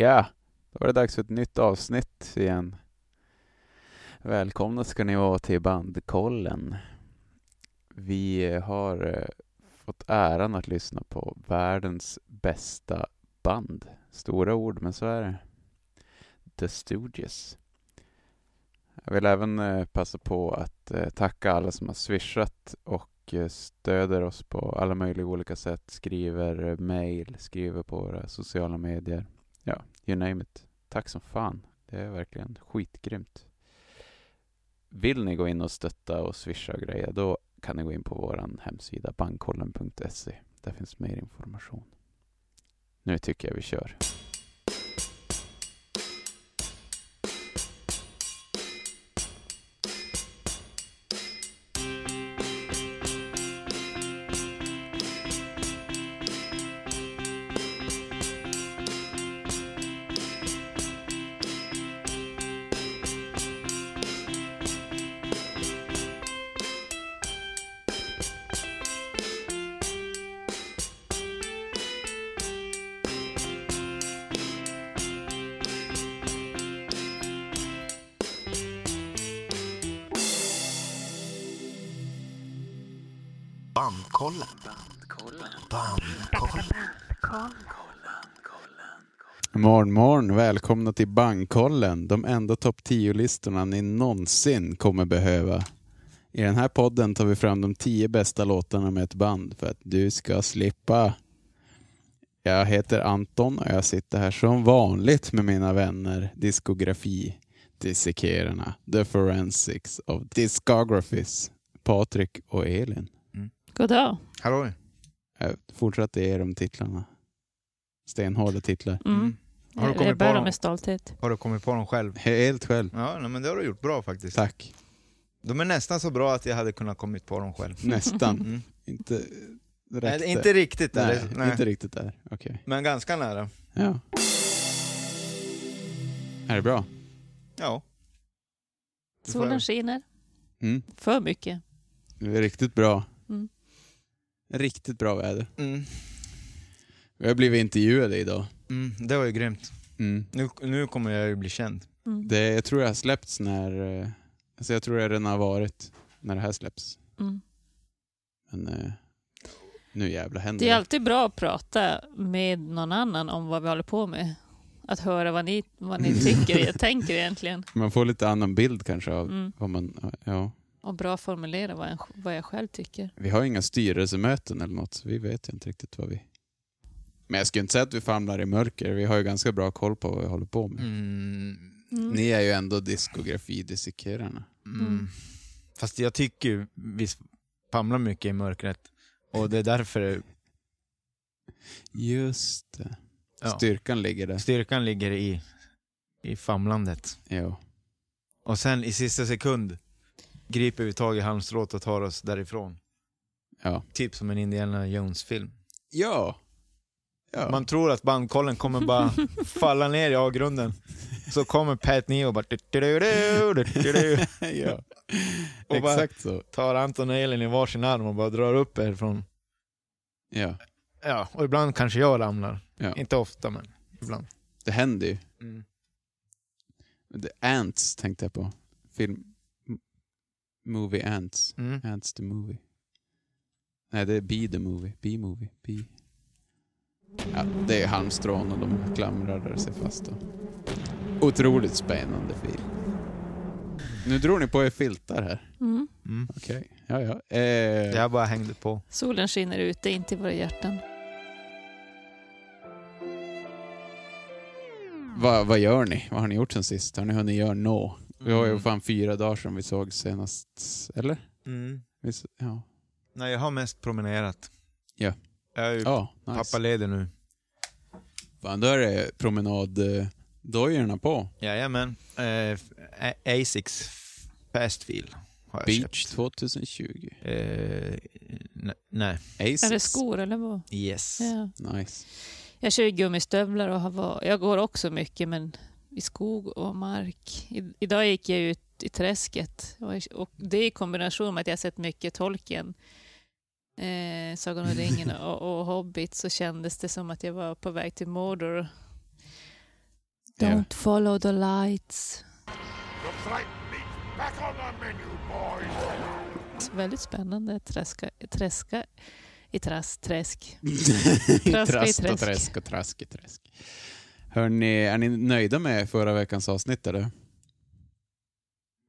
Ja, då var det dags för ett nytt avsnitt igen. Välkomna ska ni vara till Bandkollen. Vi eh, har eh, fått äran att lyssna på världens bästa band. Stora ord, men så är det. The Stooges. Jag vill även eh, passa på att tacka alla som har swishat och stöder oss på alla möjliga olika sätt. Skriver mejl, skriver på våra sociala medier. Ja, you name it. Tack som fan. Det är verkligen skitgrymt. Vill ni gå in och stötta och swisha och grejer, då kan ni gå in på vår hemsida bankkollen.se. Där finns mer information. Nu tycker jag vi kör. Till Bankkollen. De enda topp 10-listorna ni någonsin kommer behöva. I den här podden tar vi fram de 10 bästa låtarna med ett band för att du ska slippa. Jag heter Anton och jag sitter här som vanligt med mina vänner diskografi dissekerarna, The Forensics of Discographies, Patrik och Elin. Goddag. Hallå. Jag fortsatte ge dem titlarna. Stenhårda titlar. Mm. Har du kommit på dem? med stolthet. Har du kommit på dem själv? Helt själv. Ja, nej, men det har du gjort bra faktiskt. Tack. De är nästan så bra att jag hade kunnat kommit på dem själv. Nästan. Mm. Inte Nej, inte riktigt Nej, eller? Nej. inte riktigt där. Okej. Men ganska nära. Ja. Är det bra? Ja. Du får- Solen skiner. Mm. För mycket. Det är riktigt bra. Mm. Riktigt bra väder. Mm. Har blivit intervjuade idag. Mm. Det var ju grymt. Mm. Nu, nu kommer jag ju bli känd. Mm. Det, jag tror jag har släppts när... eh, Alltså jag tror det redan har varit när det här släpps. Mm. Men eh, nu jävla händer Det är alltid bra att prata med någon annan om vad vi håller på med. Att höra vad ni, vad ni tycker och tänker egentligen. Man får lite annan bild kanske av Mm. vad man... Ja. Och bra formulera vad, en, vad jag själv tycker. Vi har inga styrelsemöten eller något, så vi vet ju inte riktigt vad vi... Men jag skulle inte säga att vi famlar i mörker. Vi har ju ganska bra koll på vad vi håller på med. Mm. Mm. Ni är ju ändå diskografi-dissekerarna. Mm. Mm. Fast jag tycker vi famlar mycket i mörkret. Och det är därför Just det. ja, Styrkan ligger där. styrkan ligger i, i famlandet. Jo. Och sen i sista sekund griper vi tag i halmstrået och tar oss därifrån. Ja. Typ som en Indiana Jones-film. Ja. Ja. Man tror att bandkollen kommer bara falla ner i avgrunden. Så kommer Pat Neo och bara... ja. Och bara- Exakt så. Tar Anton och Elin i varsin arm och bara drar upp er från... Ja. Ja, och ibland kanske jag ramlar. ja. Inte ofta, men ibland. Det händer ju. Mm. The Ants tänkte jag på. Film... Movie Ants. Mm. Ants the Movie. Nej, det är Be the Movie. Be-movie. Be. Ja, det är halmstrån och de klamrar sig fast. Och... Otroligt spännande film. Nu drog ni på er filtar här. Mm. Mm. Okej. Ja, ja. Eh, Jag bara hängde på. Solen skiner ute, inte i våra hjärtan. vad, vad gör ni? Vad har ni gjort sen sist? Har ni hunnit göra nå? Vi har ju Mm. fan fyra dagar sedan vi såg senast. Eller? Mm. Vi, ja. Nej, jag har mest promenerat. Ja. Jag är ju Ja, nice. pappaledig nu. Fan, då är det promenaddojorna på. Jajamän. Eh, Asics Fast Feel har jag Beach köpt. 2020. Eh, ne- nej. Asics. Är det skor eller vad? Yes. Ja. Nice. Jag kör ju gummistövlar och har jag går också mycket men i skog och mark. I, idag gick jag ut i träsket och, och det i kombination med att jag sett mycket Tolkien, eh, Sagan om ringen och, och Hobbit så kändes det som att jag var på väg till Mordor. Don't follow the lights. Väldigt spännande. Träska, träska i träsk. träsk. Traska i Trast och träsk. träsk och trask i träsk. Hörrni, är ni nöjda med förra veckans avsnitt eller?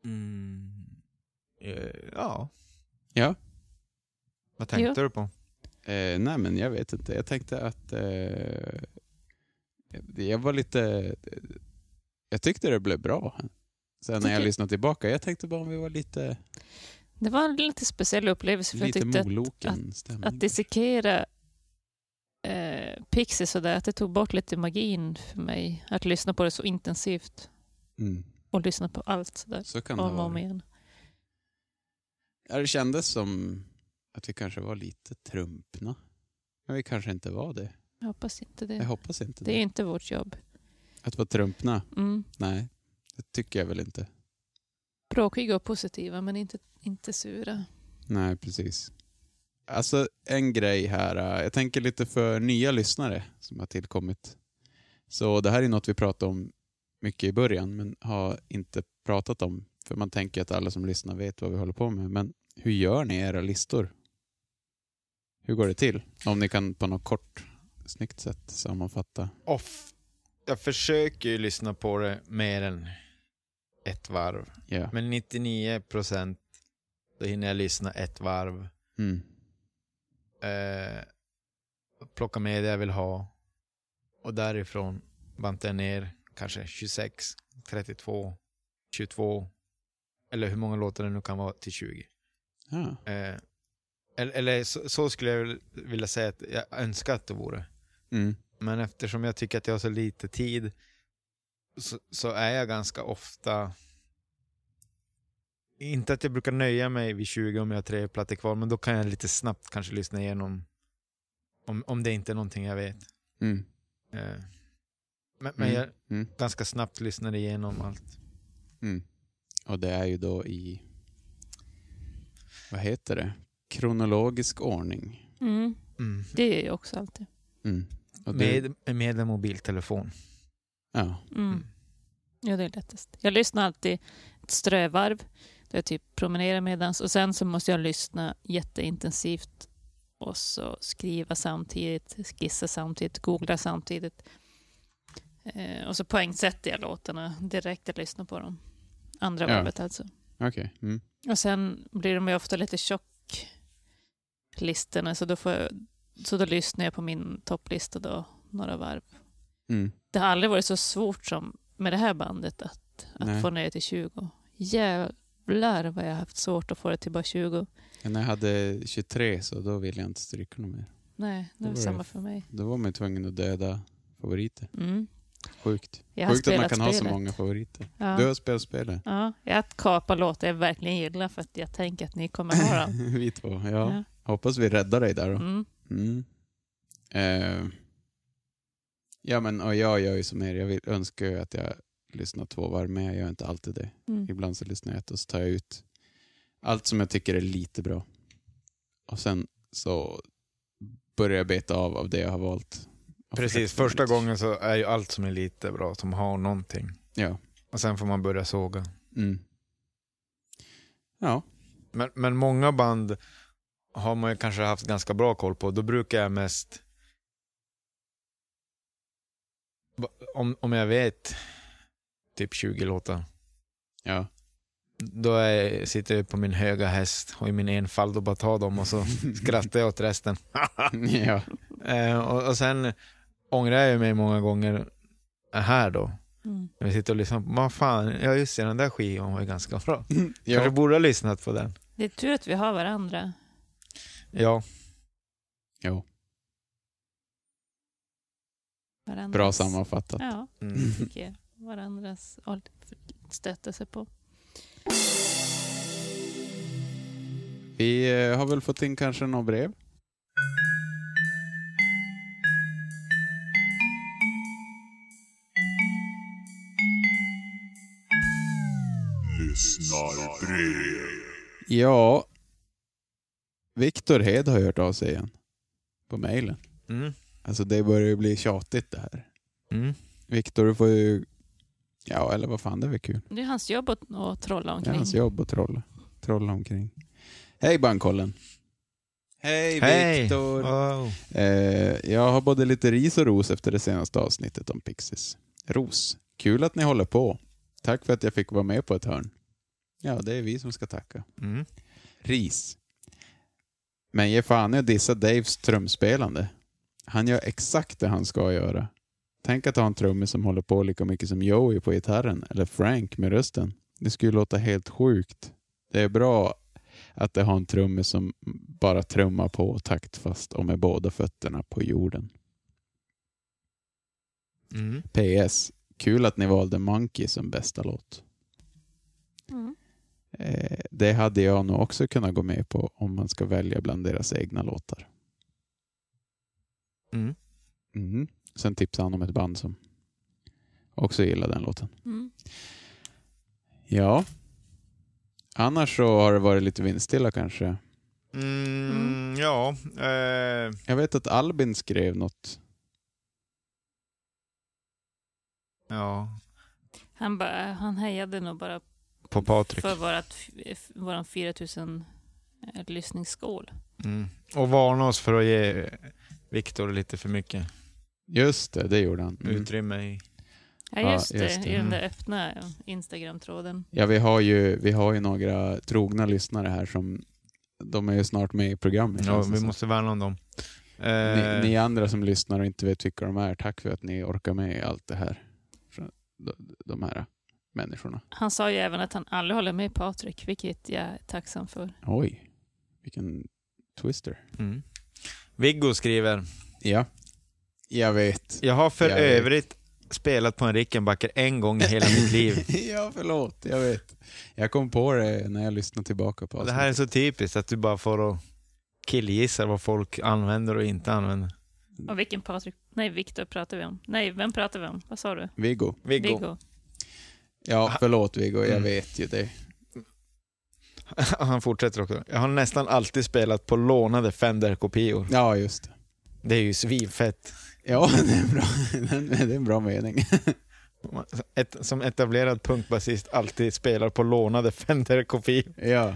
Mm. Eh, Ja. Ja. Vad tänkte du på? Eh, nej men jag vet inte. Jag tänkte att eh, jag var lite... Jag tyckte det blev bra. Sen när jag lyssnade tillbaka, jag tänkte bara om vi var lite, Det var en lite speciell upplevelse för jag lite tyckte att, moloken stämning. att dissekera eh, Pixie sådär, att det tog bort lite magin för mig. Att lyssna på det så intensivt mm. och lyssna på allt sådär Så kan det om och om vara. igen. Ja, det kändes som att vi kanske var lite trumpna. Men vi kanske inte var det. Jag hoppas inte det. Jag hoppas inte Det det. är inte vårt jobb. Att vara trumpna? Mm. Nej, det tycker jag väl inte. Bråkiga och positiva, men inte, inte sura. Nej, precis. Alltså en grej här. äh, Jag tänker lite för nya lyssnare som har tillkommit. Så det här är något vi pratade om mycket i början, men har inte pratat om. För man tänker att alla som lyssnar vet vad vi håller på med. Men hur gör ni era listor? Hur går det till? Om ni kan på något kort, snyggt sätt sammanfatta. Off. Jag försöker ju lyssna på det mer än ett varv. Ja. Men 99 procent, då hinner jag lyssna ett varv. Mm. Eh, plocka med det jag vill ha. Och därifrån bantar jag ner kanske 26, 32, 22. Eller hur många låtar det nu kan vara till 20. Ja. Eh, eller eller så, så skulle jag vilja säga att jag önskar att det vore. Mm. Men eftersom jag tycker att jag har så lite tid så, så är jag ganska ofta... Inte att jag brukar nöja mig vid 20 om jag har tre plattor kvar, men då kan jag lite snabbt kanske lyssna igenom om, om det inte är någonting jag vet. Mm. Eh, men men Mm. jag Mm. ganska snabbt lyssnar igenom allt. Mm. Och det är ju då i, vad heter det, kronologisk ordning. Mm. Mm. Det är ju också alltid. Mm. Och det, Med, med en mobiltelefon. ja. Mm. Mm. Ja, det är lättast. Jag lyssnar alltid ett strövarv, där jag typ promenerar medans och sen så måste jag lyssna jätteintensivt och så skriva samtidigt, skissa samtidigt, googla samtidigt. Eh, och så poängsätter jag låtarna direkt jag lyssnar på dem. Andra Ja. varvet alltså. Okej. Mm. Och sen blir de ju ofta lite tjock, listorna, så då, får jag, så då lyssnar jag på min topplista då, några varv. Mm. Det har aldrig varit så svårt som med det här bandet att, Nej. att få ner till 20. Jävlar vad jag har haft svårt att få det till bara 20. Ja, När jag hade 23 så då ville jag inte stryka något mer. Nej, det var var det- samma för mig. Då var man tvungen att döda favoriter. Mm. Sjukt. Jag Sjukt att man kan ha så spelet. många favoriter. Ja. Du har spelat spelet? Ja, jag kapar låtar jag verkligen gillar för att jag tänker att ni kommer ha dem. vi två, ja. Ja. Hoppas vi räddar dig där då. Mm. Mm. Eh, ja men och jag gör ju som er, jag vill, önskar ju att jag lyssnar två varv men jag gör inte alltid det. Mm. Ibland så lyssnar jag ett och så tar jag ut allt som jag tycker är lite bra. Och sen så börjar jag beta av av det jag har valt. Precis, första gången så är ju allt som är lite bra, som har någonting. Ja. Och sen får man börja såga. Mm. Ja. Men, men många band har man ju kanske haft ganska bra koll på. Då brukar jag mest... Om, om jag vet typ 20 låtar, Ja. då är, sitter jag på min höga häst och i min enfald och bara tar dem och så skrattar jag åt resten. ja. eh, och, och sen ångrar jag mig många gånger här då. Mm. När vi sitter och lyssnar på, vad fan, ja just det, den där skivan var ju ganska bra. Kanske ja. borde ha lyssnat på den. Det är tur att vi har varandra. Ja, Jo. varandras. Bra sammanfattat. Ja, mm. tycker jag. Varandras och stötta sig på. Vi eh, har väl fått in kanske några brev? Lyssnarbrev. Ja. Viktor Hed har hört av sig igen. På mejlen. Mm. Alltså det börjar ju bli tjatigt det här. Mm. Viktor, du får ju Ja, eller vad fan, det är väl kul. Det är hans jobb att, att trolla Det är omkring. hans jobb att trolla, trolla omkring. Hej Bankkollen! Hej Hej! Viktor! Wow. Eh, jag har både lite ris och ros efter det senaste avsnittet om Pixies. Ros. Kul att ni håller på. Tack för att jag fick vara med på ett hörn. Ja, det är vi som ska tacka. Mm. Ris. Men ge fan i att dissa Daves trumspelande. Han gör exakt det han ska göra. Tänk att ha en trummis som håller på lika mycket som Joey på gitarren, eller Frank med rösten. Det skulle låta helt sjukt. Det är bra att det har en trummis som bara trummar på taktfast och med båda fötterna på jorden. Mm. PS. Kul att ni valde Monkey som bästa låt. Mm. Eh, det hade jag nog också kunnat gå med på om man ska välja bland deras egna låtar. Mm. Mhm. Sen tipsade han om ett band som också gillar den låten. Mm. Ja. Annars så har det varit lite vindstilla kanske. Mm, Mm. Ja, eh, Jag vet att Albin skrev något. ja, Han, bara, han hejade nog bara på Patrik. för vårat, våran 4000 eh, lyssningsskål. Mm. Och varna oss för att ge Viktor lite för mycket Just det, det gjorde han. Mm. utrymme i... Ja, Ja, just, just det, det. i den Mm. där öppna Instagram-tråden. Ja, vi har, ju, vi har ju några trogna lyssnare här som de är ju snart med i programmet. Ja, vi måste värna om dem. ni, Eh, ni andra som lyssnar och inte vet vilka de är, tack för att ni orkar med allt det här. De här människorna. Han sa ju även att han aldrig håller med Patrik, vilket jag är tacksam för. Oj, vilken twister. mm. Viggo skriver, Ja, jag vet. jag har för Jag vet. övrigt spelat på en Rickenbacker en gång i hela mitt liv. ja, förlåt. Jag vet. Jag kom på det när jag lyssnade tillbaka på Och det här är så typiskt att du bara får att killgissa vad folk använder och inte använder. Och vilken Patrik? Nej, Viktor pratar vi om. Nej, vem pratar vi om? Vad sa du? Viggo. Viggo. Viggo. Ja, förlåt Viggo. Jag Mm. vet ju det. Han fortsätter också. Jag har nästan alltid spelat på lånade Fender-kopior. Ja, just det. Det är ju svinfett. Ja, det är, bra. det är en bra mening. Ett, som etablerad punkbasist alltid spelar på lånade Fender-kopior. ja.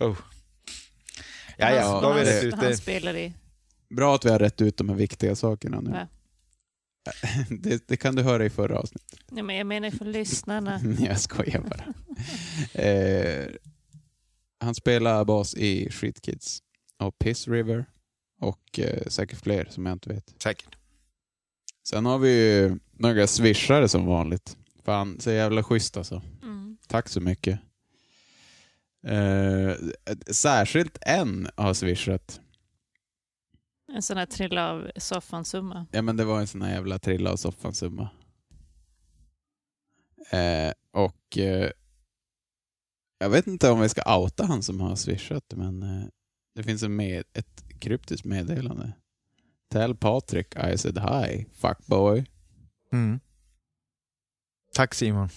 Oh. Ja, ja, då har vi han, rätt ut det. Bra att vi har rätt ut de här viktiga sakerna nu. Va? Det, det kan du höra i förra avsnittet. Nej, men jag menar för lyssnarna. Jag skojar bara. eh, han spelar bas i Street Kids och Piss River och eh, säkert fler som jag inte vet. Säkert. Sen har vi ju några swishare som vanligt. Fan, så jävla schysst alltså. Mm. Tack så mycket. Eh, särskilt en har swishat. En sån här trilla av soffan-summa. Ja men det var en sån här jävla trilla av soffan-summa. Eh, och eh, jag vet inte om vi ska outa han som har swishat men eh, det finns en med, ett kryptiskt meddelande. Tell Patrik I said hi, fuckboy. Mm. Tack Simon.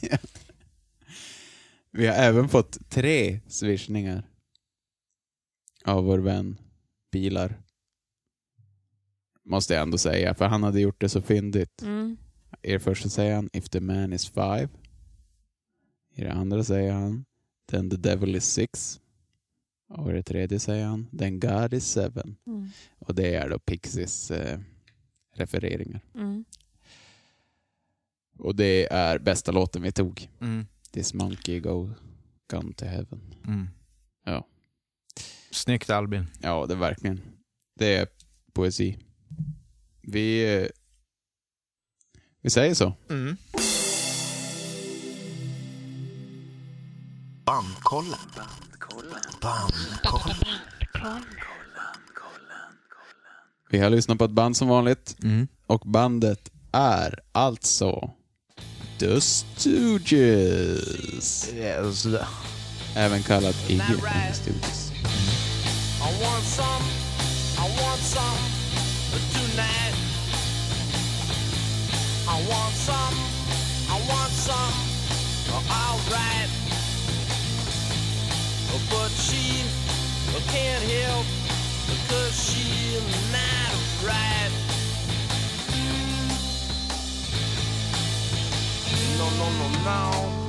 Ja. Vi har även fått tre swishningar av vår vän Bilar. Måste jag ändå säga, för han hade gjort det så fyndigt. Mm. I det första säger han If the man is five. I det andra säger han Then the devil is six. Och i det tredje säger han Then God is seven. Mm. Och det är då Pixies eh, refereringar. Mm. Och det är bästa låten vi tog. Mm. This monkey go gone to heaven. Snyggt Albin. Ja, det är verkligen. Det är poesi. Vi, eh, vi säger så. Mm. Bandkollen. Bandkollen. Vi har lyssnat på ett band som vanligt. Mm. Och bandet är alltså The Stooges. Yes. Även kallat Iggy and the Stooges. I want some, I want some tonight. I want some, I want some, alright. But she can't help because she's not right. no, no. And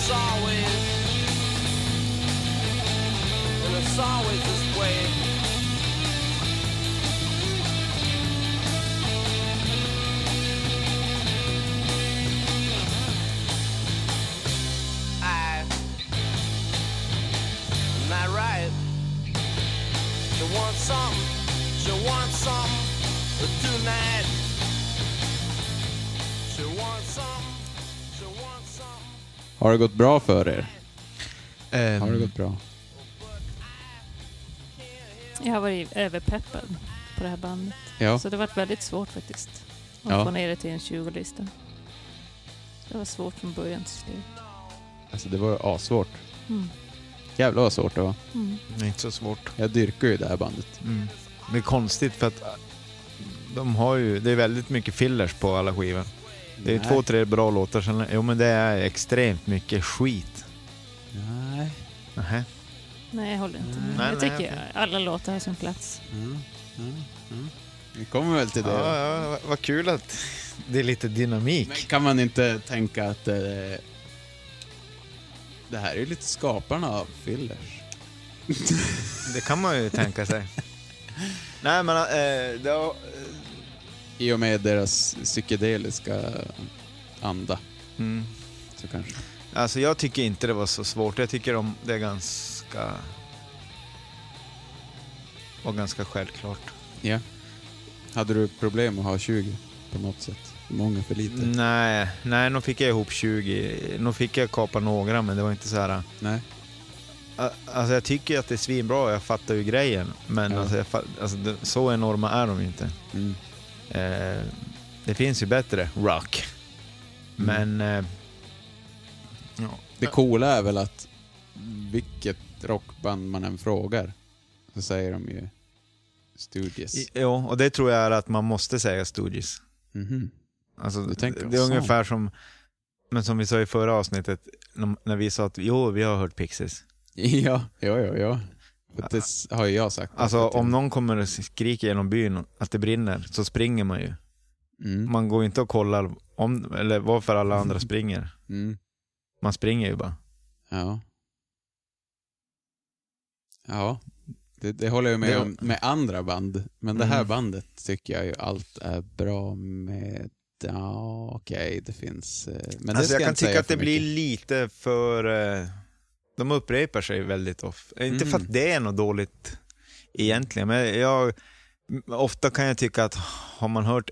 it's always, and it's always this way. I, am that right? She wants something, she wants something tonight. Har det gått bra för er? Ehm, Har det gått bra? Jag har varit överpeppad på det här bandet. Ja. Så det har varit väldigt svårt faktiskt. Att Ja. få ner det till en 20-lista. Det var svårt från början till slut. Alltså det var assvårt. Mm. Jävlar vad svårt det var. Mm. Det är inte så svårt. Jag dyrkar ju det här bandet. Mm. Det är konstigt för att de har ju, det är väldigt mycket fillers på alla skivor. Det är Nej. två, tre bra låtar, sen, jo men det är extremt mycket skit. Nej. Nähä. Nej, jag håller inte med. Nej, jag nej, tycker okej. alla låtar har sin plats. Mm. Mm. Mm. Vi kommer väl till det. Ja, ja, vad- kul att det är lite dynamik. Men kan man inte tänka att eh, det här är ju lite skaparna av fillers? Det kan man ju tänka sig. Nej men eh, det I och med deras psykedeliska anda, mm. så kanske. Alltså jag tycker inte det var så svårt. Jag tycker de, det är ganska... var ganska självklart. Ja. Hade du problem att ha 20 på något sätt? Många för lite? Nej, nej, nu fick jag ihop 20. Nu fick jag kapa några, men det var inte så här... Nej. Alltså jag tycker att det är svinbra, jag fattar ju grejen. Men Ja. alltså, jag, alltså, så enorma är de ju inte. Mm. Eh, det finns ju bättre rock. Mm. Men... Eh, ja. Det coola är väl att vilket rockband man än frågar så säger de ju Stooges. Jo, och det tror jag är att man måste säga Stooges. Mhm. Alltså, Du tänker det är så. ungefär som, men som vi sa i förra avsnittet, när- när vi sa att jo, vi har hört Pixies. Ja, ja, ja, ja. Det har ju jag sagt. Alltså om någon kommer och skriker genom byn att det brinner, så springer man ju. Mm. Man går ju inte och kollar om, eller varför alla andra springer. Mm. Man springer ju bara. Ja. Ja, det, det håller jag med Det- om med andra band. Men det här Mm. bandet tycker jag ju allt är bra med. Ja, okej, det finns... eh, Men det alltså jag kan tycka att det blir mycket. lite för... eh, De upprepar sig väldigt ofta. Inte för Mm. att det är något dåligt egentligen, men jag... Ofta kan jag tycka att har man hört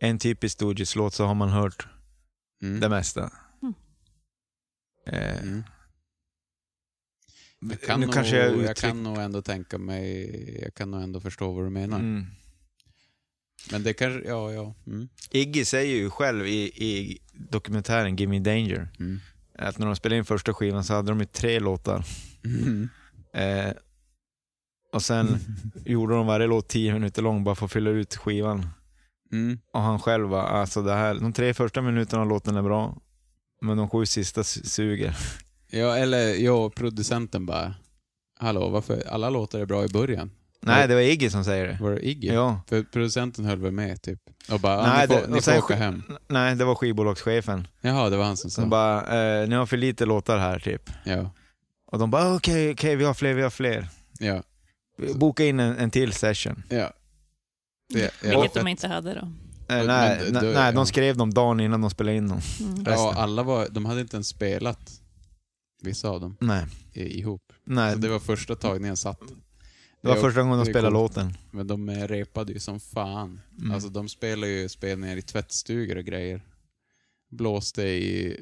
en typisk Stooges-låt så har man hört Mm. det mesta. Mm. Eh, Mm. Jag kan, nu nog, kanske jag jag, uttryck- kan nog ändå tänka mig, jag kan nog ändå förstå vad du menar. Mm. Men det kanske, ja, ja. Mm. Iggy säger ju själv i, i dokumentären Give Me Danger Mm. Att när de spelade in första skivan så hade de ju tre låtar. Mm. Eh, och sen gjorde de varje låt tio minuter lång bara för att fylla ut skivan. Mm. Och han själv var, alltså det här, de tre första minuterna av låten är bra, men de sju sista su- suger. Ja, eller jag producenten bara, hallå, varför alla låtar är bra i början? Nej, det var Iggy som säger det. Var det Iggy? Ja. För producenten höll väl med typ? Och bara, Nej, Nej, ni får, det- ni får åka hem. Nej, det var skivbolagschefen. Jaha, det var han som sa. Som bara, eh, ni har för lite låtar här typ. Ja, Och de bara, okej, okej, vi har fler, vi har fler. ja, Boka in en, en till session. ja. Det, ja, Vilket de inte hade då. Eh, nej, nej, då- nej, ja. de skrev dem dagen innan de spelade in dem. Mm. Ja, alla var, de hade inte ens spelat, vissa av dem, Nej, i, ihop. nej. Så det var första tagningen satt. Det var första gången de spelade låten. Men de repade ju som fan. Mm. Alltså de spelade ju spelningar i tvättstugor och grejer. Blåste i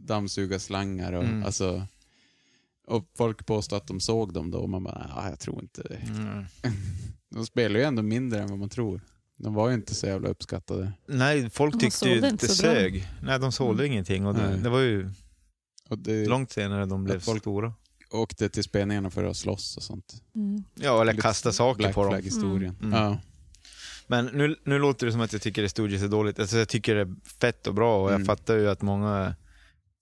dammsugarslangar och Mm. alltså... Och folk påstod att de såg dem då och man bara, ah, jag tror inte det. Mm. De spelar ju ändå mindre än vad man tror. De var ju inte så jävla uppskattade. Nej, folk tyckte ju att inte det sög. Nej, de sålde Mm. ingenting och det, det var ju Och det långt senare de blev folk- stora. Åkte till spelningarna för att slåss och sånt. Mm. Ja, eller kasta saker Black på dem. Flag-historien. Mm. Ja. Men nu, nu låter det som att jag tycker det Stooges är dåligt. Alltså jag tycker det är fett och bra och jag Mm. fattar ju att många...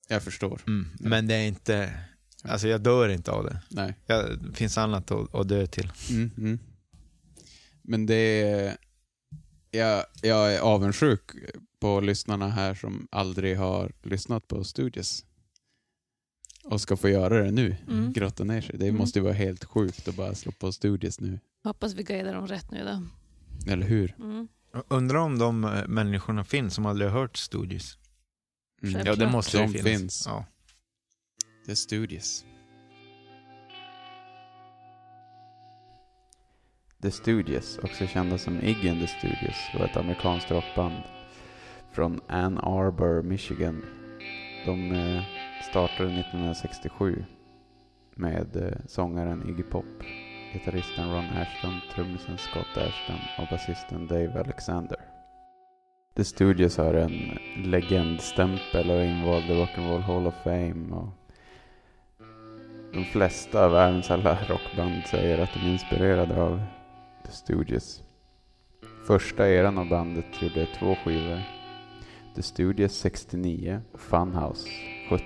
Jag förstår. Mm. Men det är inte... Alltså jag dör inte av det. Nej. Jag, det finns annat att, att dö till. Mm, mm. Men det är... Jag, jag är avundsjuk på lyssnarna här som aldrig har lyssnat på Studios. Och ska få göra det nu. Mm. Grotta ner sig. Det Mm. måste ju vara helt sjukt att bara slå på Studios nu. Hoppas vi guidar dem rätt nu då. Eller hur? Mm. Undrar om de eh, människorna finns som aldrig har hört Stooges. Mm. Ja, det måste ju De finnas. finns. Ja. Det är Studios. The Studios, också kända som Iggy and the Studios, var ett amerikanskt rockband från Ann Arbor, Michigan. De eh, startade 1967 med eh, sångaren Iggy Pop, gitarristen Ron Ashton, trummisen Scott Ashton och basisten Dave Alexander. The Studios har en legendstämpel och är invald i Rock'n'Roll Hall of Fame. Och de flesta av världens alla rockband säger att de är inspirerade av The Studios. Första eran av bandet gjorde två skivor. The Studios 69 och Funhouse 70.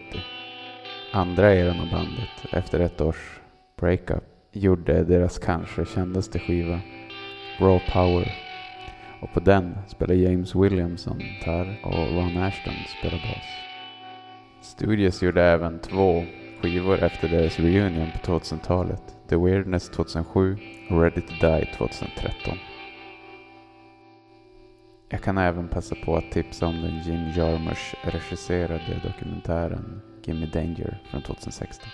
Andra eran av bandet, efter ett års breakup, gjorde deras kanske kändaste skiva, Raw Power. Och på den spelar James Williamson gitarr och Ron Ashton spelar bas. Studios gjorde även två skivor efter deras reunion på 2000-talet. The Weirdness 2007 och Ready to Die 2013. Jag kan även passa på att tipsa om den Jim Jarmusch regisserade dokumentären Gimme Danger från 2016.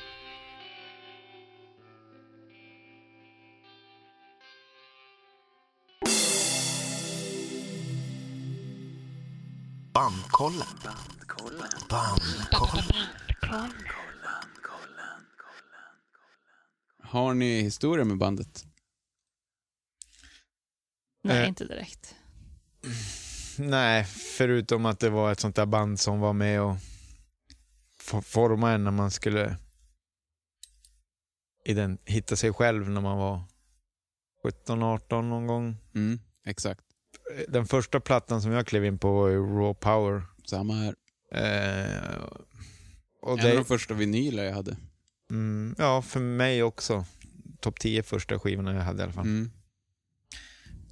Bandkollen. Bandkollen. Har ni historia med bandet? Nej, Eh. inte direkt. Nej, förutom att det var ett sånt där band som var med och f- forma en när man skulle ident- hitta sig själv när man var 17-18 någon gång. Mm, exakt. Den första plattan som jag klev in på var ju Raw Power. Samma här. Eh, En av de det, första vinyler jag hade. mm, ja, för mig också. Topp 10 första skivorna jag hade i alla fall. Mm.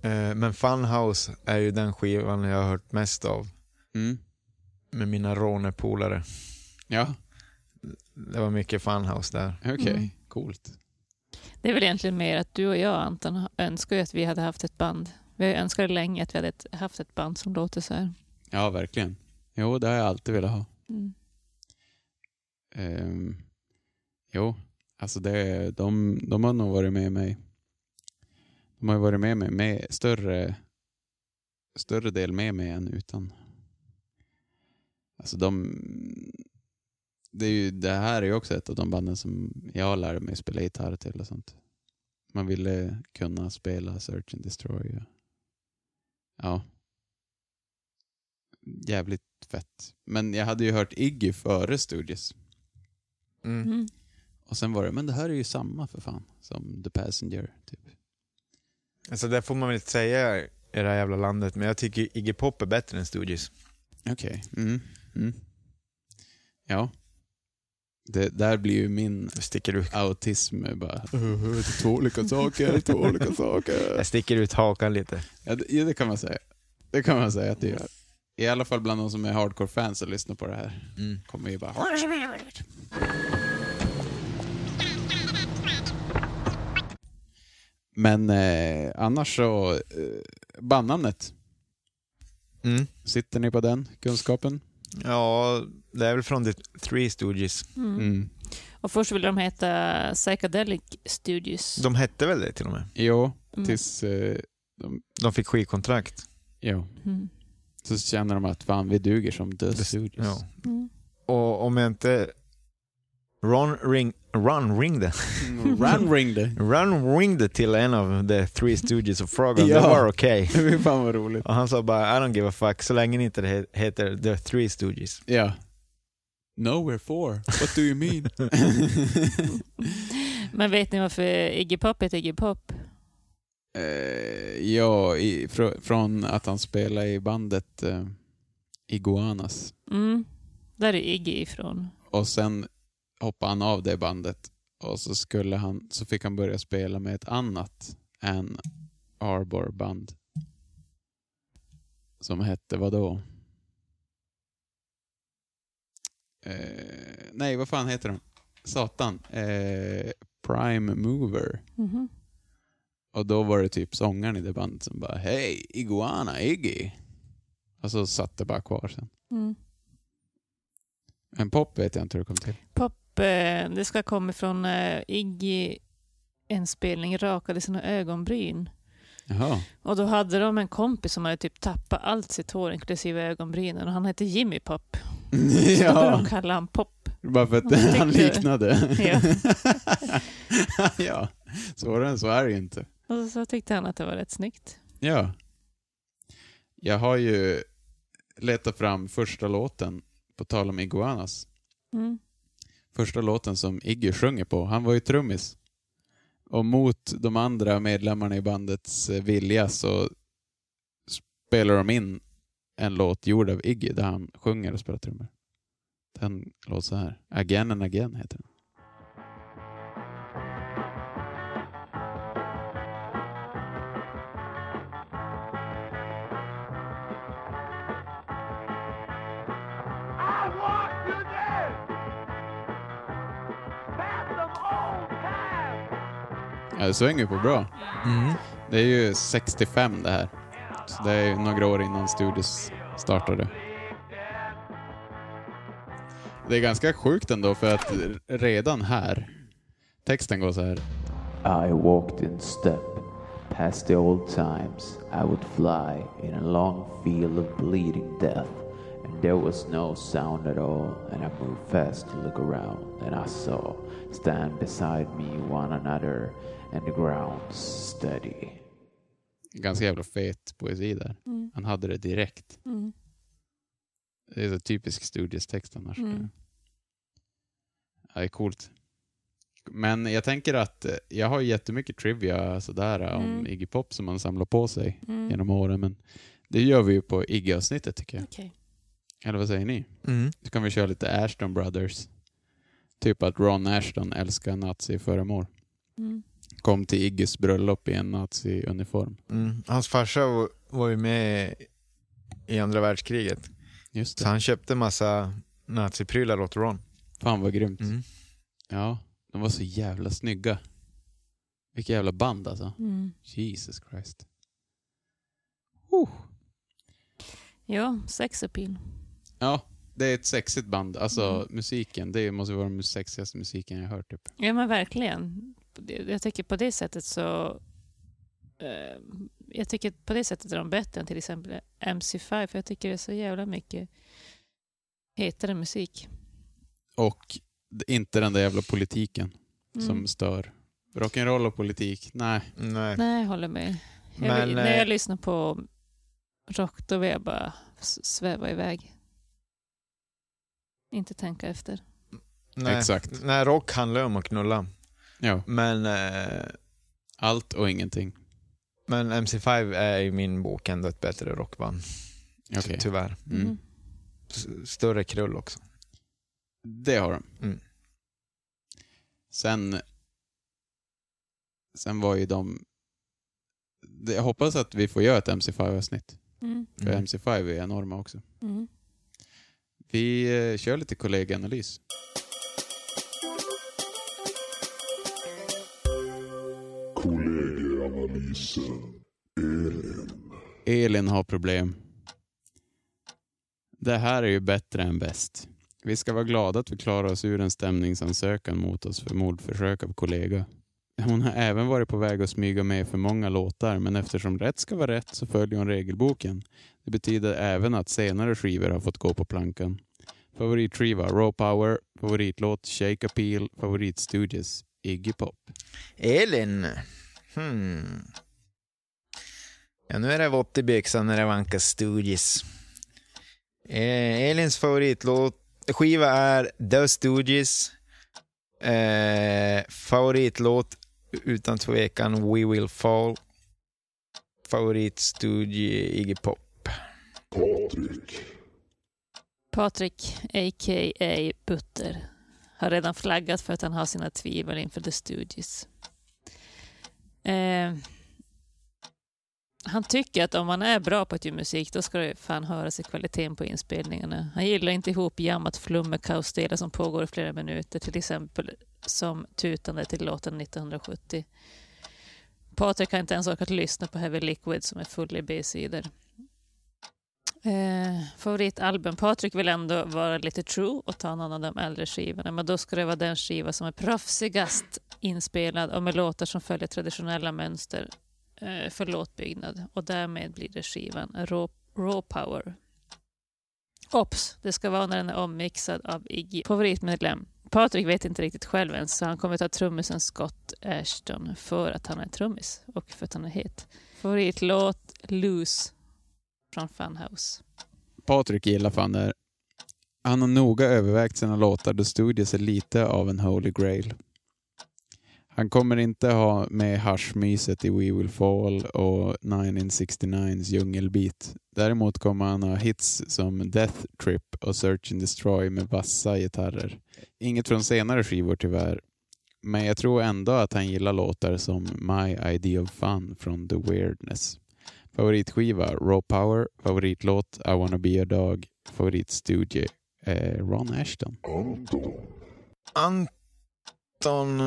Eh, men Funhouse är ju den skivan jag har hört mest av Mm. med mina rånepolare. Ja, Det var mycket Funhouse där. okej. Mm. Coolt. Det är väl egentligen mer att du och jag, Anton, önskar ju att vi hade haft ett band. Vi önskat länge att vi hade ett, haft ett band som låter så här. Ja, verkligen. Jo, det har jag alltid velat ha. Mm. Ehm, jo, alltså det, de, de har nog varit med mig. De har ju varit med mig med större, större del med mig än utan. Alltså de, det, är ju, det här är ju också ett av de banden som jag lärde mig spela gitarr till och sånt. Man ville kunna spela Search and Destroy. och- Ja. Jävligt fett. Men jag hade ju hört Iggy före Studios. Mm. Mm. Och sen var det, men det här är ju samma för fan som The Passenger. Typ. Alltså det får man väl inte säga i det här jävla landet, men jag tycker Iggy Pop är bättre än Stooges. Okej. Mm. Mm. Ja. Det där blir ju min sticker ut, autism bara, två olika saker, två olika saker. jag sticker ut hakan lite. Ja det, ja, det kan man säga. Det kan man säga att det gör. I alla fall bland de som är hardcore-fans och lyssnar på det här. Mm. Kommer ju bara... Men eh, annars så, eh, bandnamnet. Mm. Sitter ni på den kunskapen? Ja, det är väl från The Three Stooges. Mm. Mm. Och först ville de heta Psychedelic Studios. De hette väl det till och med? Jo, Mm. tills... Eh, de, De fick skivkontrakt. jo. Mm. Så känner de att fan vi duger som The Studios. Ja. Mm. Och om jag inte... Ron, ring, Ron ringde. Run ringde. Ron ringde till en av The Three Stooges och frågade om Ja. det var okej. Fy fan vad roligt. Och han sa bara I don't give a fuck så länge det inte he- heter The Three Stooges. Ja. No, we're four. What do you mean? Men vet ni varför Iggy Pop heter Iggy Pop? eh, ja, i, fr, från att han spelade i bandet eh, Iguanas. Mm. Där är Iggy ifrån. Och sen hoppade han av det bandet och så, skulle han, så fick han börja spela med ett annat än Arbor band. Som hette vad då? Eh, nej, vad fan heter de? Satan. Eh, Prime Mover. Mhm. Och då var det typ sångaren i det bandet som bara Hej, Iguana Iggy. Och så satt det bara kvar sen. Mm. En pop vet jag inte hur det kom till. Pop, det ska komma från eh, Iggy en spelning rakade sina ögonbryn. Jaha. Och då hade de en kompis som hade typ tappat allt sitt hår inklusive ögonbrynen och han hette Jimmy Pop. Så då började ja, de kalla han Pop. bara för att han liknade. Ja. ja, svårare än så är det inte. Och så tyckte han att det var rätt snyggt. Ja. Jag har ju letat fram första låten, på tal om Iguanas. Mm. Första låten som Iggy sjunger på. Han var ju trummis. Och mot de andra medlemmarna i bandets eh, vilja så spelar de in en låt gjord av Iggy där han sjunger och spelar trummor. Den låter så här. Again and again heter den. Ja, det svänger på bra. Mm. Det är ju 65 det här. Så det är några år innan Studios startade. Det är ganska sjukt ändå för att redan här, texten går så här. I walked in step past the old times. I would fly in a long field of bleeding death, and there was no sound at all. And I moved fast to look around, and I saw stand beside me one another, and ground steady. Ganska jävla fet poesi där. Mm. Han hade det direkt. Mm. Det är så typisk Studios-text annars. Mm. Ja, det är coolt. Men jag tänker att jag har jättemycket trivia sådär om Mm. Iggy Pop som man samlar på sig Mm. genom åren. Men det gör vi ju på Iggy-avsnittet tycker jag. Okej. Eller vad säger ni? Mm. Så kan vi köra lite Ashton Brothers. Typ att Ron Ashton älskar naziföremål. Mm. Kom till Iggys bröllop i en nazi-uniform. Mm. Hans farsa var- var ju med i andra världskriget. Just Så det. han köpte massa naziprylar åt Ron. Fan vad grymt. Mm. Ja, de var så jävla snygga. Vilka jävla band alltså. Mm. Jesus Christ. Ja, sex appeal. Ja, det är ett sexigt band. Alltså Mm. musiken, det måste vara den sexigaste musiken jag har hört. Typ. Ja men verkligen. Jag tycker på det sättet så... Eh, jag tycker på det sättet är de bättre än till exempel MC5 för jag tycker det är så jävla mycket hetare musik. Och inte den där jävla politiken Mm. som stör. Rock'n'roll och politik, nej. Nej. Nej, jag håller med. Jag, Men, när eh, jag lyssnar på rock då vill jag bara sväva iväg. Inte tänka efter. nej. Exakt. Nej, rock handlar om att knulla. Ja, Men, eh, allt och ingenting. men MC5 är i min bok ändå ett bättre rockband. Okej. Tyvärr. Mm. S- Större krull också. Det har de. Mm. Sen, sen var ju de... Jag hoppas att vi får göra ett MC5-avsnitt. Mm. För Mm. MC5 är enorma också. Mm. Vi eh, kör lite kollegaanalys. Kollegieanalysen. Elin. Elin har problem. Det här är ju bättre än bäst. Vi ska vara glada att vi klarar oss ur en stämningsansökan mot oss för mordförsök av kollega. Hon har även varit på väg att smyga med för många låtar, men eftersom rätt ska vara rätt så följer hon regelboken. Det betyder även att senare skivor har fått gå på plankan. Favoritskiva Raw Power, favoritlåt Shake Appeal, favoritstudios Iggy Pop. Elin. Hmm. Ja, nu är det vått i byxan när det vankas Stooges. Eh, Elins favoritlåt, skiva är The Stooges. Eh, favoritlåt utan tvekan We Will Fall. Favoritstudie Iggy Pop. Patrik. Patrik, a.k.a. Butter, har redan flaggat för att han har sina tvivel inför The Stooges. Eh, han tycker att om man är bra på att göra musik då ska det fan höras i kvaliteten på inspelningarna. Han gillar inte ihop jammat flum med kaosdelar som pågår i flera minuter, till exempel som tutande till låten 1970. Patrik har inte ens orkat lyssna på Heavy Liquid som är full i B-sidor. Eh, favoritalbum. Patrik vill ändå vara lite true och ta någon av de äldre skivorna, men då ska det vara den skiva som är proffsigast inspelad och med låtar som följer traditionella mönster eh, för låtbyggnad och därmed blir det skivan Raw, Raw Power. Ops, det ska vara när den är ommixad av Iggy. Favoritmedlem. Patrik vet inte riktigt själv ens, så han kommer ta trummisen Scott Ashton för att han är trummis och för att han är het. Favoritlåt Loose från Funhouse. Patrik gillar fan där. Han har noga övervägt sina låtar då Studios är lite av en holy grail. Han kommer inte ha med haschmyset i We Will Fall och 1969s djungelbeat. Däremot kommer han ha hits som Death Trip och Search and Destroy med vassa gitarrer. Inget från senare skivor tyvärr. Men jag tror ändå att han gillar låtar som My Idea of Fun från The Weirdness. Favoritskiva Raw Power, favoritlåt I wanna be a dog, favoritstudie eh, Ron Ashton. Anton. Anton...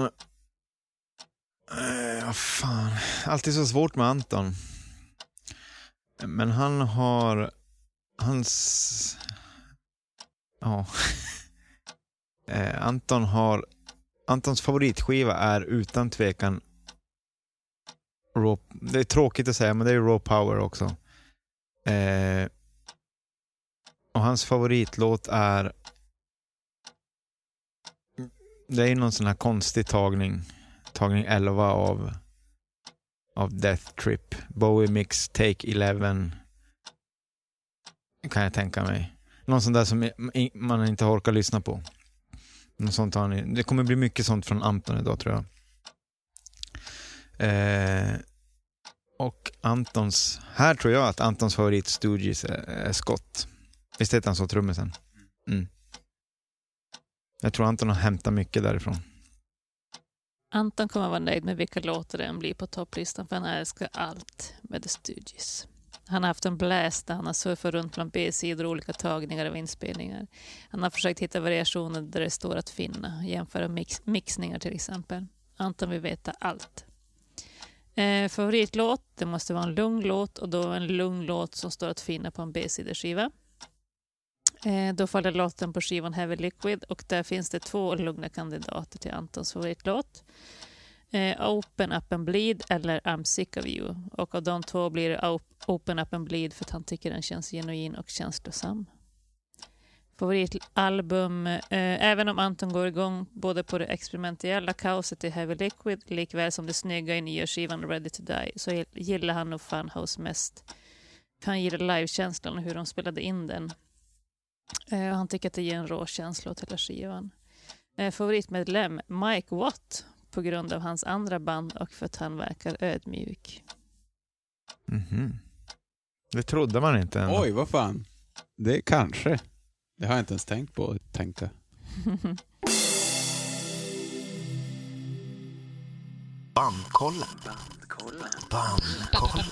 Eh, vad fan. Alltid så svårt med Anton. Men han har... Hans... Ja. Eh, Anton har... Antons favoritskiva är utan tvekan Raw, det är tråkigt att säga, men det är Raw Power också. Eh, och hans favoritlåt är... Det är någon sån här konstig tagning. Tagning 11 av, av Death Trip. Bowie Mix Take 11. Kan jag tänka mig. Någon sån där som man inte orkar lyssna på. Något sånt har ni. Det kommer bli mycket sånt från Anton idag tror jag. Eh, och Antons, här tror jag att Antons favorit Stooges är, är Scott. Visst heter han så, trummisen? Mm. Jag tror Anton har hämtat mycket därifrån. Anton kommer vara nöjd med vilka låtar det än blir på topplistan för han älskar allt med The Stooges. Han har haft en blast där han har surfat runt bland B-sidor och olika tagningar av inspelningar. Han har försökt hitta variationer där det står att finna, jämföra mix mixningar till exempel. Anton vill veta allt. Eh, favoritlåt, det måste vara en lugn låt och då en lugn låt som står att finna på en B-sideskiva. Eh, då faller låten på skivan Heavy Liquid och där finns det två lugna kandidater till Antons favoritlåt. Eh, Open Up and Bleed eller I'm Sick of You. Och av de två blir det Op- Open Up and Bleed för att han tycker den känns genuin och känslosam. Favoritalbum, eh, även om Anton går igång både på det experimentella kaoset i Heavy Liquid likväl som det snygga i nya skivan Ready to Die så gillar han nog Funhouse mest. För han gillar livekänslan och hur de spelade in den. Eh, och han tycker att det ger en rå känsla åt hela skivan. Eh, favoritmedlem Mike Watt på grund av hans andra band och för att han verkar ödmjuk. Mhm. Det trodde man inte. Ändå. Oj, vad fan. Det kanske. Det har jag inte ens tänkt på att tänka. Bandkollen. Bandkollen.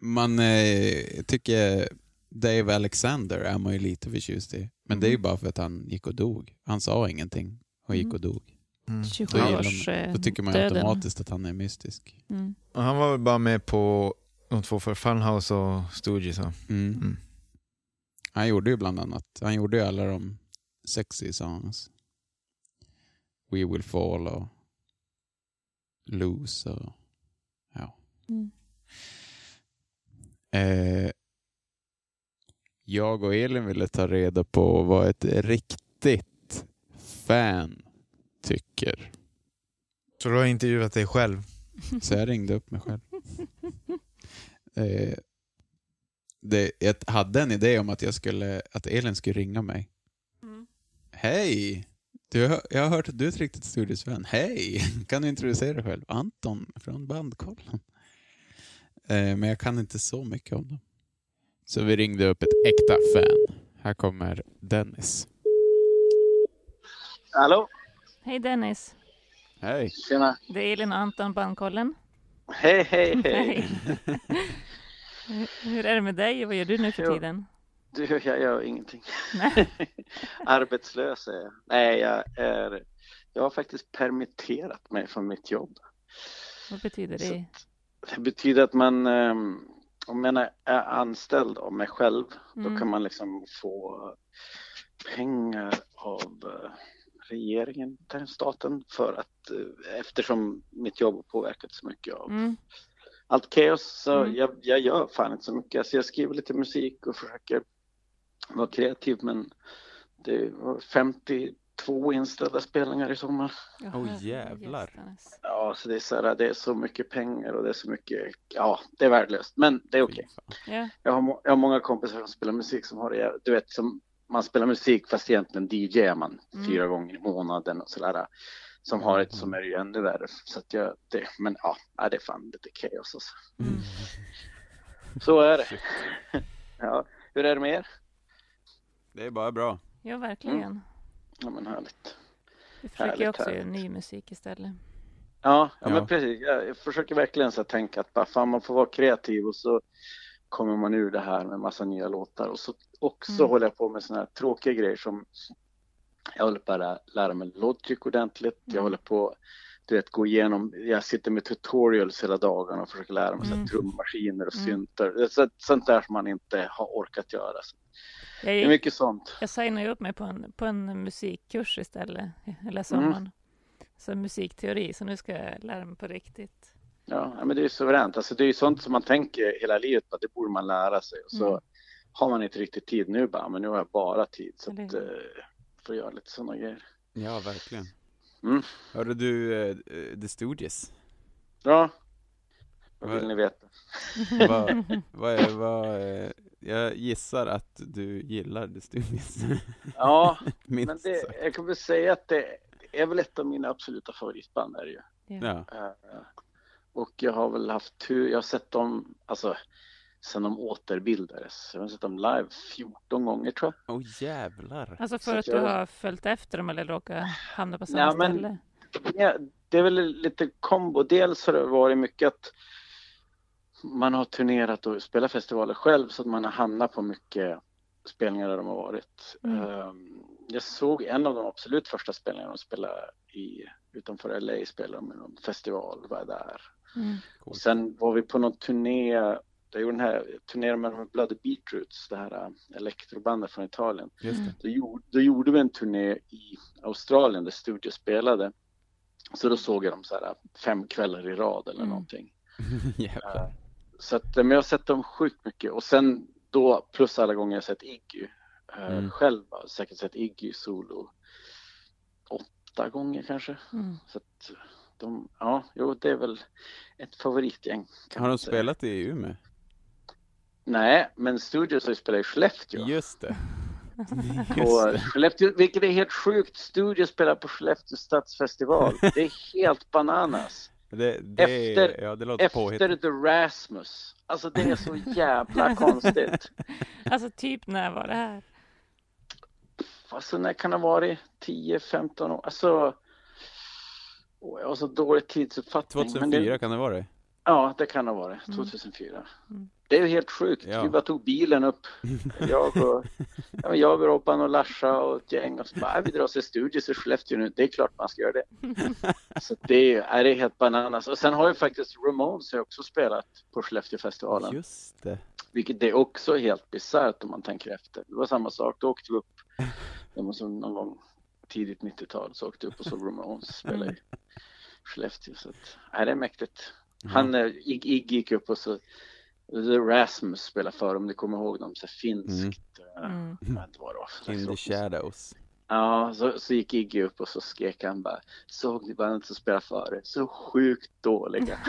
Man eh, tycker Dave Alexander är man ju lite förtjust i. Men det är ju bara för att han gick och dog. Han sa ingenting och gick och dog. Mm. 27 Då, man, eh, då tycker man ju automatiskt att han är mystisk. Mm. Och han var väl bara med på de två för Funhouse och Stooges. Mm. Mm. Han gjorde ju bland annat, han gjorde ju alla de sexy songs. We will fall och Loose och ja. Mm. Eh, jag och Elin ville ta reda på vad ett riktigt fan tycker. Så du har intervjuat dig själv? Så jag ringde upp mig själv. Eh, det, jag hade en idé om att, jag skulle, att Elin skulle ringa mig. Mm. Hej! Du, har- jag har hört att du är ett riktigt studiosvän. Hej! Kan du introducera dig själv? Anton från Bandkollen. Eh, men jag kan inte så mycket om dem. Så vi ringde upp ett äkta fan. Här kommer Dennis. Hallå? Hej Dennis, Hej! Tjena. det är Elin och Anton Bandkollen. Hej, hej, hej. Hej. Hur är det med dig vad gör du nu för Jo. tiden? Du, jag gör ingenting. Arbetslös är jag. Nej, jag är... Jag har faktiskt permitterat mig från mitt jobb. Vad betyder det? att Det betyder att man, ehm, om man är anställd av mig själv, Mm. då kan man liksom få pengar av eh, regeringen, staten, för att eh, eftersom mitt jobb har påverkats så mycket av Mm. Allt kaos så Mm. jag, jag gör fan inte så mycket. Alltså jag skriver lite musik och försöker vara kreativ men det var 52 inställda spelningar i sommar. Åh, herre jävlar. Ja, så det är så här, det är så mycket pengar och det är så mycket, ja, det är värdelöst, men det är okej. Ja. Jag, har jag har många kompisar som spelar musik som har det, du vet, som man spelar musik fast egentligen DJar man Mm. fyra gånger i månaden och sådär. Som har ett som är ju ännu värre. Så att jag, det, men ja, det är fan lite kaos alltså. Mm. Så är det. Ja, hur är det med er? Det är bara bra. ja, verkligen. Mm. Ja men härligt. Vi försöker Härligt, också göra härligt. ny musik istället. Ja, ja, Ja. men precis. Jag, försöker verkligen så tänka att bara, fan man får vara kreativ och så kommer man ur det här med massa nya låtar och så också Mm. håller jag på med såna här tråkiga grejer som jag håller på att lära mig Logic ordentligt. Jag Mm. håller på du vet, gå igenom, jag sitter med tutorials hela dagarna och försöker lära mig Mm. trummaskiner och Mm. syntar. Så- Sånt där som man inte har orkat göra. Så Jag, det är mycket sånt. jag signade ju upp mig på en, på en musikkurs istället, hela Mm. sommaren. Så musikteori, så nu ska jag lära mig på riktigt. Ja, men det är suveränt. Alltså, det är ju sånt som man tänker hela livet på, det borde man lära sig. Och så Mm. har man inte riktigt tid nu bara, men nu har jag bara tid. Så Eller att, för att göra lite sådana grejer. Ja, verkligen. Mm. Hörde du eh, The Stooges? Ja, vad vill ni veta? Vad, vad är, vad, eh, jag gissar att du gillar The Stooges. Ja, men det, sagt. jag kan väl säga att det är väl ett av mina absoluta favoritband är det ju. Ja. Eh, Och jag har väl haft tur, jag har sett dem, alltså sen de återbildades. Jag har sett dem live 14 gånger tror jag. Åh jävlar. Alltså Så för att att du jag- har följt efter dem eller råkat hamna på samma Ja, men- ställe? Ja, det är väl lite kombo. Dels har det varit mycket att man har turnerat och spelat festivaler själv så att man har hamnat på mycket spelningar där de har varit. Mm. Ehm, Jag såg en av de absolut första spelningarna de spelade i, utanför LA, spelade de i någon festival, var där. Mm. Och Coolt. sen var vi på någon turné, jag gjorde den här turnén med Bloody Beetroots, det här äh, elektrobandet från Italien. Just det. Då gjorde, då gjorde vi en turné i Australien där Studio spelade. Så då såg jag dem så här fem kvällar i rad eller Mm. någonting. jävlar. Så att, men jag har sett dem sjukt mycket och sen då plus alla gånger jag sett Iggy Mm. själv har säkert sett Iggy solo åtta gånger kanske. Mm. Så att de, ja, jo det är väl ett favoritgäng. Har de spelat i Umeå? Nej, men Studios har ju spelat i Skellefteå. Just det. Just På det. Skellefteå, vilket är helt sjukt. Studio spelar på Skellefteå stadsfestival. Det är helt bananas. Det, det, Efter- ja, det låter Efter. The Rasmus. Alltså det är så jävla konstigt. Alltså typ när var det här? Alltså när kan det ha varit? 10-15 år? Alltså. Åh, jag har så dålig tidsuppfattning. men 2004 det, kan det vara det? Ja, det kan det ha varit. Mm. 2004. Mm. Det är ju helt sjukt. Ja. Vi bara tog bilen upp. Jag och, ja, men jag och Robban och Larsa och ett gäng och så bara, "Nej, vi drar till Studios i Skellefteå nu. Det är klart man ska göra det. Så det är, helt bananas. Och sen har ju faktiskt Ramones också spelat på Skellefteåfestivalen. Just det. Vilket det är också helt bisarrt om man tänker efter. Det var samma sak. Då åkte vi upp, det måste någon gång tidigt 90-tal, så åkte vi upp och såg Ramones spela i Skellefteå. Så att, nej, det är mäktigt. Han, eh, Ig- Iggy gick upp och så The Rasmus spelade för om ni kommer ihåg dem, så finskt. Mm. inte vad det var för In the shadows. Ja, så, så gick Iggy upp och så skrek han bara Såg ni bandet som spelade före? Så sjukt dåliga.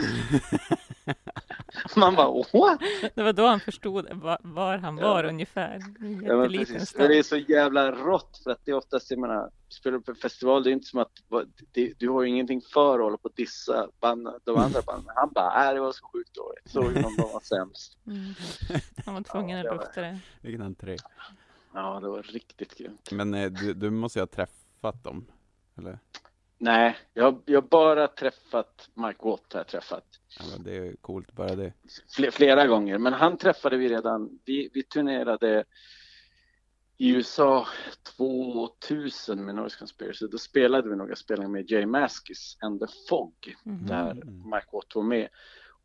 Man bara what? Det var då han förstod var, han var ungefär. Ja, men jätteliten precis. stad. Det är så jävla rått för att det är oftast, jag menar, spelar på festival, det är inte som att det, du har ju ingenting för att hålla på att dissa band, de andra banden. Han bara, äh, det var så sjukt dåligt. Såg ju någon var sämst. Mm. Han var tvungen Ja, att lukta det. Vilken entré. Ja, det var riktigt grymt. Men eh, du, du måste ju ha träffat dem? Eller? Nej, jag har jag har bara träffat Mike Watt har jag träffat. Ja, men det är coolt bara det. Fle- flera gånger, men han träffade vi redan, vi, vi turnerade i USA 2000 med Noise Conspiracy. Då spelade vi några spelningar med Jay Maskis and the Fog Mhm. där Mm. Mike Watt var med.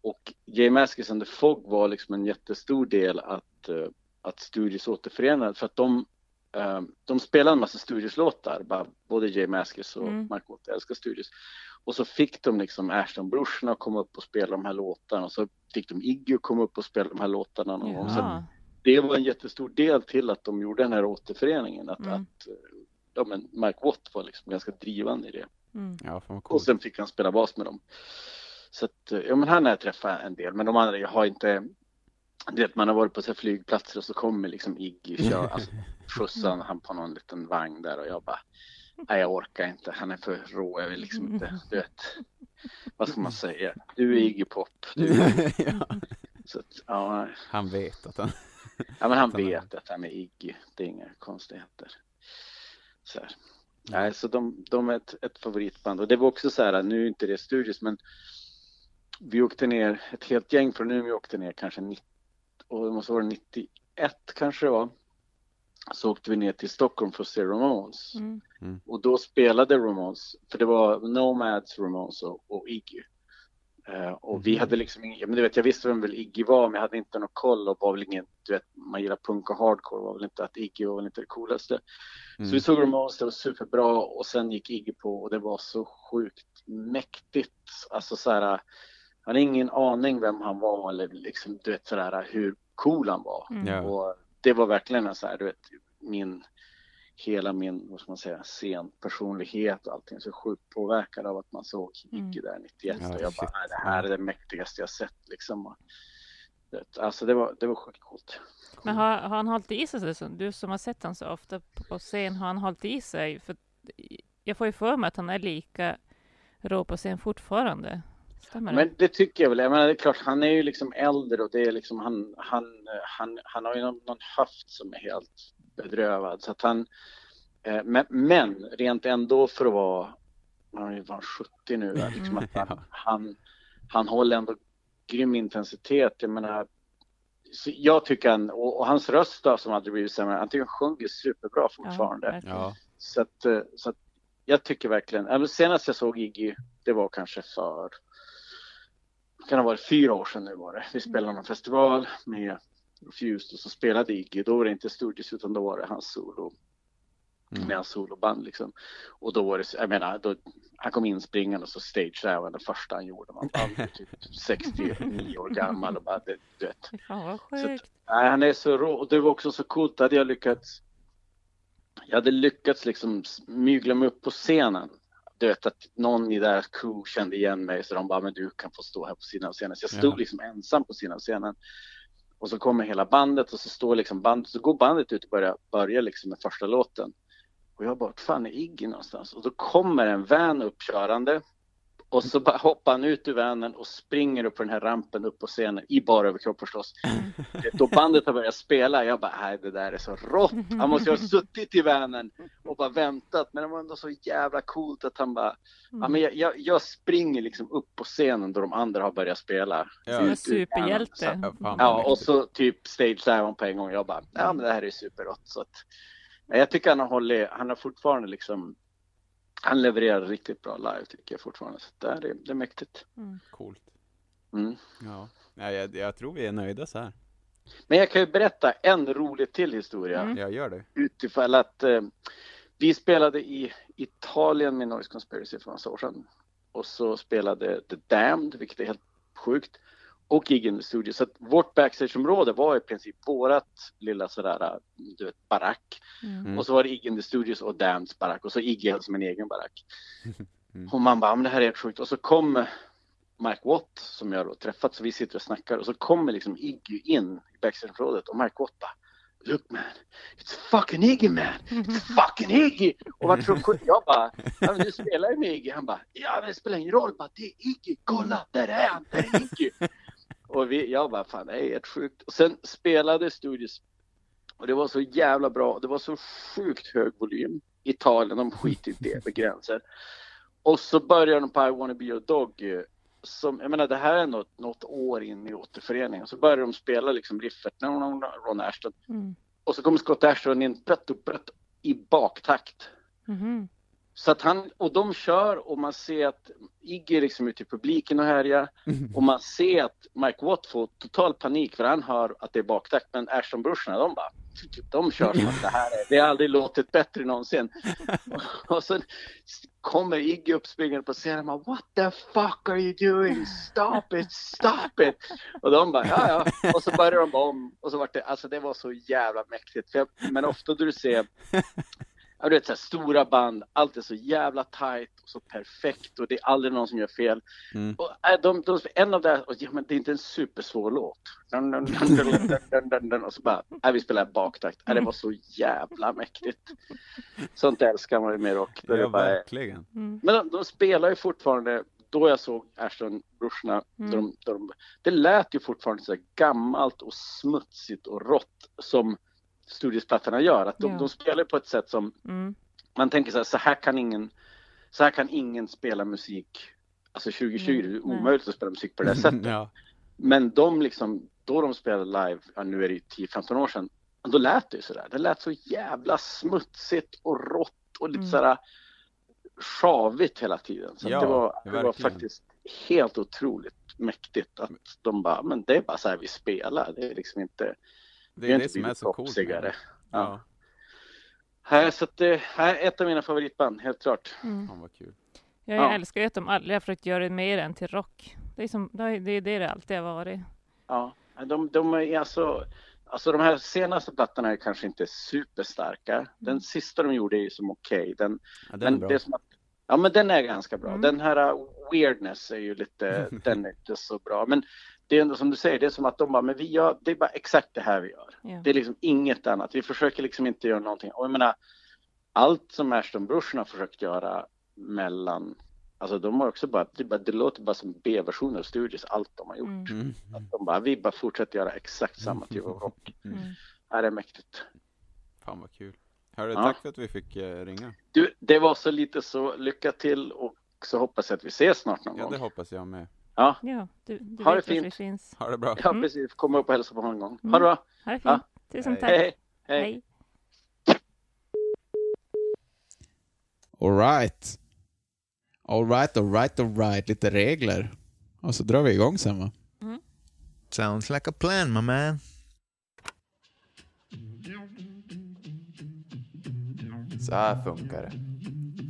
Och Jay Maskis and the Fog var liksom en jättestor del att, eh, att Studios återförenade för att de, eh, de spelade en massa Studios-låtar, bara- både Jay Maskis och Mm. Mike Watt älskar Studios. Och så fick de liksom Ashton-brorsorna att komma upp och spela de här låtarna och så fick de Iggy att komma upp och spela de här låtarna någon gång. Så det var en jättestor del till att de gjorde den här återföreningen. Att, Mm. att ja, men Mike Watt var liksom ganska drivande i det. Mm. Ja, Och sen fick han spela bas med dem. Så att, ja men han har jag träffat en del, men de andra, jag har inte du vet, man har varit på så här flygplatser och så kommer liksom Iggy kör, alltså, skjutsar han på någon liten vagn där och jag bara, nej jag orkar inte, han är för rå, jag vill liksom inte, du vet, vad ska man säga, du är Iggy Pop, du, ja, så att, ja, han vet att han... Ja men han Han är- vet att han är Iggy, det är inga konstigheter. Så här. Nej, så de, de är ett, ett favoritband. Och det var också så här, nu är inte det Studios men vi åkte ner, ett helt gäng från Umeå åkte ner kanske 90, och det måste vara 91 kanske det var. Så åkte vi ner till Stockholm för att se Ramones. Mm. Och då spelade Ramones, för det var Nomads, Ramones och, och Iggy. Eh, och vi Mhm. hade liksom ingen, men du vet jag visste vem väl Iggy var men jag hade inte någon koll och var väl ingen, du vet man gillar punk och hardcore var väl inte att Iggy var väl inte det coolaste. Så Mm. vi såg Ramones, det var superbra och sen gick Iggy på och det var så sjukt mäktigt. Alltså så här, hade ingen aning vem han var eller liksom du vet sådär hur cool han var. Mm. Och det var verkligen en så här, du vet, min, hela min, vad ska man säga, scenpersonlighet och allting så sjukt påverkad av att man såg Iggy där 91 Ja, och jag bara, shit. "Nej, det här är det mäktigaste jag sett liksom. Alltså det var, det var sjukt coolt. Men har, har han hållit i sig, så, du som har sett honom så ofta på scen, har han hållit i sig? För jag får ju för mig att han är lika rå på scen fortfarande. Stämmer det? Men det tycker jag väl. Jag menar, det är klart, han är ju liksom äldre och det är liksom han, han, han, han har ju någon, någon höft som är helt bedrövad. Så att han, eh, men, men rent ändå för att vara, han är ju fan 70 nu, liksom att han, han, han håller ändå grym intensitet. Jag menar, så jag tycker han, och, och hans röst då, som aldrig blivit sämre, han tycker han sjunger superbra fortfarande. Ja, Så att, eh, så att jag tycker verkligen, senast jag såg Iggy, det var kanske för, kan ha varit fyra år sedan nu var det. Vi spelade någon festival med Refused och så spelade Iggy, då var det inte Studios utan då var det hans solo, Mm. med hans soloband liksom. Och då var det, jag menar, då, han kom in springande och så stage där var det första han gjorde. Man var typ 69 år gammal och bara, det, du vet. Fan vad Så sjukt. Nej, han är så rå. Och det var också så coolt. Hade jag lyckats. Jag hade lyckats liksom mygla mig upp på scenen. Du vet att någon i deras crew kände igen mig så de bara, men du kan få stå här på sidan av scenen. Så jag stod Ja. liksom ensam på sidan av scenen. Och så kommer hela bandet och så står liksom bandet, så går bandet ut och börjar, börjar liksom med första låten. Och jag bara, fan är Iggy någonstans? Och då kommer en van uppkörande. Och så bara hoppar han ut ur vanen och springer upp på den här rampen upp på scenen i bara överkropp förstås. Då bandet har börjat spela, jag bara, nej det där är så rått. Han måste ju ha suttit i vanen och bara väntat. Men det var ändå så jävla coolt att han bara, ja men jag, jag, jag springer liksom upp på scenen då de andra har börjat spela. Ja. Som en superhjälte. Så- ja, och så typ stage dive på en gång. Jag bara, ja men det här är superrått. Så att, ja, jag tycker han har hållit, han har fortfarande liksom, han levererar riktigt bra live tycker jag fortfarande. Så det, är, det är mäktigt. Coolt. Mm. Ja, ja jag, jag tror vi är nöjda så här. Men jag kan ju berätta en rolig till historia. Mm. Jag gör det. utifall att eh, vi spelade i Italien med Noise Conspiracy för massa år sedan. Och så spelade The Damned, vilket är helt sjukt, och Gig in the Studio. Så att vårt backstageområde var i princip vårat lilla sådär, du vet, barack. Mm. Och så var det the Studios och Damneds barack och så hade som en egen barack. Mm. Och man bara, men det här är helt sjukt. Och så kom Mike Watt som jag då träffat, så vi sitter och snackar och så kommer liksom Iggy in i backstageområdet och Mike Watt bara Look man, it's fucking Iggy man! It's fucking Iggy! Och vart så sjukt, jag bara, ja, men du spelar ju med Iggy. Han bara, ja men det spelar ingen roll, bara, det är Iggy, kolla, där är han, där är Iggy! Och vi, jag bara, fan det är helt sjukt. Och sen spelade Studios och det var så jävla bra, det var så sjukt hög volym. Italien, de skiter i det med gränser. Och så börjar de på I wanna be your dog. eh, Som, jag menar det här är något, något år in i återföreningen. Så börjar de spela liksom riffet, Ron Ashton. Mm. Och så kommer Scott Ashton in brett och brett i baktakt. Mhm. Så att han, och de kör och man ser att Iggy liksom ute i publiken och härjar. Och man ser att Mike Watt får total panik för han hör att det är baktakt. Men Ashton-brorsorna de bara, de kör som att det här är, det har aldrig låtit bättre någonsin. Och så kommer Iggy upp springande på scenen och bara, What the fuck are you doing? Stop it, stop it! Och de bara, ja ja. Och så börjar de om. Och så var det, alltså det var så jävla mäktigt. Jag, men ofta då du ser Ja, du vet, så här, stora band, allt är så jävla tight och så perfekt och det är aldrig någon som gör fel. Mm. Och, äh, de, de, en av det, och, ja, men det är inte en supersvår låt. Dun, dun, dun, och så bara, äh, vi spelar baktakt. Äh, det var så jävla mäktigt. Sånt älskar man ju med rock. Ja, bara, verkligen. Mm. men de, de spelar ju fortfarande, då jag såg Ashton-brorsorna, Mm. de, de, det lät ju fortfarande så här gammalt och smutsigt och rått som studiesplattorna gör. Att de, Ja. de spelar på ett sätt som Mm. man tänker så här, så här kan ingen, så här kan ingen spela musik. Alltså 2020, Nej, det är nej. omöjligt att spela musik på det sättet. ja. Men de liksom, då de spelade live, ja, nu är det ju 10-15 år sedan, då lät det ju sådär. Det lät så jävla smutsigt och rått och lite Mm. sådär sjavigt hela tiden. Så Ja, det, var, det var faktiskt helt otroligt mäktigt att de bara, men det är bara så här vi spelar. Det är liksom inte, Det är det inte som är så coolt. det. Ja. Ja. Här, så att det här är ett av mina favoritband, helt klart. Mm. Fan vad kul. Jag Ja. älskar ju att de aldrig har försökt göra det mer än till rock. Det är, som, det är det, det det alltid har varit. Ja, de, de är alltså, alltså de här senaste plattorna är kanske inte superstarka. Den sista de gjorde är ju som okej. Den, Ja, den är men bra. det är som att, ja men den är ganska bra. Mm. Den här uh, weirdness är ju lite, den är inte så bra. Men det är ändå som du säger, det är som att de bara, men vi gör, det är bara exakt det här vi gör. Ja. Det är liksom inget annat. Vi försöker liksom inte göra någonting. Och jag menar, allt som Ashton-brorsorna har försökt göra mellan, alltså de har också bara, det, bara, det låter bara som B-versioner av Studios, allt de har gjort. Mm. Mm. Att de bara, vi bara fortsätter göra exakt samma typ av rock. Mm. Är det mäktigt. Fan vad kul. Hörru, Ja. tack för att vi fick eh, ringa. Du, det var så lite så, lycka till och så hoppas jag att vi ses snart någon Ja, det gång. hoppas jag med. Ja, Ja, du, du Ha det fint. finns. Ha det bra. ja Mm. precis. Komma upp och hälsa på någon gång. Mm. Ha det bra. Ha det fint. Ja. Tusen Hej. tack. Hej, hej. Hej. Alright. Alright, alright, alright. Lite regler. Och så drar vi igång sen va? Sounds like a plan, my man. Så här funkar det.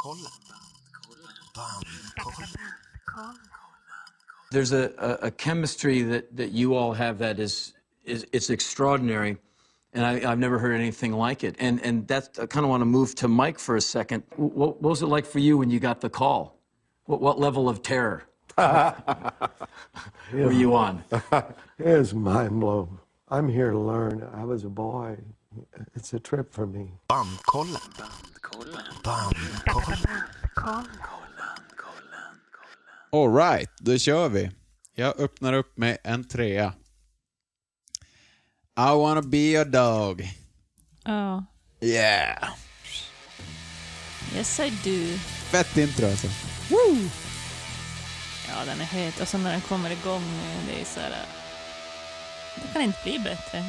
Bandkollen. Bandkollen. There's a, a, a chemistry that, that you all have that is, is it's extraordinary. And I, I've never heard anything like it. And, and that's, I kind of want to move to Mike for a second. What, what was it like for you when you got the call? What, what level of terror were you on? It's mind blown. I'm here to learn. I was a boy. It's a trip for me. Bandkollen. Bandkollen. Alright, då kör vi. Jag öppnar upp med en trea. I wanna be your dog. Ja. Yeah! Yes I do. Fett intro alltså. Ja, den är het. Och så när den kommer igång, det är så här... Det kan inte bli bättre.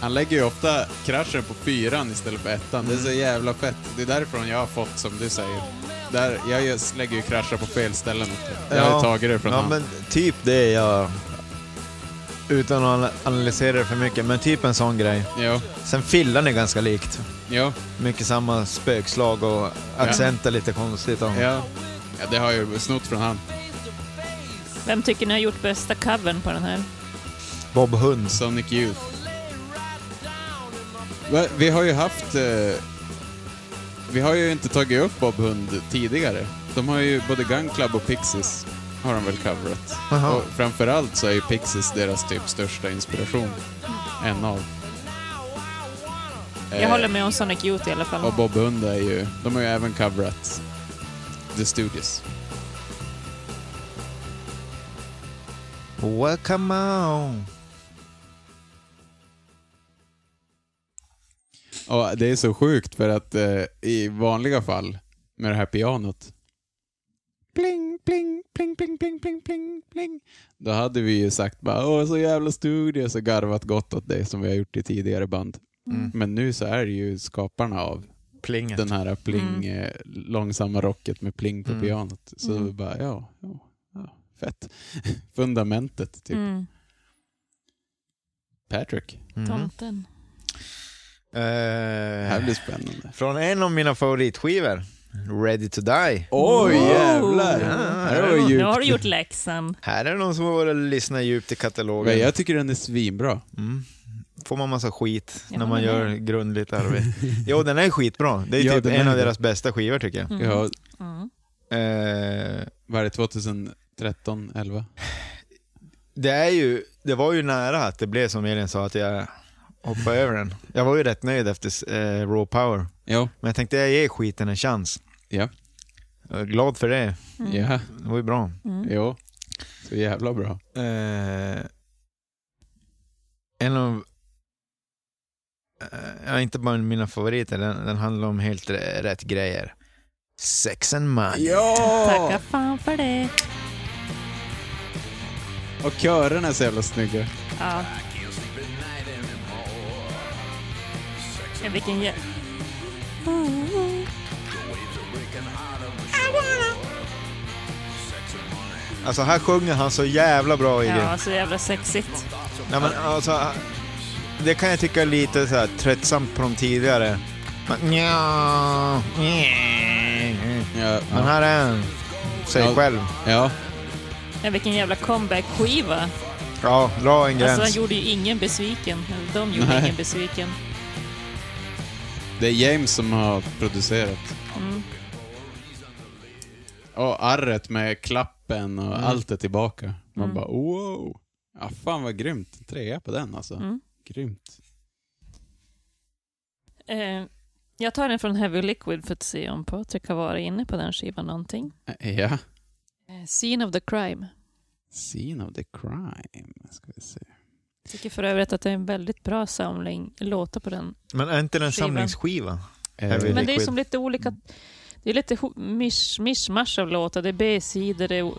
Han lägger ju ofta kraschen på fyran istället för ettan. Det är så jävla fett. Det är därifrån jag har fått, som du säger. Där, jag just lägger ju krascher på fel ställen. Jag har ju tagit det från ja, han. men typ det jag... utan att analysera det för mycket, men typ en sån grej. Ja, Sen fillan är ganska likt. ja, Mycket samma spökslag och accenter lite konstigt. Och... ja. Ja, det har jag ju snott från han. Vem tycker ni har gjort bästa covern på den här? Bob Hund. Sonic Youth. Vi har ju haft... Eh, vi har ju inte tagit upp Bob Hund tidigare. De har ju både Gun Club och Pixies har de väl coverat. Jaha. Och framförallt så är ju Pixies deras typ största inspiration. En av. Jag Eh, håller med om Sonic Youth i alla fall. Och Bob Hund är ju... De har ju även coverat The Studios. Welcome on. Och det är så sjukt för att eh, i vanliga fall med det här pianot pling, pling, pling, pling, pling, pling, pling, pling. Då hade vi ju sagt bara åh så jävla studios och garvat gott åt det som vi har gjort i tidigare band. Mm. Men nu så är det ju skaparna av Plinget. den här pling, Mm. eh, långsamma rocket med pling på Mm. pianot. Så Mm. bara ja, ja, ja, fett. Fundamentet typ. Mm. Patrick, Mm. Tomten. det här Eh, blir spännande. från en av mina favoritskivor, Ready to Die. Oj jävlar! Ja, här var Nu djupt. har du gjort läxan. Här är det någon som har varit och lyssnat djupt i katalogen. Men jag tycker den är svinbra. Mm. Får man massa skit Ja, när man gör det- grundligt arbete. jo, den är skitbra. Det är Ja, typ en är av bra. deras bästa skivor tycker jag. Mm. Ja, Mm. Eh, vad är det, 2013, 11? det, är ju, det var ju nära att det blev som Elin sa, att jag hoppade över den. Jag var ju rätt nöjd efter eh, Raw Power. Ja, Men jag tänkte jag ger skiten en chans. ja, Jag är glad för det. Mm. ja, Det var ju bra. Mm. jo. Så jävla bra. Eh, en av... Eh, ja, inte bara mina favoriter, den, den handlar om helt rätt grejer. Sex and money. Tacka fan för det. Och körerna är så jävla snygga. Ja. Ja, vilken jä... Alltså här sjunger han så jävla bra Iggy. Ja, så jävla sexigt. Nej, men, alltså, det kan jag tycka är lite så här, tröttsamt på de tidigare. Men, nja, nja. Ja, men här är han, sig Ja. själv. ja. Ja, vilken jävla comeback-skiva. Ja, dra en Alltså, gräns. han gjorde ju ingen besviken. Eller de gjorde Nej. ingen besviken. Det är James som har producerat. Mm. Och arret med klappen och Mm. allt är tillbaka. Man Mm. bara wow. Ja, fan vad grymt. Trea på den alltså. Mm. Grymt. Eh, jag tar den från Heavy Liquid för att se om Patrik har varit inne på den skivan någonting. Eh, Ja. Eh, Scene of the Crime. Scene of the crime. Ska vi se. Jag tycker för övrigt att det är en väldigt bra samling låtar på den. Men är inte den Skivan. samlingsskiva? Eh, Heavy Men det är Liquid. som lite olika... Det är lite mish, mishmash av låtar. Det är B-sidor, det är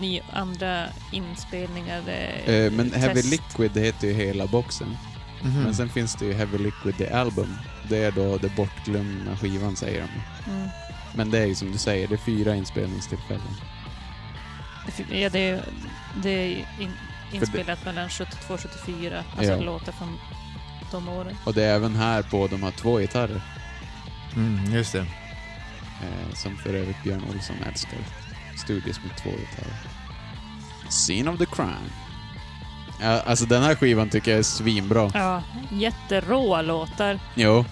ny, andra inspelningar. Det är eh, men Heavy test. Liquid det heter ju hela boxen. Mhm. Men sen finns det ju Heavy Liquid The Album. Det är då det bortglömda skivan säger de. Mm. Men det är ju som du säger, det är fyra inspelningstillfällen. Det- Ja, det är, det är in, inspelat mellan 72 och 74. Alltså Ja. låtar från de åren. Och det är även här på de har två gitarrer. Mm, just det. Eh, som för övrigt Björn Olsson älskar. Studios med två gitarrer. Scene of the crime. Ja, alltså den här skivan tycker jag är svinbra. Ja, jätteråa låtar. Jo.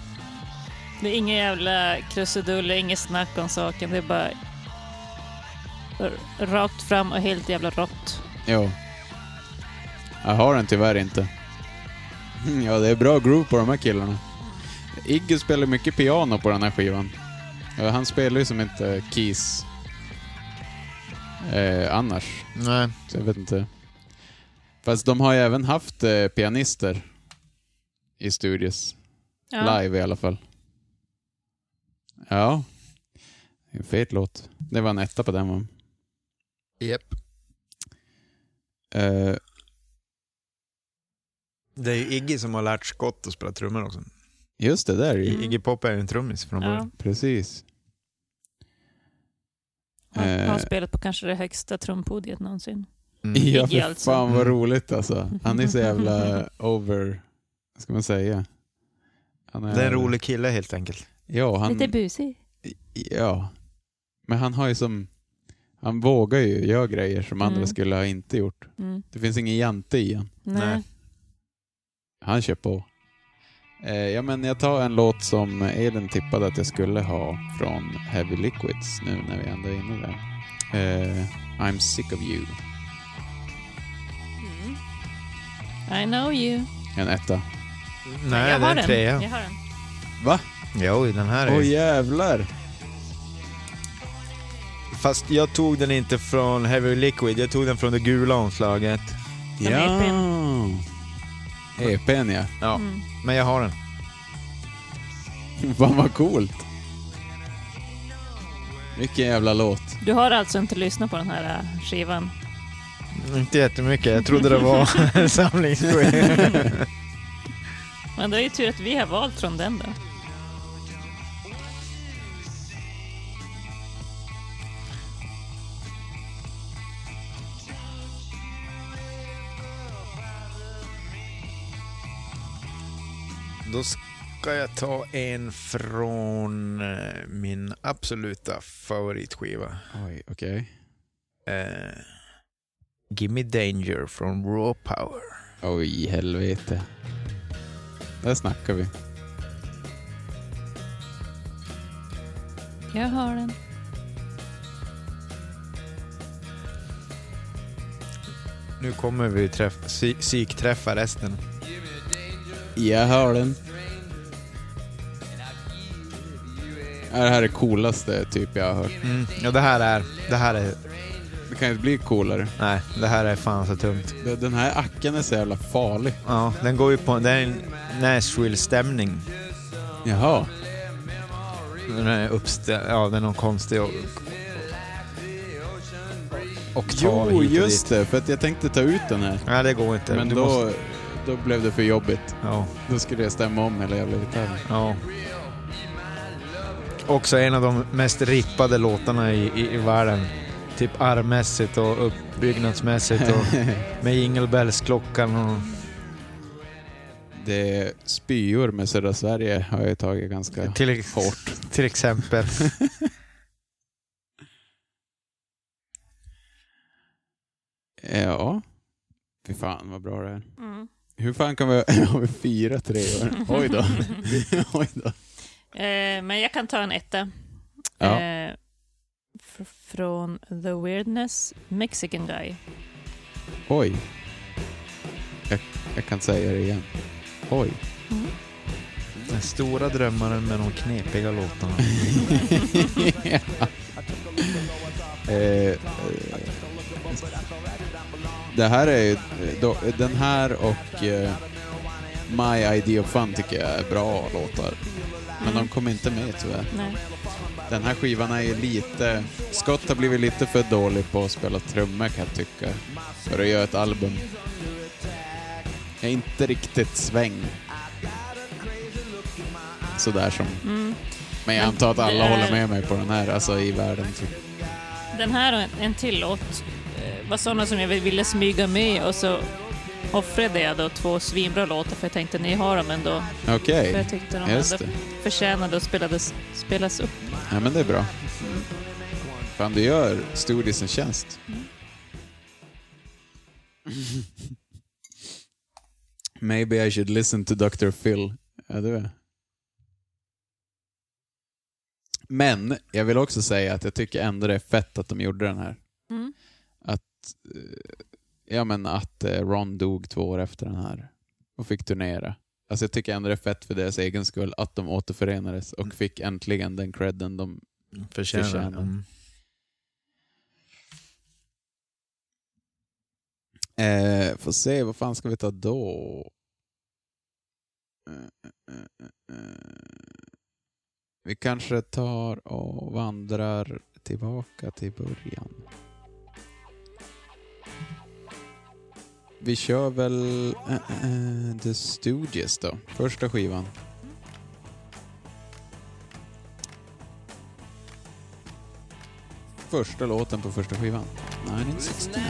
Det är inga jävla krusiduller, inget snack om saken. Det är bara rakt fram och helt jävla rått. Jo. Jag har den tyvärr inte. Ja, det är bra groove på de här killarna. Iggy spelar mycket piano på den här skivan. Han spelar ju som inte keys eh, annars. Nej. Så jag vet inte. Fast de har ju även haft eh, pianister i studios. Ja. Live i alla fall. Ja. En fet låt. Det var en etta på den va? Yep. Eh, Det är ju Iggy som har lärt Scott att spela trummor också. just det, där är. Mm. Iggy Pop är ju en trummis från Ja. början. Precis. Han Eh. har spelat på kanske det högsta trumpodiet någonsin. Mm. Ja, för alltså. fan vad Mm. roligt alltså. Han är så jävla over, vad ska man säga? Han Det är en rolig kille helt enkelt. Ja, han, Lite busig. ja. Men han har ju som, han vågar ju göra grejer som andra Mm. skulle ha inte gjort. Mm. Det finns ingen jante i han. Nej. Han kör på. Eh, ja, men jag tar en låt som Elin tippade att jag skulle ha från Heavy Liquids nu när vi ändå är inne där. Eh, I'm sick of you. Mm. I know you. En etta. Nej, jag det är en den. trea. Jag har den. Va? Jo, den här är... Åh jävlar! Fast jag tog den inte från Heavy Liquid, jag tog den från det gula omslaget. Som ja! EPn. Ja. Ja, Mm. men jag har den. Fan vad coolt. Vilken jävla låt. Du har alltså inte lyssnat på den här äh, skivan? Inte jättemycket, jag trodde det var en samlingsskiva. Men det är ju tur att vi har valt från den då. Då ska jag ta en från eh, min absoluta favoritskiva. Oj, okej. Eh, Gimme Danger från Raw Power. Oj, helvete. Där snackar vi. Jag har den. Nu kommer vi träff, psy, psykträffa resten. Jag hör den. Ja, Det här är det coolaste typ jag har hört. Mm. Ja, det här är... Det här är... Det kan ju inte bli coolare. Nej, det här är fan så tungt. Det- Den här acken är så jävla farlig. Ja, den går ju på... Det är en Nashville-stämning. Jaha. Den är uppställd... Ja, den är någon konstig... och- Jo, hit och just dit. det. För att jag tänkte ta ut den här. Nej, det går inte. Men Du då, måste- då blev det för jobbigt. Ja, Då skulle jag stämma om hela jävla gitarren. ja. Också en av de mest rippade låtarna i, i, i världen. Typ armmässigt och uppbyggnadsmässigt och med Jingle Bells-klockan och... Det är spyor med södra Sverige har jag tagit ganska Till, hårt. till exempel. Ja. Fy fan vad bra det är. Mm. Hur fan kan vi ha vi fyra treor? Oj då. Oj då. Eh, men jag kan ta en etta. Ja. Eh, från The Weirdness, Mexican Guy. Oj. Jag, jag kan säga det igen. Oj. Den stora drömmaren med de knepiga låtarna. eh, eh, det här är ju- då, den här och eh, My Idea of Fun tycker jag är bra låtar. Men de kom inte med tyvärr. Nej. Den här skivan är ju lite... Scott har blivit lite för dålig på att spela trummor kan jag tycka. För att göra ett album. Jag är inte riktigt sväng. Sådär som... Mm. Men jag antar att alla är- håller med mig på den här, alltså i världen. Typ. Den här och en, till låt var sådana som jag ville smyga med och så offrade jag då två svinbra låtar för jag tänkte ni har dem ändå. Okej, För jag tyckte de just ändå det. förtjänade att spelades, spelas upp. Ja men det är bra. Fan, du gör Studios en tjänst. Maybe I should listen to Dr. Phil. Ja, det är. Men jag vill också säga att jag tycker ändå det är fett att de gjorde den här. Mm. Att, eh, ja, men att eh, Ron dog två år efter den här och fick turnera. Alltså jag tycker ändå det är fett för deras egen skull att de återförenades och fick äntligen den credden de Förtjänar. Förtjänar. Mm. Eh, får se, vad fan ska vi ta då? Eh, eh, eh. Vi kanske tar och vandrar tillbaka till början. Vi kör väl eh, eh, The Stooges då, första skivan. Första låten på första skivan. 1969.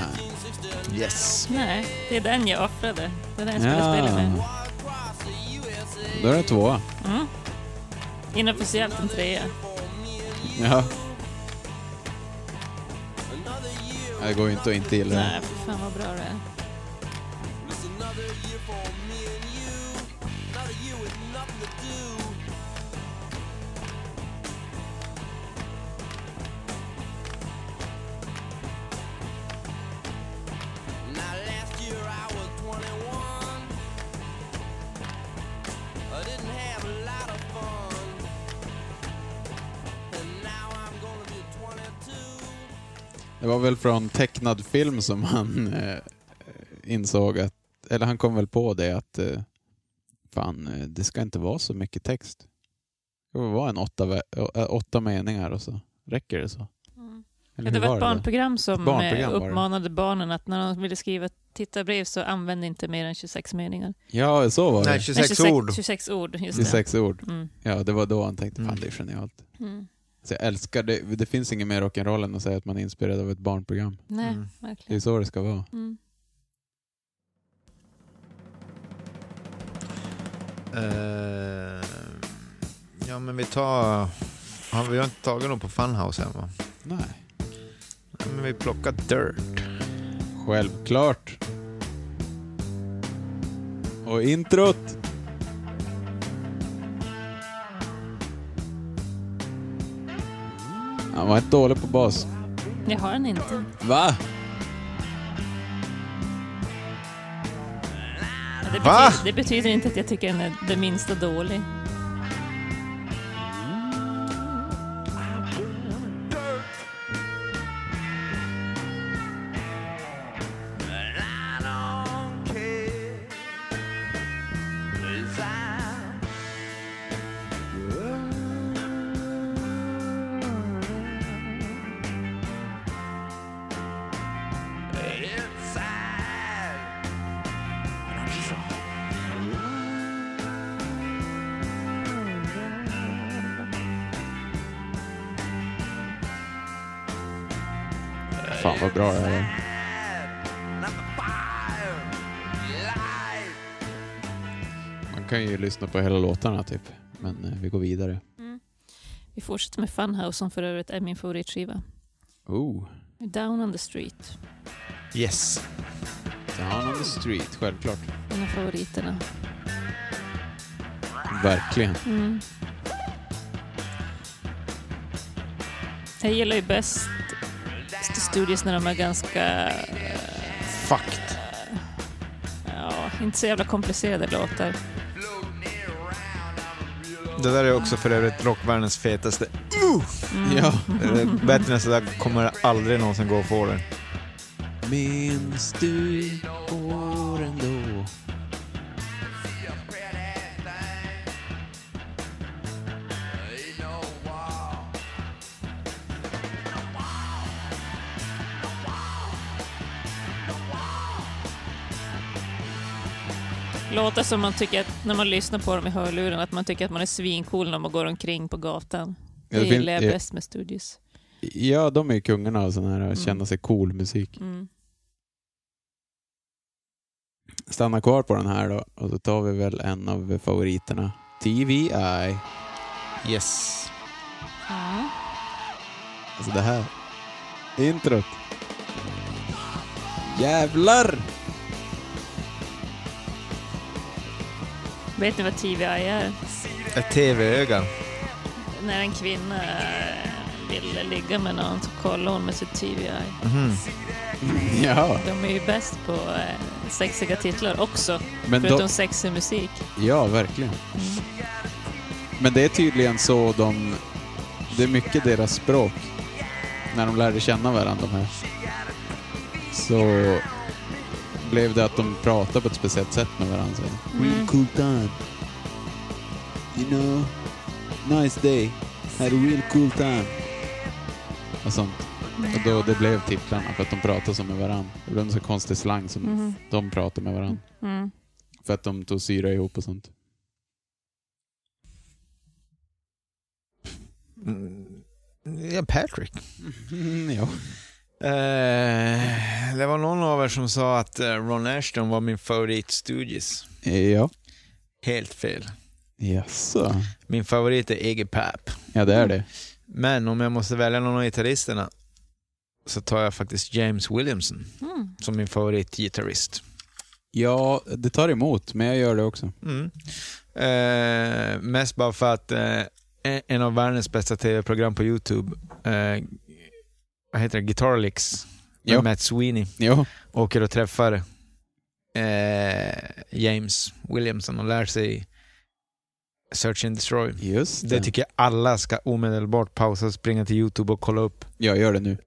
Yes. Nej, det är den jag offrade. Det är den jag skulle spela med. Då är det tvåa. Mm. Inofficiellt en trea. Ja. Det går ju inte att inte gilla Nej, för fan vad bra det är. Another year for me and you. Another year with nothing to do. Now last year I was 21. I didn't have a lot of fun. And now I'm gonna be 22. Det var väl från tecknad film som han eh, insåg att, eller han kom väl på det att eh, fan, eh, det ska inte vara så mycket text. Det ska vara en åtta, åtta meningar och så räcker det så. Mm. Eller det hur var ett det? barnprogram som Ett barnprogram eh, var det. uppmanade barnen att när de ville skriva tittarbrev så använd inte mer än 26 meningar. Ja, så var det. Nej, 26 ord. 26 ord, just det. 26 ord. Mm. Ja, det var då han tänkte, fan Mm. det är genialt. Mm. Så jag älskar det. Det finns inget mer rock'n'roll än att säga att man är inspirerad av ett barnprogram. Nej, Mm. Det är verkligen. så det ska vara. Mm. Eh, ja, men vi tar... Ja, vi har inte tagit någon på Funhouse än va? Nej. Ja, men vi plockar Dirt. Självklart. Och introt. Han var inte dålig på bas. Jag har den inte. Va? Det betyder, det betyder inte att jag tycker den är det minsta dålig. Kan ju lyssna på hela låtarna typ. Men eh, vi går vidare. Mm. Vi fortsätter med Funhouse som för övrigt är min favoritskiva. Oh. Down on the Street. Yes. Down on the street, självklart. En av favoriterna. Verkligen. Mm. Jag gillar ju bäst St- Studios när de är ganska... eh, Fucked. Ja, inte så jävla komplicerade låtar. Det där är också för övrigt rockvärldens fetaste. Mm. Ja. Bättre än sådär kommer det aldrig någonsin gå att få det. Minns du åren Låtar som man tycker att när man lyssnar på dem i hörluren, att man tycker att man är svincool när man går omkring på gatan. Det fin- gillar jag ja. bäst med Studios. Ja, de är ju kungarna av sån här Mm. känna sig cool musik. Mm. Stanna kvar på den här då och så tar vi väl en av favoriterna. TVI. Yes. Ja. Alltså det här. Introt. Jävlar! Vet ni vad TVI är? Ett tv-öga. När en kvinna eh, vill ligga med någon så kollar hon med sitt TVI. Mhm. Ja, De är ju bäst på eh, sexiga titlar också, men förutom då, sexig musik. ja verkligen. Mm. Men det är tydligen så de... Det är mycket deras språk. När de lärde känna varandra de här. Så blev det att de pratade på ett speciellt sätt med varandra. Mm. Real cool time. You know, nice day. Had a real cool time. Och sånt. Och då det blev titlarna för att de pratade så med varandra. Det blev en så konstig slang som Mhm. de pratade med varandra. Mm. För att de tog syra ihop och sånt. Mm. Ja, Patrick. Mm, ja. Eh, det var någon av er som sa att eh, Ron Ashton var min favorit Stooges. Ja. Helt fel. Jaså? Min favorit är Iggy Pop. Ja, det är det. Men om jag måste välja någon av gitarristerna så tar jag faktiskt James Williamson Mm. som min favoritgitarrist. Ja, det tar emot, men jag gör det också. Mm. Eh, mest bara för att eh, en av världens bästa tv-program på YouTube, eh, vad heter det, Guitar Licks, med Jo. Matt Sweeney, Jo. åker och träffar eh, James Williamson och lär sig Search and Destroy. Just det. Det tycker jag alla ska omedelbart pausa springa till YouTube och kolla upp. Jag gör det nu.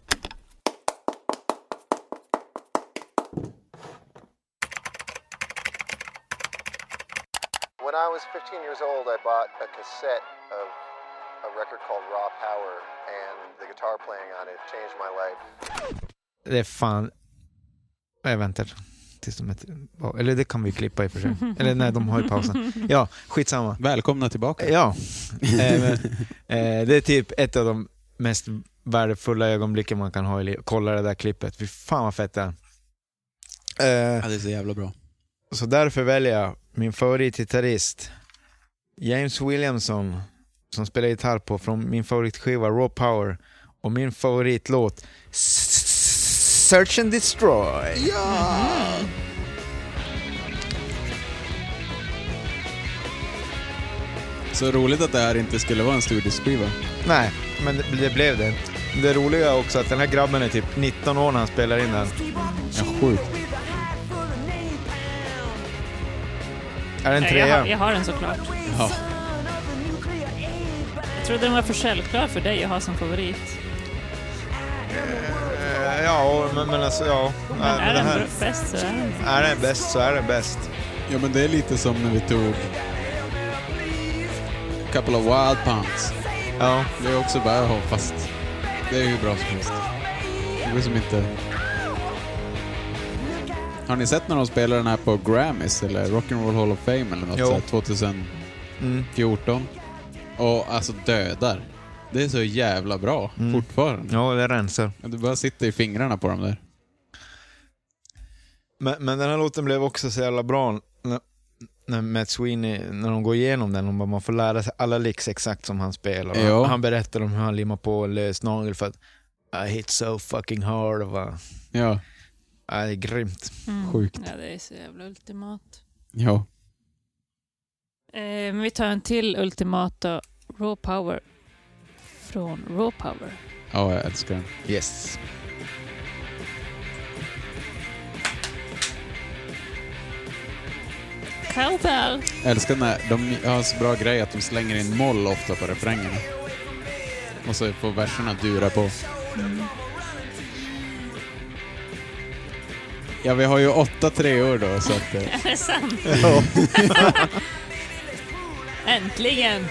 When I was 15 years old, I bought a cassette of a record called Raw Power, and the guitar playing on it changed my life. Det är fan... Jag väntar tills de är... Eller det kan vi klippa i och för sig. Eller nej, de har ju pausen. Ja, skitsamma. Välkomna tillbaka. Ja. Eh, men, eh, det är typ ett av de mest värdefulla ögonblicken man kan ha i livet. Kolla det där klippet. Fy fan vad fett det är. Eh, Ja, det är så jävla bra. så därför väljer jag min favoritgitarrist James Williamson som spelar gitarr på från min favoritskiva Raw Power och min favoritlåt Search and Destroy. Så roligt att det här inte skulle vara en studieskiva. Nej, men det, det blev det. Det roliga är också att den här grabben är typ 19 år när han spelar in den. Ja, sjukt. Är det en Jag, trea? har, jag har den såklart. Ja. Jag trodde den var för självklar för dig att ha som favorit. Eh, Ja, men, men alltså ja. Men Nej, är men den här, bäst så är den. är den bäst så är den bäst. ja, men det är lite som när vi tog Couple of Wild Pumps. Ja. Det är också bara, ja, fast det är hur bra som helst. Det går som inte... Har ni sett när de spelar den här på Grammys eller Rock'n'Roll Hall of Fame eller något Jo. sånt 2014? Mm. Och alltså dödar. Det är så jävla bra Mm. fortfarande. Ja, det rensar. Du bara sitter i fingrarna på dem där. Men, men den här låten blev också så jävla bra när, när Matt Sweeney, när de går igenom den, bara man får lära sig alla licks exakt som han spelar. Och Ja. Han, han berättar om hur han limmar på lös nagel för att I hit so fucking hard. Och bara, Ja, ja, det är grymt. Mm. Sjukt. Ja, det är så jävla ultimat. ja. Eh, men vi tar en till ultimata Raw Power från Raw Power. Ja, jag älskar den. Yes. Cowbell. Jag älskar när de har så bra grej att de slänger in moll ofta på refrängerna. Och så får verserna dura på. Ja, vi har ju åtta treor då, så att... eh, Är det sant? Äntligen!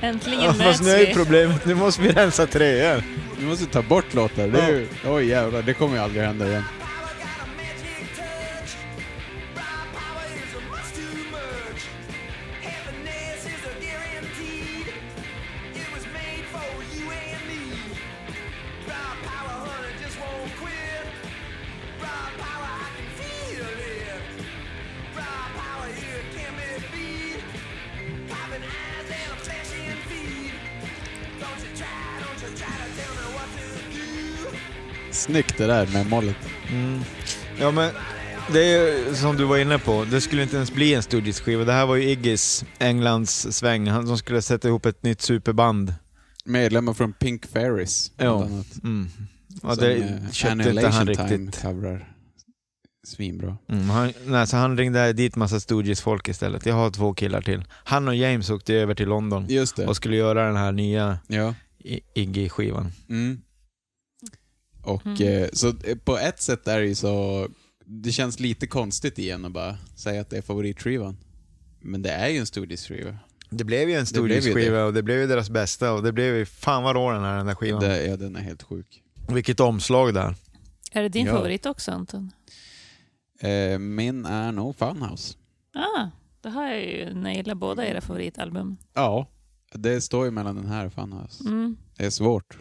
Äntligen Ja, möts fast nu är ju vi. problemet, nu måste vi rensa treor. Vi måste ta bort låtar. Det är ju... Oj jävlar, det kommer ju aldrig hända igen. Snyggt det där med mollet. Mm. Ja, men det är ju som du var inne på, det skulle inte ens bli en Stooges-skiva. Det här var ju Iggys, Englands sväng. Han som skulle sätta ihop ett nytt superband. Medlemmar från Pink Fairies. Ja. Mm. Ja, det eh, köpte inte han riktigt. svinbra. Mm, han, nej, så han ringde dit massa Stooges-folk istället. Jag har två killar till. Han och James åkte över till London Just det. och skulle göra den här nya Ja. Iggy-skivan. Mm. Och Mm. eh, så eh, på ett sätt är det ju så... Det känns lite konstigt igen att bara säga att det är favoritskivan. Men det är ju en Stooges-skiva. Det blev ju en Det ju Stooges-skiva och det blev ju deras bästa och det blev ju fan vad rå den här, den där skivan. Det, ja, den är helt sjuk. Vilket omslag där. Är det din Ja. favorit också Anton? Eh, min är nog Funhouse. Ah, då har jag ju nailat båda era favoritalbum. Ja. Det står ju mellan den här och Funhouse. Mm. Det är svårt.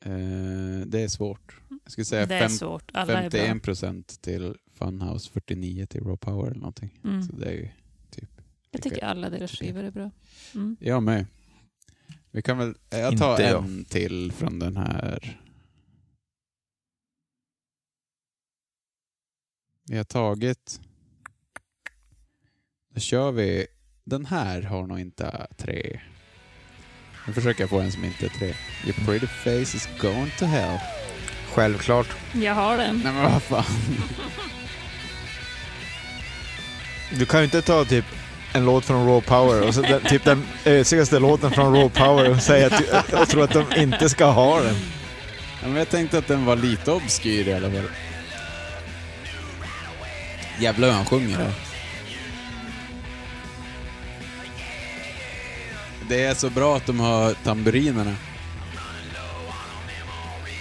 Eh, det är svårt. Jag skulle säga Det är fem, svårt. Alla är bra. 51 procent till Funhouse, 49 till Raw Power eller någonting. Mm. Så det är ju typ... Jag tycker alla deras skivor är bra. Mm. Jag med. Vi kan väl... Jag tar Inte jag. en till från den här. Vi har tagit... Då kör vi... Den här har nog inte tre. Nu försöker jag få en som inte är tre. Your pretty face is going to hell. Självklart. Jag har den. Nej men vad fan. Du kan ju inte ta typ en låt från Raw Power och så den, typ den ösigaste låten från Raw Power och säga att och tro att de inte ska ha den. Ja, men jag tänkte att den var lite obskyr i alla fall. Jävlar hur han sjunger här. Det är så bra att de har tamburinerna.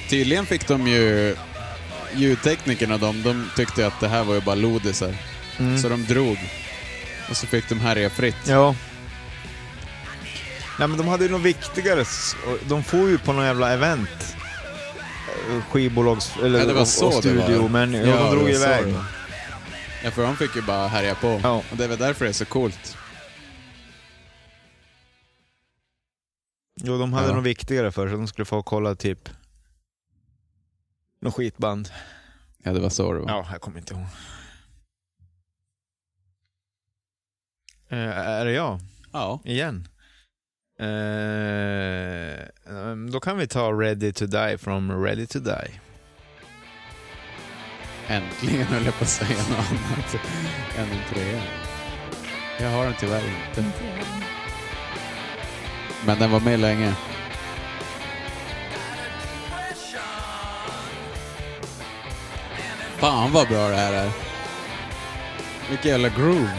Tydligen fick de ju... Ljudteknikerna de, de tyckte att det här var ju bara lodisar. Mm. Så de drog. Och så fick de härja fritt. Ja. Nej men de hade ju något viktigare. De får ju på någon jävla event. Eh, Skivbolags... Eller Ja, det var och, så och studio, men ja, Ja, de drog iväg. Ja, för de fick ju bara härja på. Ja. Och det är väl därför det är så coolt. Jo, de hade Ja. något viktigare för sig. De skulle få kolla typ... Något skitband. Ja, det var så det var. Ja, jag kommer inte ihåg. Eh, är det jag? Ja. Igen? Eh, ehm, då kan vi ta Ready to Die från Ready to Die. Äntligen höll jag på att säga något annat än en trea. Jag har den tyvärr inte. Men den var med länge. Fan vad bra det här är. Vilken jävla groove.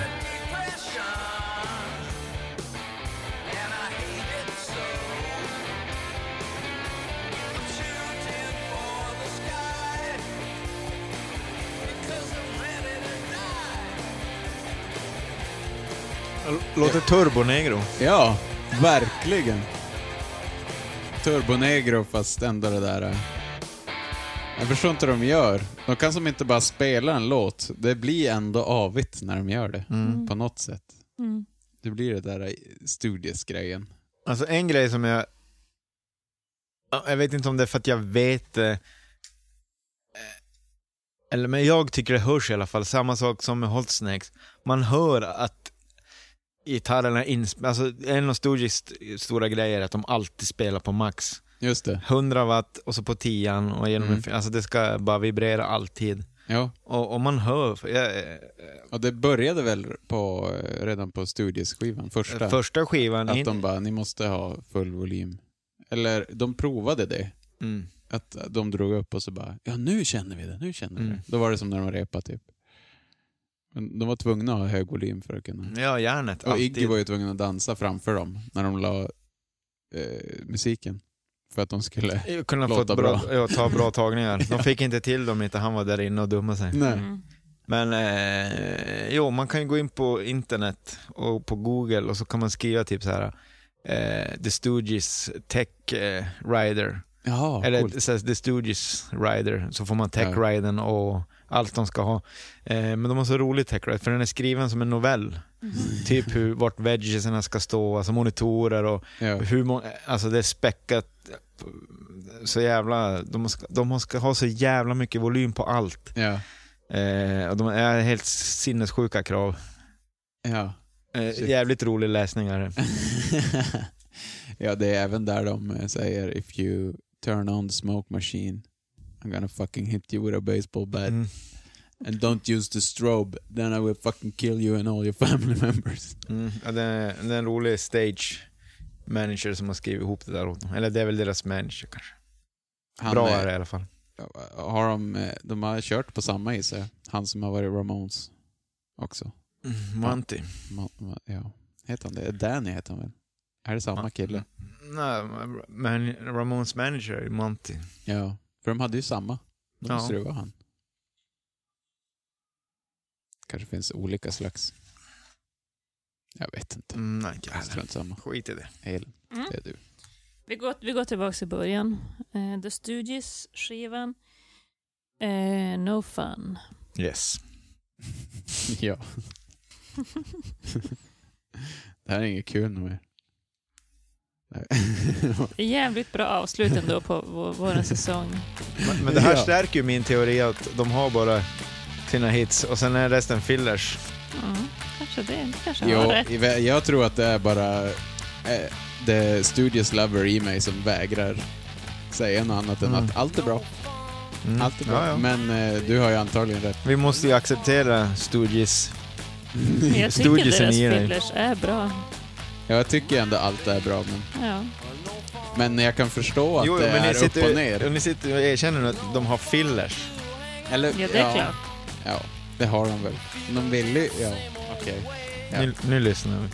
Låter Turbo Negro. Ja, verkligen. Turbo Negro fast ändå det där... eh, Jag förstår inte hur de gör. De kan som inte bara spela en låt. Det blir ändå avigt när de gör det. Mm. På något sätt. Mm. Det blir det där eh, studiesgrejen. Alltså en grej som jag... Ja, Jag vet inte om det är för att jag vet... Eh, eller men jag tycker det hörs i alla fall. Samma sak som med Hot Snakes. Man hör att gitarrerna insp... Alltså en av Stooges stora grejer är att de alltid spelar på max. Just det. 100 watt och så på tian och genom Mm. Alltså det ska bara vibrera alltid. Ja. Och, och man hör... Jag, Och det började väl på, eh, redan på studieskivan, första. första skivan... Att in- de bara, ni måste ha full volym. Eller de provade det. Mm. Att de drog upp och så bara, ja nu känner vi det, nu känner vi Mm. det. Då var det som när de repade typ. Men de var tvungna att ha hög volym för att kunna... Ja, järnet. Och alltid. Iggy var ju tvungen att dansa framför dem när de la eh, musiken. För att de skulle... kunna få låta bra, bra. Ja, ta bra tagningar. De fick inte till dem inte han var där inne och dummade sig. Nej. Mm. Men eh, jo, man kan ju gå in på internet och på Google och så kan man skriva typ så här eh, The Stooges Tech eh, Rider. Jaha, Eller här, The Stooges Rider, så får man Tech Ja. Riden och allt de ska ha. Eh, men de har så rolig Tech Ride, för den är skriven som en novell. Typ hur, vart veggiesarna ska stå, alltså monitorer och Ja. hur må, alltså det är späckat så jävla, de ska, de ska ha så jävla mycket volym på allt. Ja. Eh, och de är helt sinnessjuka krav. Ja. Eh, jävligt rolig läsning är det. ja, det är även där de eh, säger if you turn on the smoke machine I'm gonna fucking hit you with a baseball bat. Mm. And don't use the strobe, then I will fucking kill you and all your family members. Mm. Ja, det, är, det är en rolig stage manager som har skrivit ihop det där åt dem. Eller det är väl deras manager kanske. Han, Bra är det i alla fall. Har de, eh, de har kört på samma gissar jag. Han som har varit Ramones också. Mm, Monty. Ma, ma, ja. Heter han det? Danny heter han väl? Är det samma kille? Nej, men Ramones manager är Monty. Ja, för de hade ju samma. Då Ja. måste det vara han. Kanske finns olika slags... Jag vet inte. Mm, nej, inte Strunt samma. Skit i det. El, Mm. det är du. Vi går, vi går tillbaka till början. Eh, The Stooges-skivan. Eh, no Fun. Yes. ja. det här är inget kul mer. Jävligt bra avslut ändå på vår, säsong. Men, men det här Ja. stärker ju min teori att de har bara sina hits och sen är resten fillers. Mm, kanske det. det kanske har Jo, rätt. jag tror att det är bara eh, the studious lover i mig som vägrar säga något annat än Mm. att allt är bra. Mm. Allt är bra. Ja, ja. Men eh, du har ju antagligen rätt. Vi måste ju acceptera Stooges. Men jag tycker deras fillers är bra. Ja, jag tycker ändå allt är bra, men, Ja. men jag kan förstå att Jo, det är upp sitter, och ner. ni sitter och erkänner nu att de har fillers. Eller, ja, det är klart. Ja, det har de väl. De vill ju... Ja, okej. Ja. Nu, nu lyssnar vi.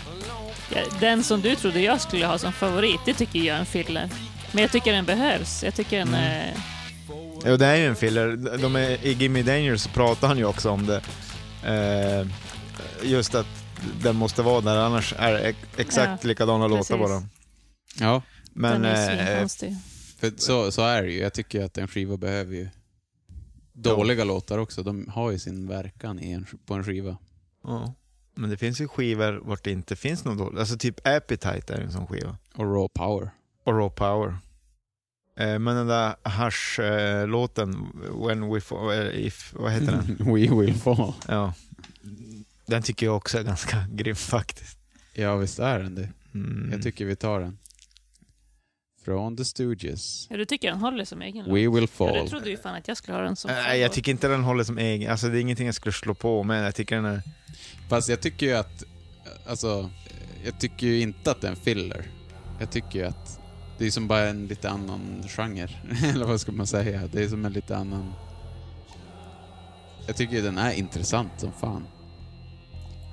Ja, den som du trodde jag skulle ha som favorit, det tycker jag är en filler. Men jag tycker den behövs. Jag tycker den Mm. är... Jo, det är ju en filler. De är, I Gimme Danger så pratar han ju också om det. Eh, just att den måste vara där, annars är det ex- exakt Ja, likadana låtar precis. bara. Ja, Men den är eh, för så, så är det ju. Jag tycker att en skiva behöver ju dåliga låtar också. De har ju sin verkan i en, på en skiva. ja. men det finns ju skivor vart det inte finns någon dålig. Alltså typ Appetite är en sån skiva. Och raw power. Och Raw Power. Eh, men den där Hush-låten, When We Fall, eh, if, vad heter den? We will fall. ja. Den tycker jag också är ganska grym faktiskt. Ja, visst är den det. Mm. Jag tycker vi tar den. Från The Stooges. Ja, du tycker den håller som egen låt? We will Ja, fall. det trodde ju fan att jag skulle ha den som Nej, favorit. jag tycker inte den håller som egen. Alltså det är ingenting jag skulle slå på med. Jag tycker den är... Fast jag tycker ju att, alltså, jag tycker ju inte att det är en filler. Jag tycker ju att det är som bara en lite annan genre. Eller vad ska man säga? Det är som en lite annan... Jag tycker ju den är intressant som fan.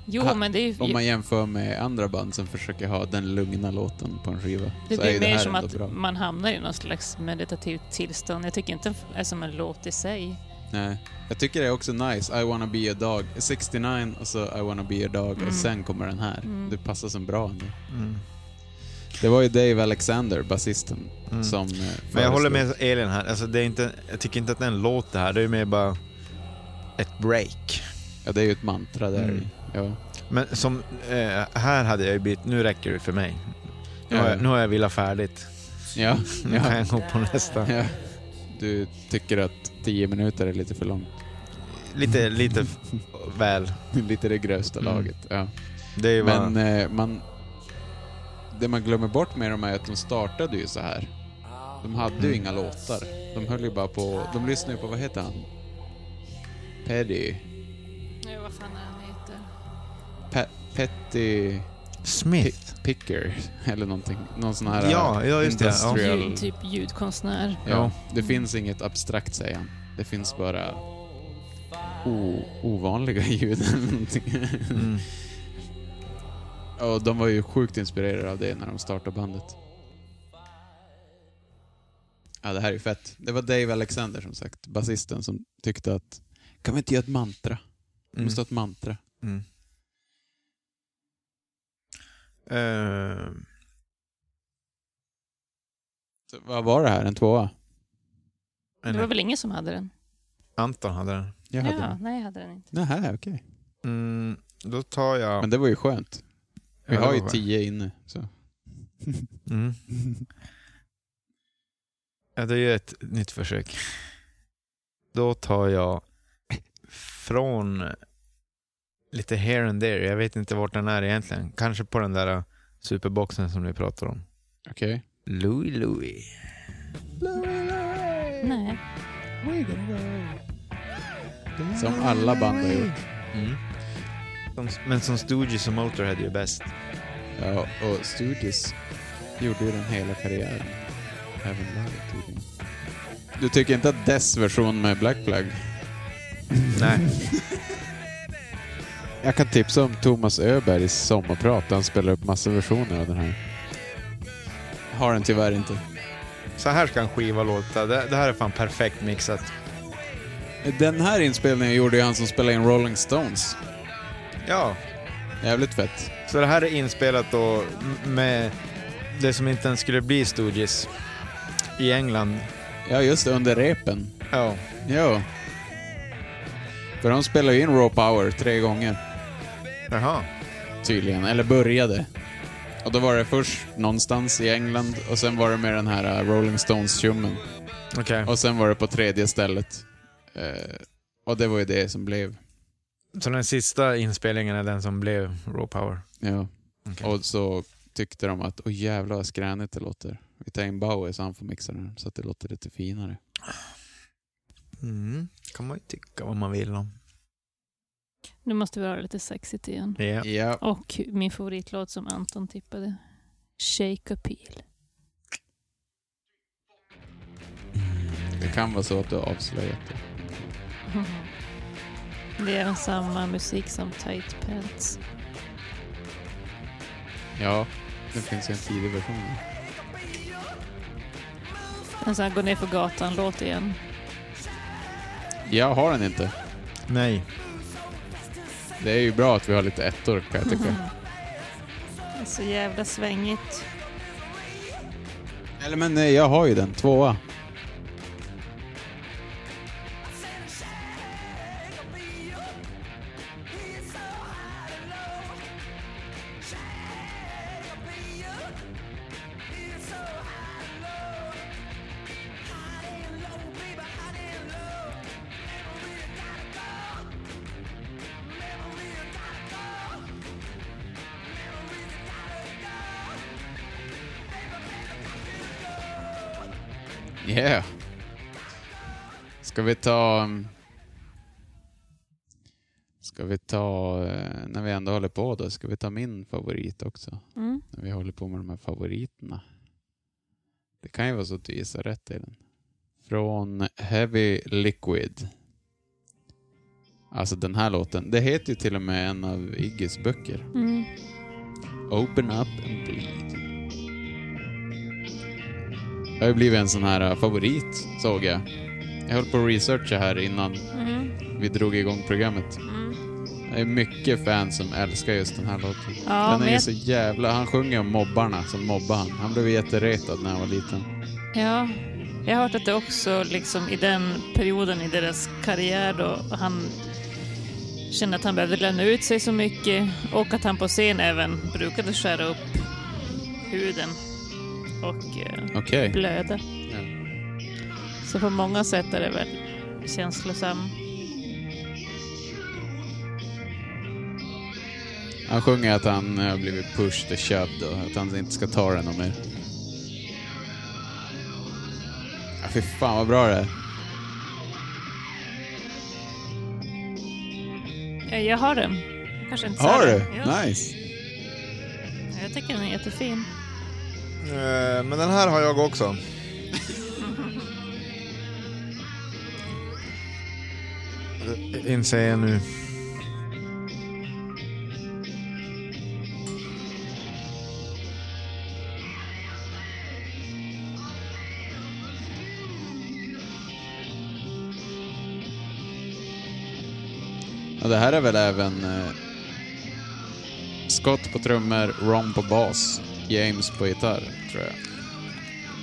Jo, Ha- men det är ju... Om man jämför med andra band som försöker ha den lugna låten på en skiva. Det så är ju blir mer här som att bra. man hamnar i någon slags meditativt tillstånd. Jag tycker inte den är som en låt i sig. Nej. Jag tycker det är också nice. I wanna be a dog. 69 och så I wanna be a dog Mm. och sen kommer den här. Mm. Det passar som bra ändå. Mm. Det var ju Dave Alexander, basisten, Mm. som eh, Men jag håller med Elin här. Alltså det är inte, jag tycker inte att det är en låt det här. Det är mer bara ett break. Ja, det är ju ett mantra där Mm. Ja. Men som, eh, här hade jag ju blivit, nu räcker det för mig. Nu har Ja. jag, nu har jag velat färdigt. Ja. Nu kan ja. jag gå på nästa. ja. Du tycker att 10 minuter är lite för långt. Lite, lite väl. lite det grövsta Mm. laget. Ja. Det är ju bara... Men eh, man... Det man glömmer bort med dem är att de startade ju så här. De hade ju Mm. inga låtar. De höll ju bara på... De lyssnade ju på, vad heter han? Paddy... Ja, vad fan är han Petty... Smith. Picker, eller någonting. Någon sån här Ja, ja, just det. Ja. industrial... Ljud, typ ljudkonstnär. Ja, det finns inget abstrakt säger han. Det finns bara o, ovanliga ljud. Mm. Och de var ju sjukt inspirerade av det när de startade bandet. Ja, det här är fett. Det var Dave Alexander som sagt, basisten, som tyckte att kan vi inte göra ett mantra? Det Mm. måste ha ett mantra. Mm. Så, vad var det här? En tvåa? Det var väl ingen som hade den? Anton hade den. Jag hade ja, den. nej jag hade den inte. Nähä, okej. Mm, då tar jag... Men det var ju skönt. Vi Ja, har ju skönt. tio inne. Så. Mm. Ja, det är ju ett nytt försök. Då tar jag från lite here and there. Jag vet inte vart den är egentligen. Kanske på den där superboxen som ni pratar om. Okej. Louis Louis. Nej. Som alla band har gjort. Mm. Som, men som Stooges och Motorhead är ju bäst. Ja, och Stooges gjorde ju den hela karriären. Även live tydligen. Du tycker inte att Dess version med Black Flag? Nej. Jag kan tipsa om Thomas Öbergs sommarprat. Han spelar upp massa versioner av den här. Har den tyvärr inte. Så här ska en skiva låta. Det, det här är fan perfekt mixat. Den här inspelningen gjorde ju han som spelade in Rolling Stones. Ja, Jävligt fett. så det här är inspelat då med det som inte ens skulle bli Stooges i England. Ja, just det, under repen. Ja. Jo. För de spelade ju in Raw Power tre gånger, Jaha. tydligen. Eller började. Och då var det först någonstans i England och sen var det med den här uh, Rolling Stones-tjummen. Okej. Och sen var det på tredje stället. Eh, och det var ju det som blev. Så den sista inspelningen är den som blev Raw Power? Ja. Okej. Och så tyckte de att, åh jävlar vad skränigt det låter. Vi tar in Bowie så han får mixa den så att det låter lite finare. Mm. kan man ju tycka vad man vill om. Nu måste vi ha lite sexigt igen. Ja. Ja. Och min favoritlåt som Anton tippade. Shake Appeal. Det kan vara så att du har avslöjat det. Det är samma musik som Tight Pants. Ja, det finns ju en tidig version. En sån här gå ner för gatan-låt igen. Jag har den inte. Nej. Det är ju bra att vi har lite ettor kan jag tycka. Det är så jävla svängigt. Eller men nej, jag har ju den. Tvåa. Yeah. Ska vi ta... um, Ska vi ta, eh, när vi ändå håller på då, ska vi ta min favorit också? Mm. När vi håller på med de här favoriterna. Det kan ju vara så att du gissar rätt i den. Från Heavy Liquid. Alltså den här låten, det heter ju till och med en av Iggys böcker. Mm. Open up and bleed. Det har ju blivit en sån här äh, favorit, såg jag. Jag höll på att researcha här innan Mm. vi drog igång programmet. Mm. Det är mycket fans som älskar just den här låten. Ja, den är men ju jag- så jävla... Han sjunger om mobbarna som mobbar han. Han blev jätteretad när han var liten. Ja, jag har hört att det också liksom i den perioden i deras karriär då han kände att han behövde lämna ut sig så mycket och att han på scen även brukade skära upp huden och eh, Okej. blöda. Ja. Så på många sätt är det väl känslosam. Han sjunger att han har blivit pushed och shoved och att han inte ska ta den någon mer. Ja, fy fan vad bra det är. Ja, Jag har den. Kanske inte Har du? Nice. Jag tycker den är jättefin. Eh, Men den här har jag också. Det inser jag nu. Ja, det här är väl även eh, Scott på trummor, Ron på bas, James på gitarr, tror jag.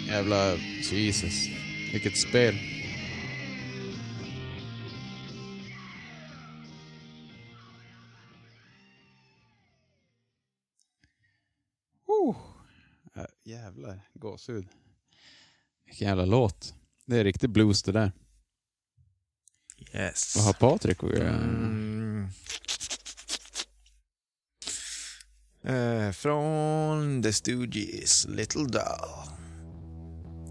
Jävla Jesus. Vilket spel. Oh. Äh, jävlar, gåshud. Vilken jävla låt. Det är riktigt blues det där. Yes. Vad har Patrik att göra? Mm. Eh, från The Stooges, Little Doll.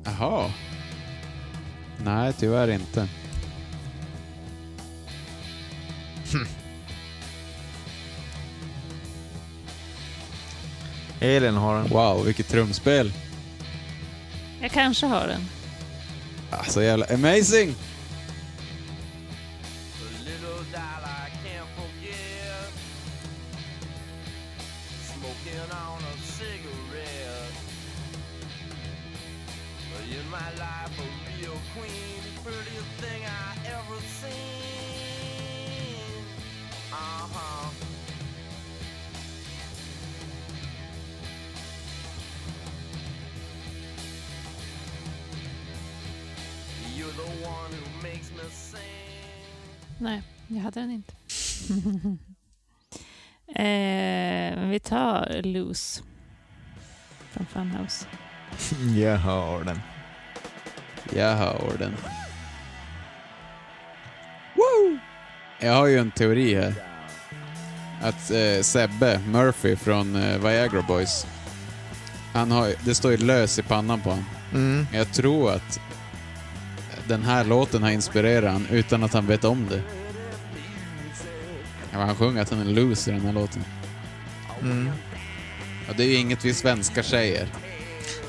Jaha. Nej, tyvärr inte. Elin har den. Wow, vilket trumspel. Jag kanske har den. Alltså jävla amazing! Nej, jag hade den inte. eh, vi tar Loose från Funhouse. Jag har den. Jag har den. Woo! Jag har ju en teori här. Att eh, Sebbe Murphy från eh, Viagra Boys, han har, det står ju lös i pannan på honom. Mm. Jag tror att den här låten har inspirerat han utan att han vet om det. Ja, han sjunger att han är loose i den här låten. Mm. Och det är ju inget vi svenskar säger.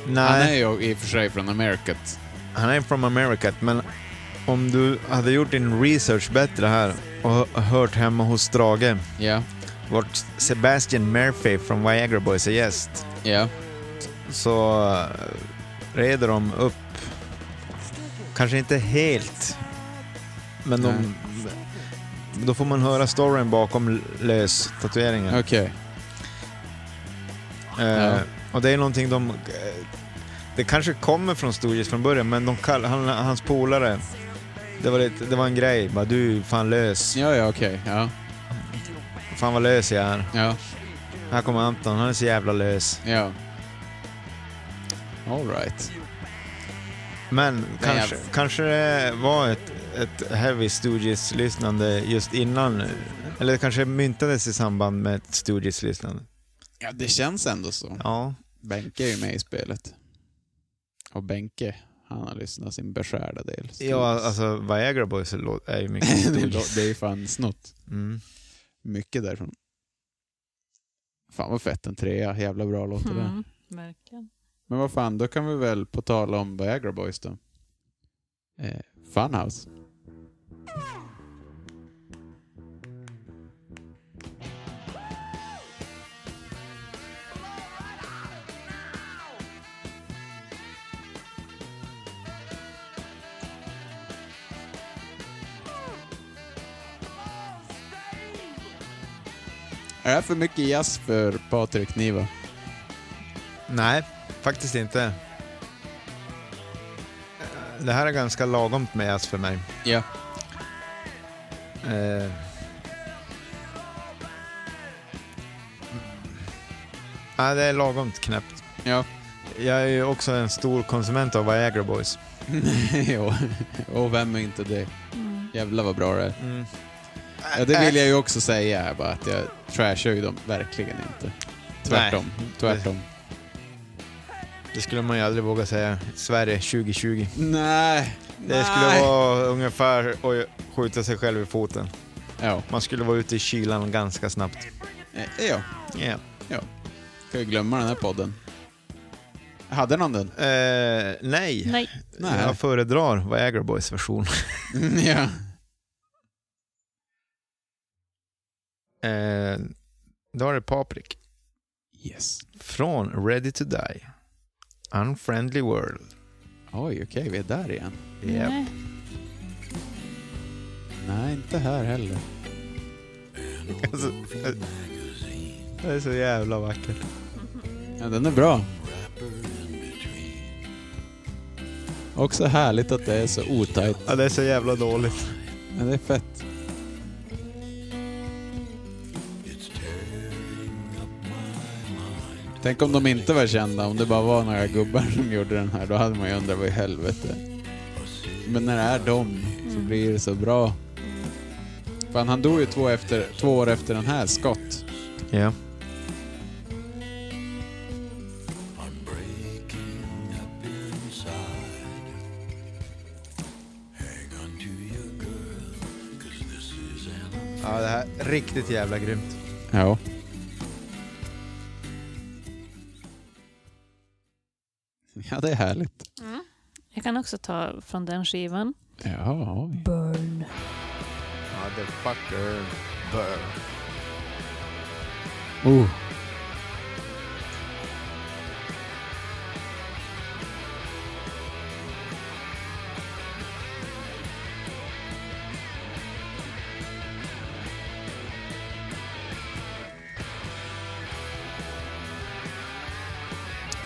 Nej. Han är ju i och för sig från Americat. Han är from America, men om du hade gjort din research bättre här och hö- hört hemma hos Strage, Ja, vart Sebastian Murphy från Viagra Boys är gäst, ja, så eh, reder de upp, kanske inte helt, men de, då får man höra storyn bakom lös-tatueringen. okej. Eh, Ja. Och det är någonting de... eh, Det kanske kommer från Stooges från början, men de kall, han, hans polare, det var, lite, det var en grej. Bara, du är fan lös. Ja, ja, okej. Ja, Fan vad lös jag är. ja, Här kommer Anton, han är så jävla lös. ja. All right. Men kanske, jag- kanske det var ett, ett Heavy Stooges-lyssnande just innan, eller kanske myntades i samband med ett Stooges-lyssnande. Ja, det känns ändå så. Ja. Benke är ju med i spelet. Och Benke, han har lyssnat sin beskärda del. Ja, alltså Viagra Boys är ju mycket det, Stooges. är- det är ju fan snott. Mm. Mycket därifrån. Fan vad fett en trea. Jävla bra låt det där. Mm, verkligen. Men vad fan, då kan vi väl på tal om Viagra Boys då. Eh, Funhouse. Är det här för mycket jazz för Patrik Niva? Nej, faktiskt inte. Det här är ganska lagomt med jazz för mig. Ja. Eh. Ja, det är lagomt knäppt. Ja. Jag är ju också en stor konsument av Viagra Boys. jo, och vem är inte det? Mm. Jävlar vad bra det är. Mm. Ja, det vill jag ju också säga bara, att jag trashar ju dem verkligen inte. Tvärtom. Tvärtom. Det skulle man ju aldrig våga säga. Sverige 2020. Nej. Det skulle vara ungefär att skjuta sig själv i foten. Ja. Man skulle vara ute i kylan ganska snabbt. Eh, Ja. Ja. ja. Ska vi glömma den här podden? Hade någon den? Eh, nej. Nej. Nej. Jag föredrar Viagra Boys version. ja. Eh, då har det Paprik. Yes. Från Ready to Die. Unfriendly World. Oj, okej, vi är där igen. Japp. Nej. Nej, inte här heller. Alltså, det är så jävla vackert. Ja, den är bra. Också härligt att det är så otajt. Ja, det är så jävla dåligt. Ja, det är fett. Tänk om de inte var kända, om det bara var några gubbar som gjorde den här, då hade man ju undrat vad i helvete. Men när det är de så blir det så bra. Fan, han dog ju två, efter, två år efter den här, Scott. Ja. Ja, det här är riktigt jävla grymt. Ja. Ja, det är härligt. Jag kan också ta från den skivan. Ja, oj. Burn. Motherfucker. Burn. Oh.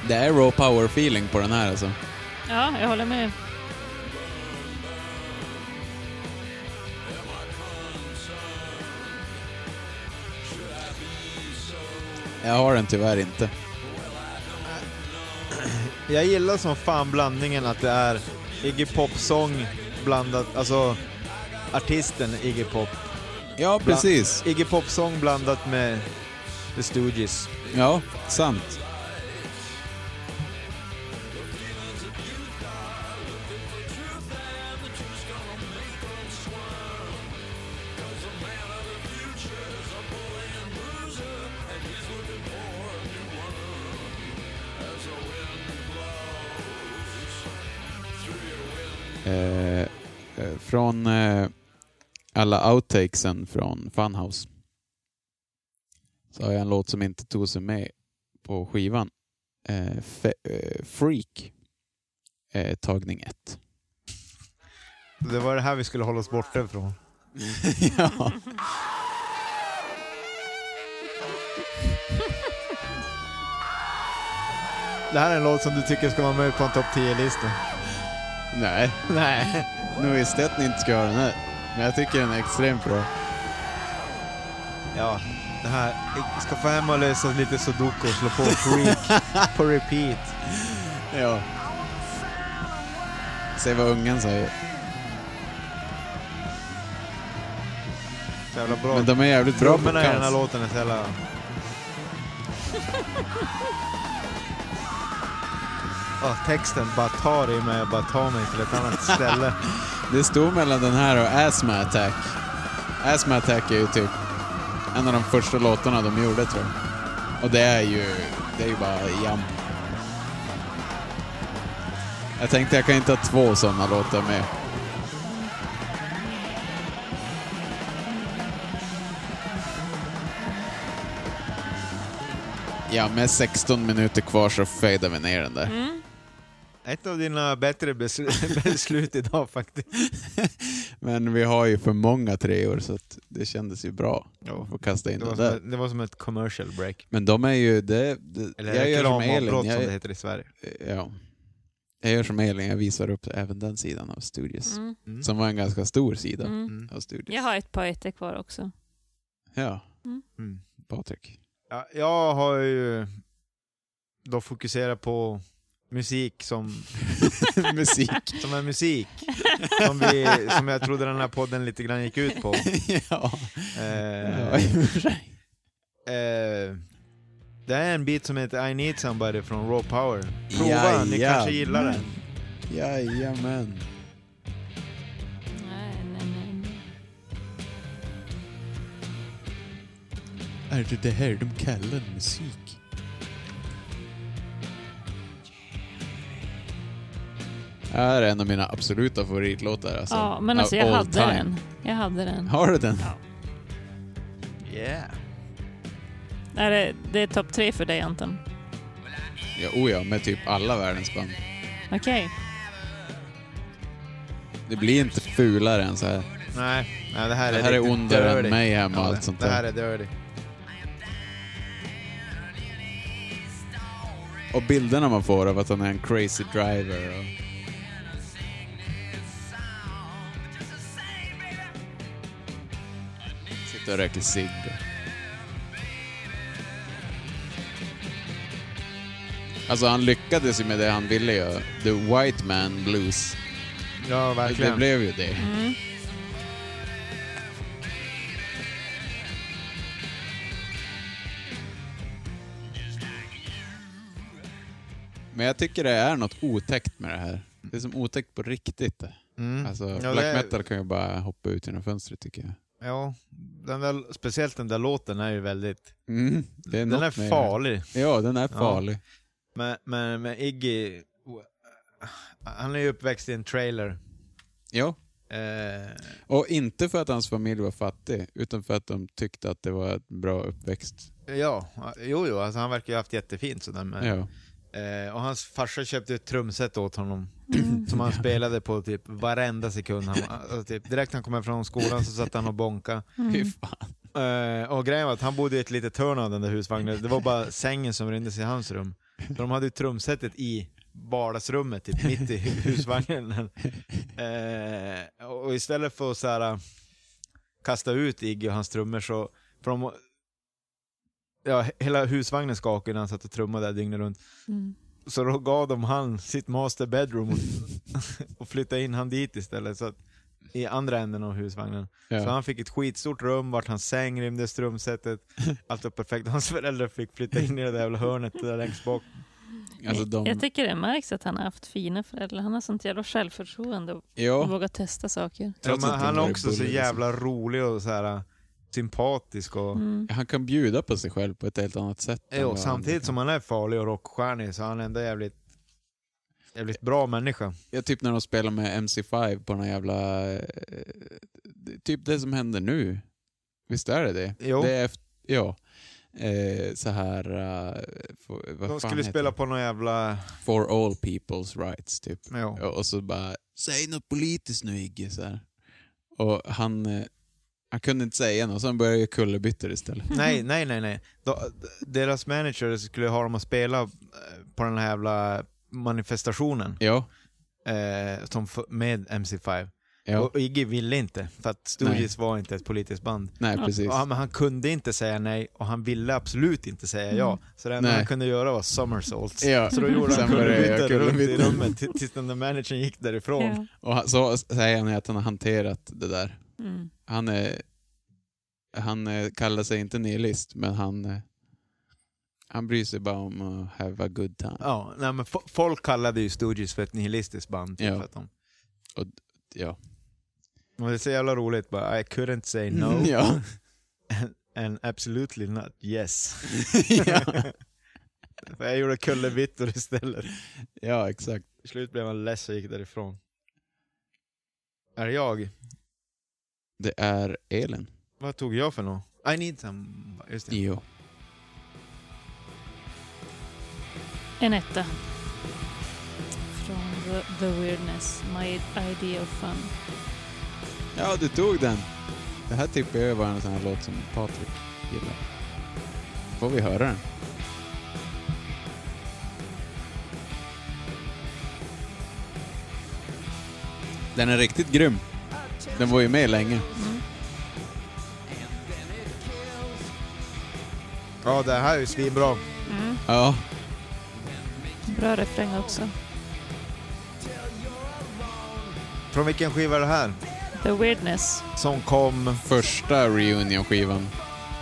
Det är raw power-feeling på den här alltså. Ja, jag håller med. Jag har den tyvärr inte. Jag gillar som fan blandningen att det är Iggy Pop-sång blandat, alltså artisten Iggy Pop. Ja, precis. Bland, Iggy Pop-sång blandat med The Stooges. Ja, sant. Alla outtakesen från Funhouse så har jag en låt som inte tog sig med på skivan. Eh, fe- eh, Freak, eh, tagning ett. Det var det här vi skulle hålla oss borta ifrån. ja. Det här är en låt som du tycker ska vara med på en topp 10-lista. Nej, Nej. nu visste jag att ni inte ska ha den här. Men jag tycker den är extremt bra. Ja, det här. Jag ska få hem och lösa lite sudoku och slå på Freak på repeat. Ja. Se vad ungen säger. Så jävla bra. Men de är jävligt bra på Trummorna i den här låten är så jävla... Ja, texten bara tar i mig och bara tar mig till ett annat ställe. Det stod mellan den här och Asthma Attack. Asthma Attack är ju typ en av de första låtarna de gjorde tror jag. Och det är ju, det är ju bara jam. Jag tänkte jag kan inte ha två sådana låtar med. Ja, med 16 minuter kvar så fejdar vi ner den där. Mm. Ett av dina bättre besl- beslut idag faktiskt. Men vi har ju för många treor så att det kändes ju bra Ja. att få kasta in Det som där. ett, det var som ett commercial break. Men de är ju... Det, det, Eller jag gör som Elin. reklamavbrott som det Jag, heter i Sverige. ja. jag gör som Elin, jag visar upp även den sidan av Studios. Mm. Mm. Som var en ganska stor sida Mm. Mm. av Studios. Jag har ett par ettor kvar också. Ja, Mm. Patrik. Ja, jag har ju då fokuserat på musik som, Musik. som är musik. Som, vi, som jag trodde den här podden lite grann gick ut på. ja. Eh, eh, det är en bit som heter I need somebody från Raw Power. Prova, ni kanske gillar den. Jajamän. Nej, nej, nej, nej. Är det det här de kallar musik? Är en av mina absoluta favoritlåtar. Alltså. Ja, men alltså jag hade time. den. Jag hade den. Har du den? Ja. Yeah. Är det, det är topp tre för dig Anton? Ja, oh ja, med typ alla världens band. Okej. Det blir inte fulare än så här. Nej, nej, det här Det är här är ondare än. Mayhem och Ja, allt det- sånt Det här där. är dirty. Och bilderna man får av att han är en crazy driver. Och... Sitter och röker cigg. Alltså han lyckades ju med det han ville göra. The White Man Blues. Ja, Det verkligen. blev ju det. Mm. Men jag tycker det är något otäckt med det här. Det är som otäckt på riktigt. det. Mm. Alltså, Ja, black det är- metal kan ju bara hoppa ut genom fönstret tycker jag. Ja, den där, speciellt den där låten är ju väldigt... Mm, är Den är med- farlig. Ja, den är Ja. farlig. Men, men, men Iggy, han är ju uppväxt i en trailer. Ja. Eh, Och inte för att hans familj var fattig, utan för att de tyckte att det var ett bra uppväxt. ja, jo, jo, alltså han verkar ju ha haft jättefint sådär. Men, Ja. Eh, och hans farsa köpte ett trumset åt honom. Mm. Som han spelade på typ varenda sekund. Han, alltså, typ, direkt han kom hem från skolan så satt han och bonka. Mm. Eh, och grejen var att han bodde i ett litet hörn av den där husvagnen. Det var bara sängen som rymdes i hans rum. Så de hade ju trumsetet i vardagsrummet, typ mitt i husvagnen. Eh, och istället för att så här, kasta ut Iggy och hans trummor så... För de, ja, he- hela husvagnen skakade när han satt och trummade där dygnet runt. Mm. Så då gav de han sitt master bedroom och, och flyttade in han dit istället. Så att, I andra änden av husvagnen. Så Ja. han fick ett skitstort rum, vart hans säng rymdes, trumsetet, allt var perfekt. Hans föräldrar fick flytta in i det där jävla hörnet där längst bak. Alltså de, Jag tycker det märks att han har haft fina föräldrar. Han har sånt jävla självförtroende och ja, vågar testa saker. Ja, han är också så jävla rolig och så här sympatisk och... Mm. han kan bjuda på sig själv på ett helt annat sätt. Jo, samtidigt som han är farlig och rockstjärnig så är han ändå jävligt, jävligt bra människa. Ja, typ när de spelar med MC5 på någon jävla... eh, Typ det som händer nu. Visst är det det? Jo. Det är efter, ja. Eh, så här... eh, vad De fan skulle heter spela det? på någon jävla... For all people's rights, typ. Ja. Och, och så bara, säg något politiskt nu Igge. Så här. Och han, eh, han kunde inte säga något, så han började kullerbyttor istället. Nej, nej, nej, nej. De, deras manager skulle ha dem att spela eh, på den här jävla manifestationen Ja, eh, som med MC5. ja. Och Iggy ville inte, för att Stooges var inte ett politiskt band. nej precis. Och han, men han kunde inte säga nej och han ville absolut inte säga ja. Så det enda Nej. han kunde göra var somersaults. Ja. Så då gjorde han Sen kullerbyttor runt i rummet till- tills den där managern gick därifrån. Ja. Och så säger han att han har hanterat det där. Mm. Han, är, han eh, kallar sig inte nihilist, men han, eh, han bryr sig bara om att have a good time. Ja, nej, men fo- folk kallade ju Stooges för ett nihilistiskt band. Typ, Ja. för att de, Ja. och det är så jävla roligt bara, I couldn't say no ja. and absolutely not yes. jag gjorde kullerbyttor istället. ja, exakt. Till slut blev han less och gick därifrån. Är det jag? Det är Elin. Vad tog jag för något? I need some... Just det. Jo. En etta. Från the, the Weirdness, My Idea of Fun. Ja, du tog den. Det här tippar jag var en sån här låt som Patrik gillar. Får vi höra den? Den är riktigt grym. Den var ju med länge. Mm. Ja, det här är ju svinbra. Mm. Ja, Bra refräng också. Från vilken skiva är det här? The Weirdness. Som kom... första reunion-skivan.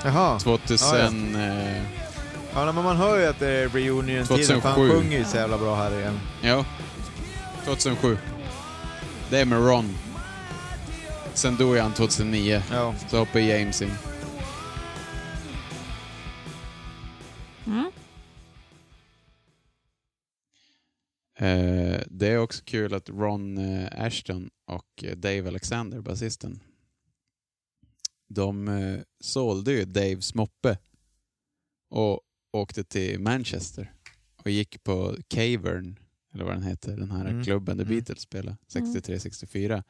Jaha. 2000... eh, Ja, men man hör ju att det är reunion-tiden, för han 2007. sjunger ju så jävla bra här igen. ja, 2007. Det är med Ron. Sen dog han 2009. Ja. Så hoppade James in. Mm. Eh, det är också kul att Ron eh, Ashton och eh, Dave Alexander, basisten, de eh, sålde ju Daves moppe och åkte till Manchester och gick på Cavern, eller vad den heter, den här Mm. klubben där Mm. Beatles spelade, 63-64.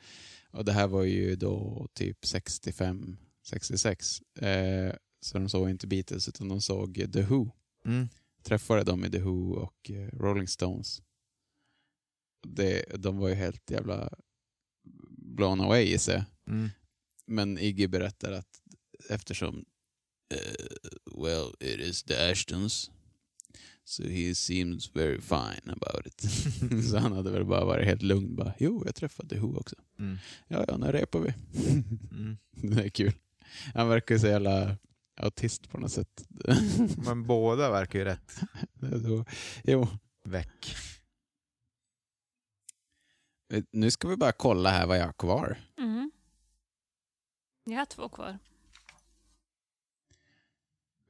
Och det här var ju då typ 65-66. Eh, så de såg inte Beatles utan de såg The Who Mm. träffade dem i The Who och eh, Rolling Stones. Det, de var ju helt jävla blown away i sig. Mm. Men Iggy berättar att eftersom eh, well, it is the Ashtons so he seems very fine about it. så han hade väl bara varit helt lugn. Bara, jo, jag träffade Who också. Mm. Ja, ja, när repar vi? Mm. det är kul. Han verkar ju så jävla autist på något sätt. Men båda verkar ju rätt Då- jo, väck. Eh, Nu ska vi bara kolla här vad jag har kvar. Mm. Jag har två kvar.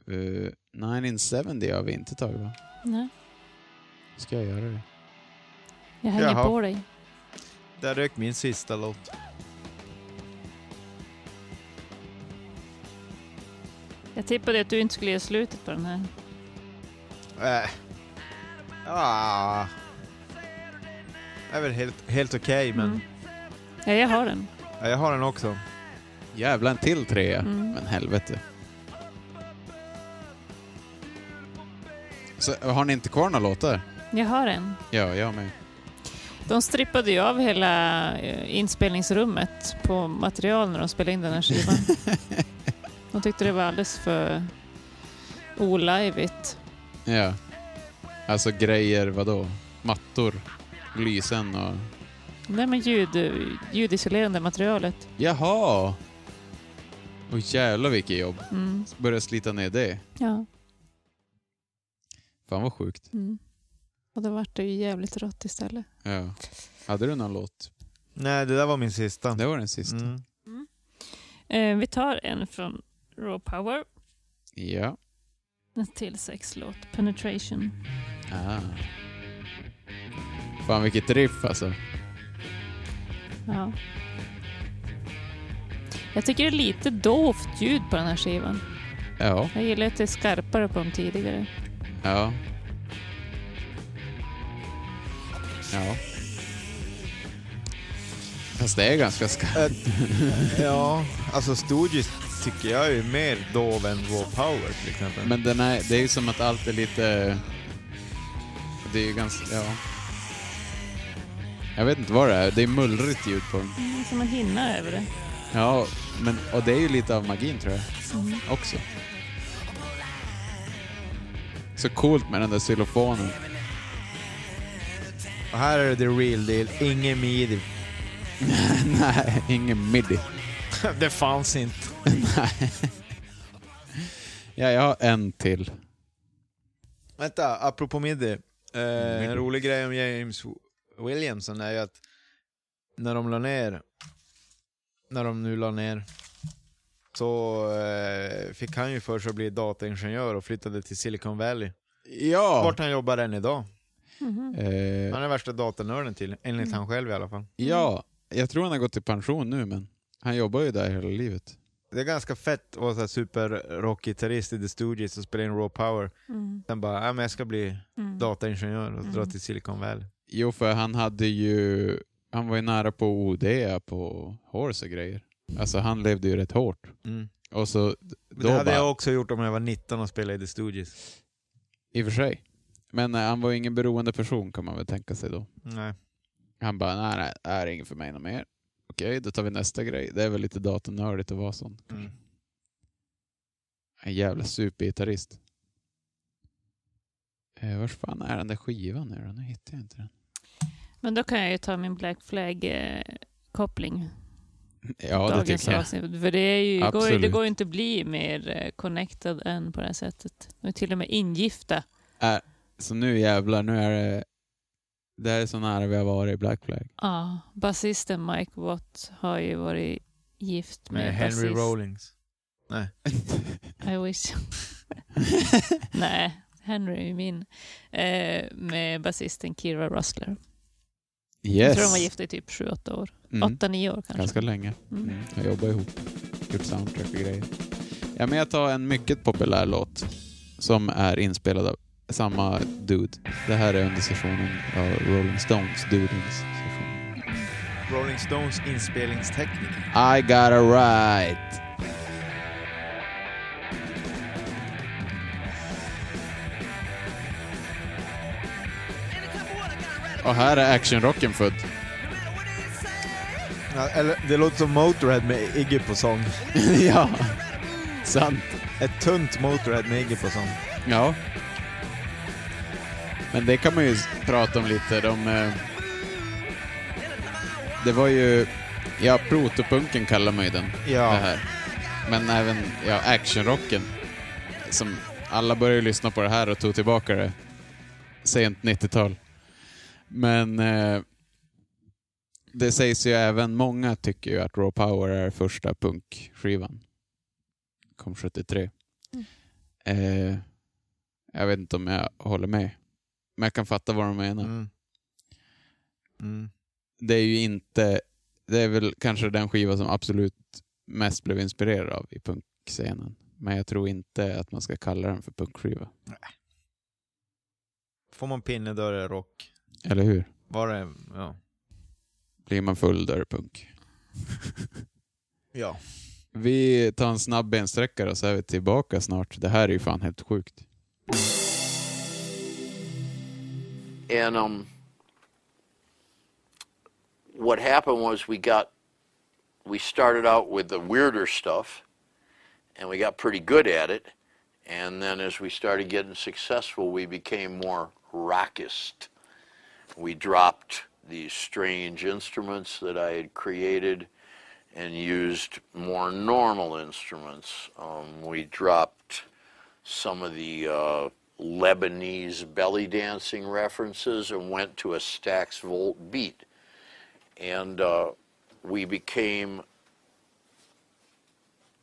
Uh, 1970 har vi inte tagit va? Nej. Ska jag göra det? Jag hänger Jaha. på dig. Där rök min sista låt. Jag tippade att du inte skulle ge slutet på den här. Äh. Ah. Det är väl helt, helt okej, men Mm. Ja, jag har den. ja, jag har den också. Jävla en till trea. Mm. Men helvete. Så, har ni inte kvar några låtar? Jag har den. Ja, jag med. De strippade ju av hela eh, inspelningsrummet på material när de spelade in den här skivan. De tyckte det var alldeles för olajvigt. Ja. Alltså grejer, vadå? Mattor, lysen och... Nej men ljud, ljudisolerande materialet. Jaha! Och jävlar vilket jobb. Mm. Börja slita ner det. Ja. Fan vad sjukt. Mm. Och då vart det ju jävligt rått istället. Ja. Hade du någon låt? Nej, det där var min sista. Det var den sista. Mm. Eh, vi tar en från Raw Power. Ja. En till sexlåt. Penetration. Ah. Fan vilket riff alltså. Ja. Jag tycker det är lite dovt ljud på den här skivan. Ja. Jag gillar att det är skarpare på de tidigare. Ja. Ja. Fast det är ganska skarpt. Ja, alltså Stooges tycker jag är mer dov än Raw Power till exempel. Men den är, det är ju som att allt är lite... Det är ju ganska... Ja. Jag vet inte vad det är. Det är mullrigt ljud på den. Mm, som en hinna över det. Ja, men, och det är ju lite av magin tror jag. Mm. Också. Så coolt med den där xylofonen. Och här är det the real deal, ingen midi. Nej, ingen midi. det fanns inte. Nej. Ja, jag har en till. Vänta, apropå midi. Eh, en rolig grej om James Williamson är ju att när de la ner, när de nu la ner, så eh, fick han ju för sig att bli dataingenjör och flyttade till Silicon Valley. Ja! Vart han jobbar än idag. Mhm. Eh, Han är värsta datanörden till, enligt han själv i alla fall. ja, jag tror han har gått i pension nu, men han jobbar ju där hela livet. Det är ganska fett att vara super-rockgitarrist i The Stooges och spela in Raw Power. Mm. Sen bara, ja men jag ska bli Mm. dataingenjör och dra Mm. till Silicon Valley. Jo, för han hade ju... Han var ju nära på OD på Horse och grejer. Alltså han levde ju rätt hårt. Mm. Och så det hade bara, jag också gjort om jag var 19 och spelade i The Stooges. I och för sig. Men eh, han var ju ingen beroende person kan man väl tänka sig då. Nej. Han bara, nej, nej, det här är inget för mig något mer. Okej, då tar vi nästa grej. Det är väl lite datanördigt att vara sån. Mm. En jävla supergitarrist. Eh, vars fan är den där skivan nu då? Nu hittar jag inte den. Men då kan jag ju ta min Black Flag-koppling. Ja, det tycker jag. avsnitt. För det, är ju, går, det går ju inte att bli mer eh, connected än på det här sättet. De är till och med ingifta. Äh, så nu jävlar, nu är det... Det här är så nära vi har varit i Black Flag. Ja, basisten Mike Watt har ju varit gift med, Med Henry basist. Rollings. Nej. I wish. Nej, Henry är ju min. Eh, med basisten Kira Russler. Jag Yes. tror de var gifta i typ 7-8 år. Mm. 8-9 år kanske. Ganska länge. Mm. Mm. Jag jobbar ihop. Gjort soundtrack och grejer. Ja, men jag tar en mycket populär låt som är inspelad av samma dude. Det här är under sessionen av Rolling Stones, dudens session. Rolling Stones inspelningstekniker. I got a right. Och här är actionrocken född. Ja, eller, det låter som Motorhead med Iggy på sång. ja, sant. Ett tunt Motorhead med Iggy på sång. Ja. Men det kan man ju prata om lite. De, eh, det var ju... Ja, protopunken kallar man ju den. Ja. Det här. Men även ja, actionrocken. Som alla började lyssna på det här och tog tillbaka det sent 90-tal. Men eh, det sägs ju även, många tycker ju att Raw Power är första punkskivan. Kom 73. Eh, jag vet inte om jag håller med. Men jag kan fatta vad de menar. Mm. Mm. Det är ju inte... Det är väl kanske den skiva som absolut mest blev inspirerad av i punkscenen. Men jag tror inte att man ska kalla den för punkskiva. Får man pinne då är det rock. Eller hur? Var det, ja. Blir man full då är det punk. Ja. Vi tar en snabb bensträckare och så är vi tillbaka snart. Det här är ju fan helt sjukt. And um, what happened was we got, we started out with the weirder stuff, and we got pretty good at it. And then as we started getting successful, we became more rockist. We dropped these strange instruments that I had created and used more normal instruments. Um, we dropped some of the uh, Lebanese belly dancing references and went to a Stax Volt beat. And uh, we became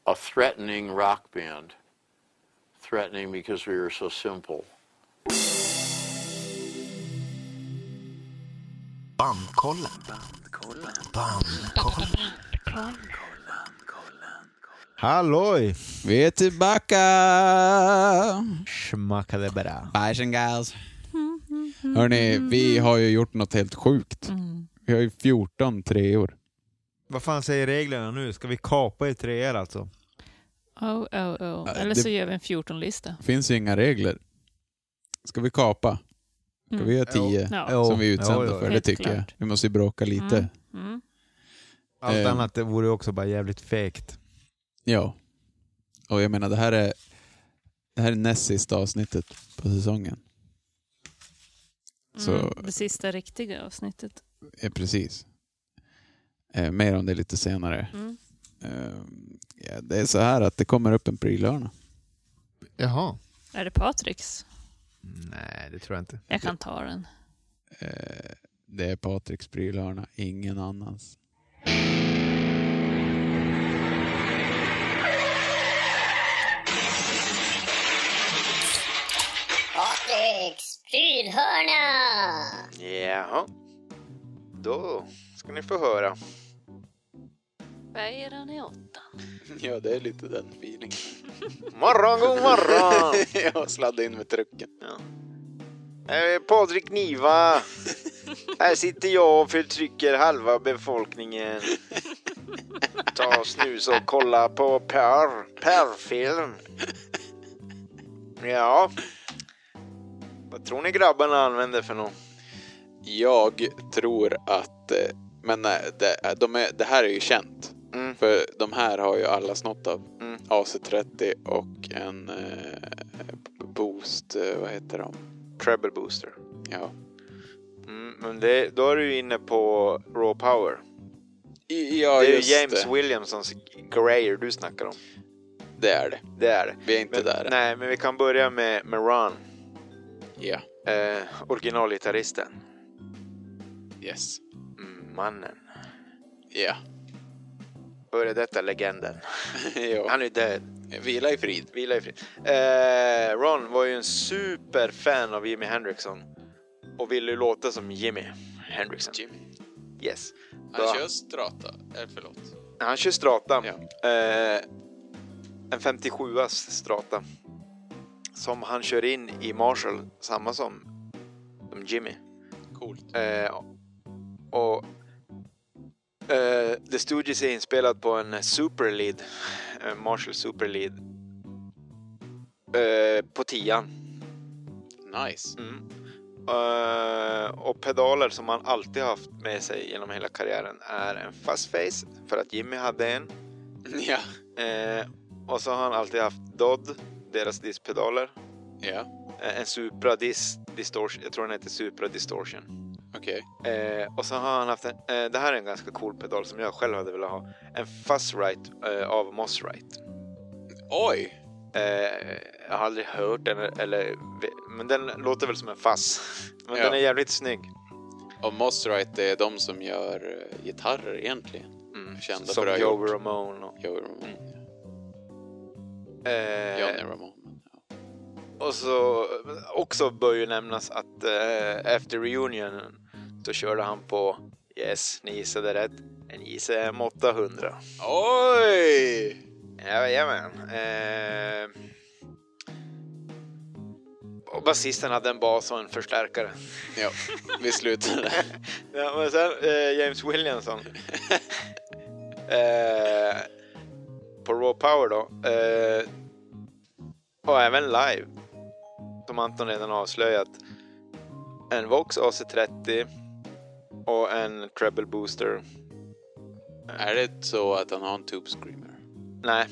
a threatening rock band. Threatening because we were so simple. Bandkollen. Bandkollen. Halloj! Vi är tillbaka! Schmackadebra. And girls. Hörni, vi har ju gjort något helt sjukt. Vi har ju 14 treor. Vad fan säger reglerna nu? Ska vi kapa i treor alltså? Oh, oh, oh. Eller det- så gör vi en 14-lista. finns ju inga regler. Ska vi kapa? Mm. vi göra 10 Ja. som vi är utsända Jo, jo, för? Det tycker jag. Vi måste ju bråka lite. Mm. Mm. Allt Eh. annat det vore också bara jävligt fegt. Ja. Och jag menar, det här är det här är näst sista avsnittet på säsongen. Så, Mm, det sista riktiga avsnittet. eh, precis. Eh, mer om det lite senare. Mm. Eh, ja, det är så här att det kommer upp en prylörna. Jaha. Är det Patriks? Nej, det tror jag inte. Jag kan ta den. Eh, det är Patriks prylhörna, ingen annans. Patriks prylhörna! Jaha. Då ska ni få höra. Bäran i åtta. Ja, det är lite den feelingen. Morgon, god morgon! jag sladdade in med trucken. Eh, Patrik Niva. Här sitter jag och förtrycker halva befolkningen. Ta snus och kolla på Per. Per-film. Ja. Vad tror ni grabbarna använder för något? Jag tror att, eh, men eh, det, de är, det här är ju känt. Mm. För de här har ju alla snott av. Mm. AC30 och en eh, Boost, eh, vad heter de? Treble booster. Ja. Mm, men det, då är du ju inne på Raw Power. I, ja, det är just ju James det. Williamsons grejer du snackar om. Det är det. Det är det. Vi är inte Men, där än. nej, men vi kan börja med, med Ron. Ja. Eh, originalgitarristen. Yes. Mm, mannen. Ja. Före detta legenden. Han är död. Vila i frid. Vila i frid. Eh, Ron var ju en superfan av Jimi Hendrixon. Och ville ju låta som Jimi Hendrixon. Jim. Yes. Han Då- kör strata. Eh, förlåt. Han kör strata. Ja. Eh, en 57 strata. Som han kör in i Marshall, samma som, som Jimmy. Coolt. Eh, och eh, The Stooges är inspelad på en Super Lead, en Marshall Super Lead. Eh, på tian. Nice. Mm. Eh, och pedaler som han alltid haft med sig genom hela karriären är en fast face för att Jimmy hade en. Ja. Eh, och så har han alltid haft Dodd, deras diskpedaler. Ja. Eh, en Supra dis Distortion, jag tror den heter Supra Distortion. Okej. Eh, och så har han haft en, eh, det här är en ganska cool pedal som jag själv hade velat ha. En Fuzzrite eh, av Mossrite. Oj! Eh, jag har aldrig hört den, eller, men den låter väl som en fuzz. Men Ja. den är jävligt snygg. Och Mossrite är de som gör eh, gitarrer egentligen. Mm. Kända som för att Joe gjort. Ramone. Och, Joey Ramone. eh, Johnny Ramone. Och så också bör ju nämnas att eh, efter reunion så körde han på, yes, ni gissade rätt, en ICM 800. Oj! Jajamän. Eh, och basisten hade en bas och en förstärkare. Ja, vi slutade. ja, men sen eh, James Williamson. eh, på Raw Power då. Eh, och även live. Som Anton redan avslöjat. En Vox AC30 och en Treble Booster. är det så att han har en Tube Screamer? Nej,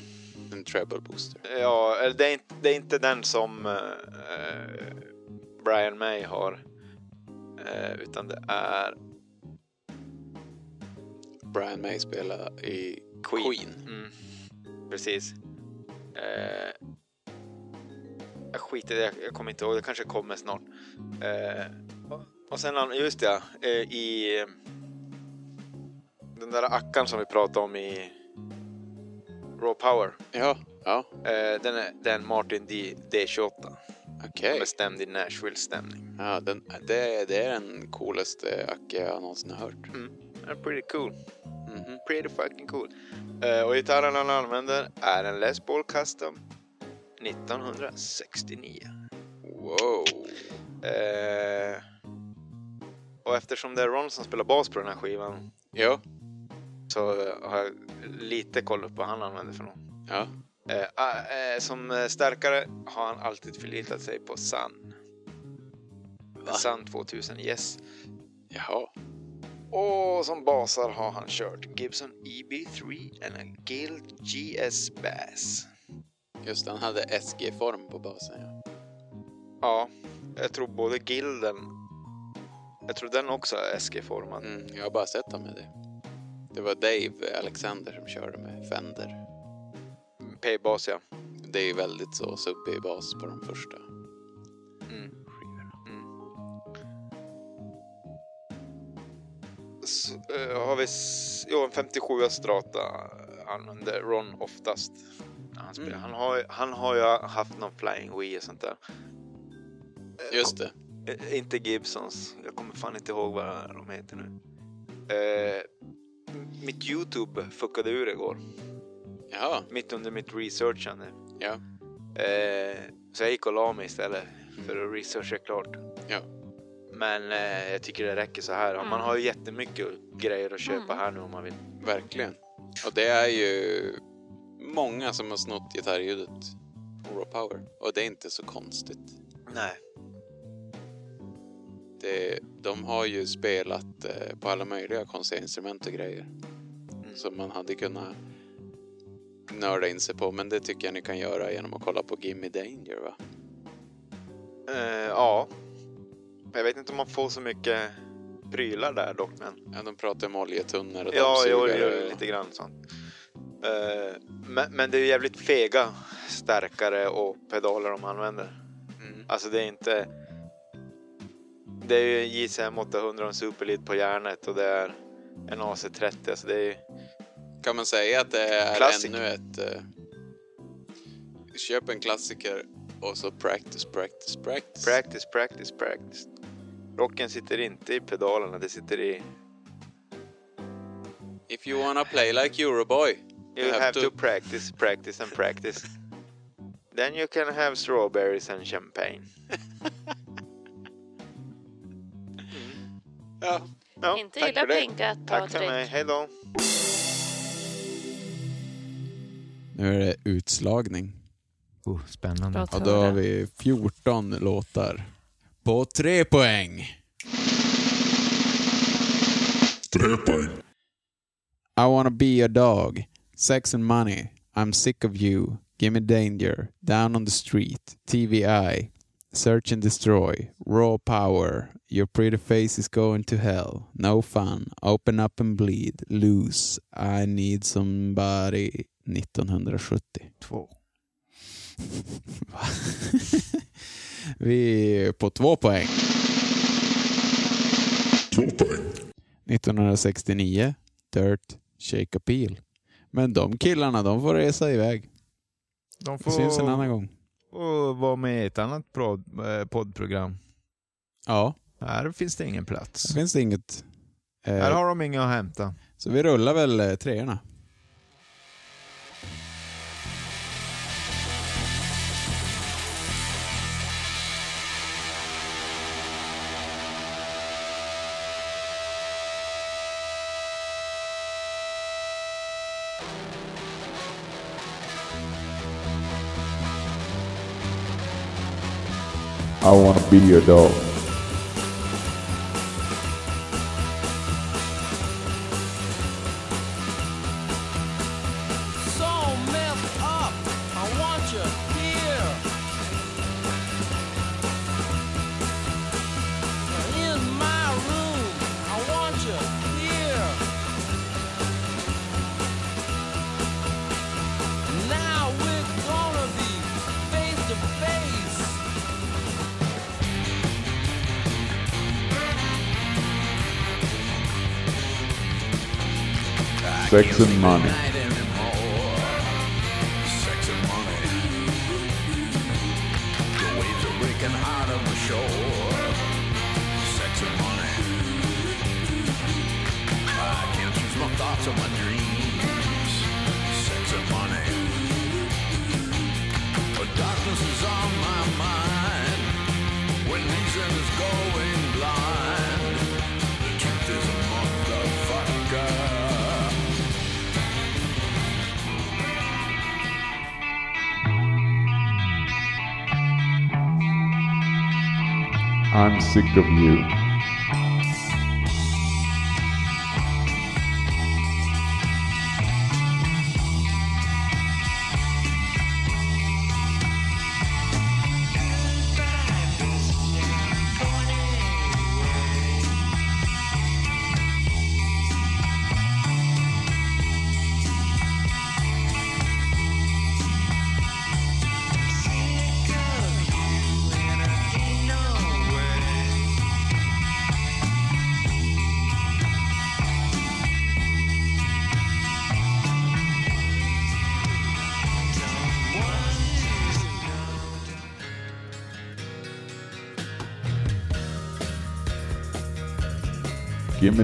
En treble booster. Ja, eller det är inte, det är inte den som eh, Brian May har. Eh, utan det är Brian May spelar i Queen. Mm, precis. Eh, jag skiter i det, jag kommer inte ihåg, det kanske kommer snart. Eh, och- sen, just det, eh, i den där ackan som vi pratade om i Raw Power. Ja, ja. Eh, den är den Martin D, D28. Okej. Som är stämd i Nashville-stämning. Ja, den, det, det är den coolaste Acke jag någonsin har hört. Mm. Pretty cool. Mhm. Pretty fucking cool. Eh, och gitarren han använder är en Les Paul Custom 1969. Wow. Eh, och eftersom det är Ron som spelar bas på den här skivan Ja. så har jag lite koll på vad han använder för något. Ja. Eh, ah, eh, som eh, stärkare har han alltid förlitat sig på Sun. Sun 2000, yes. Jaha. Och som basar har han kört Gibson EB3 och en Guild GS Bass. Just det, han hade SG-form på basen. Ja. Ja, jag tror både Gilden... Jag tror den också är SG-formad. Mm, jag har bara sett honom med det. Det var Dave Alexander som körde med Fender. P-bas, ja. Det är väldigt så subbig bas på de första. Mm. Så, eh, har vi... Jo, en 57 Strata använder Ron oftast. Han, spelar. Mm. han, har, han har ju haft någon Flying Wii och sånt där. Just det. Eh, inte Gibsons. Jag kommer fan inte ihåg vad de heter nu. Eh, mitt Youtube fuckade ur igår. Jaha. Mitt under mitt researchande. Ja. Eh, så jag gick och la mig istället för att researcha klart. Ja. Men eh, jag tycker det räcker så här. Man har ju jättemycket grejer att köpa här nu om man vill. Verkligen. Och det är ju många som har snott gitarrljudet Raw Power. Och det är inte så konstigt. Nej. Det, de har ju spelat eh, på alla möjliga konstiga instrument och grejer. Som man hade kunnat nörda in sig på. Men det tycker jag ni kan göra genom att kolla på Gimme Danger va? Eh, ja. Jag vet inte om man får så mycket prylar där dock. Men... Ja, de pratar om oljetunnor och Ja, jo, jo, lite grann sånt. Eh, men, men det är jävligt fega stärkare och pedaler de använder. Mm. Alltså det är inte... Det är ju en JCM 800 och en Superlead på järnet och det är en AC30. Alltså det är ju... Kan man säga att det är Klassiker. ännu ett... Eh, köp en klassiker och så practice, practice, practice. Practice, practice, practice. Rocken sitter inte i pedalerna, det sitter i... If you wanna play like Euroboy. You have, to... practice, practice and practice. Then you can have strawberries and champagne. Ja. ja Inte tack illa för pinkat, Tack för mig, hej då. Nu är det utslagning. Oh, spännande. Bra Och då har vi 14 låtar. På tre poäng. Tre poäng. I wanna be a dog. Sex and money. I'm sick of you. Gimme danger. Down on the street. TVI. Search and destroy. Raw power. Your pretty face is going to hell. No fun. Open up and bleed. Lose. I need somebody. 1970. Två. Va? Vi är på två poäng. Två poäng. 1969. Dirt. Shake Appeal. Men de killarna, de får resa iväg. De Vi syns en annan gång. Och vara med i ett annat prod, eh, poddprogram. Ja. Här finns det ingen Det plats. finns det inget. Eh, Här har de inga att hämta. Så vi rullar väl eh, treorna. I wanna be your dog. The money. I'm sick of you.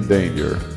danger.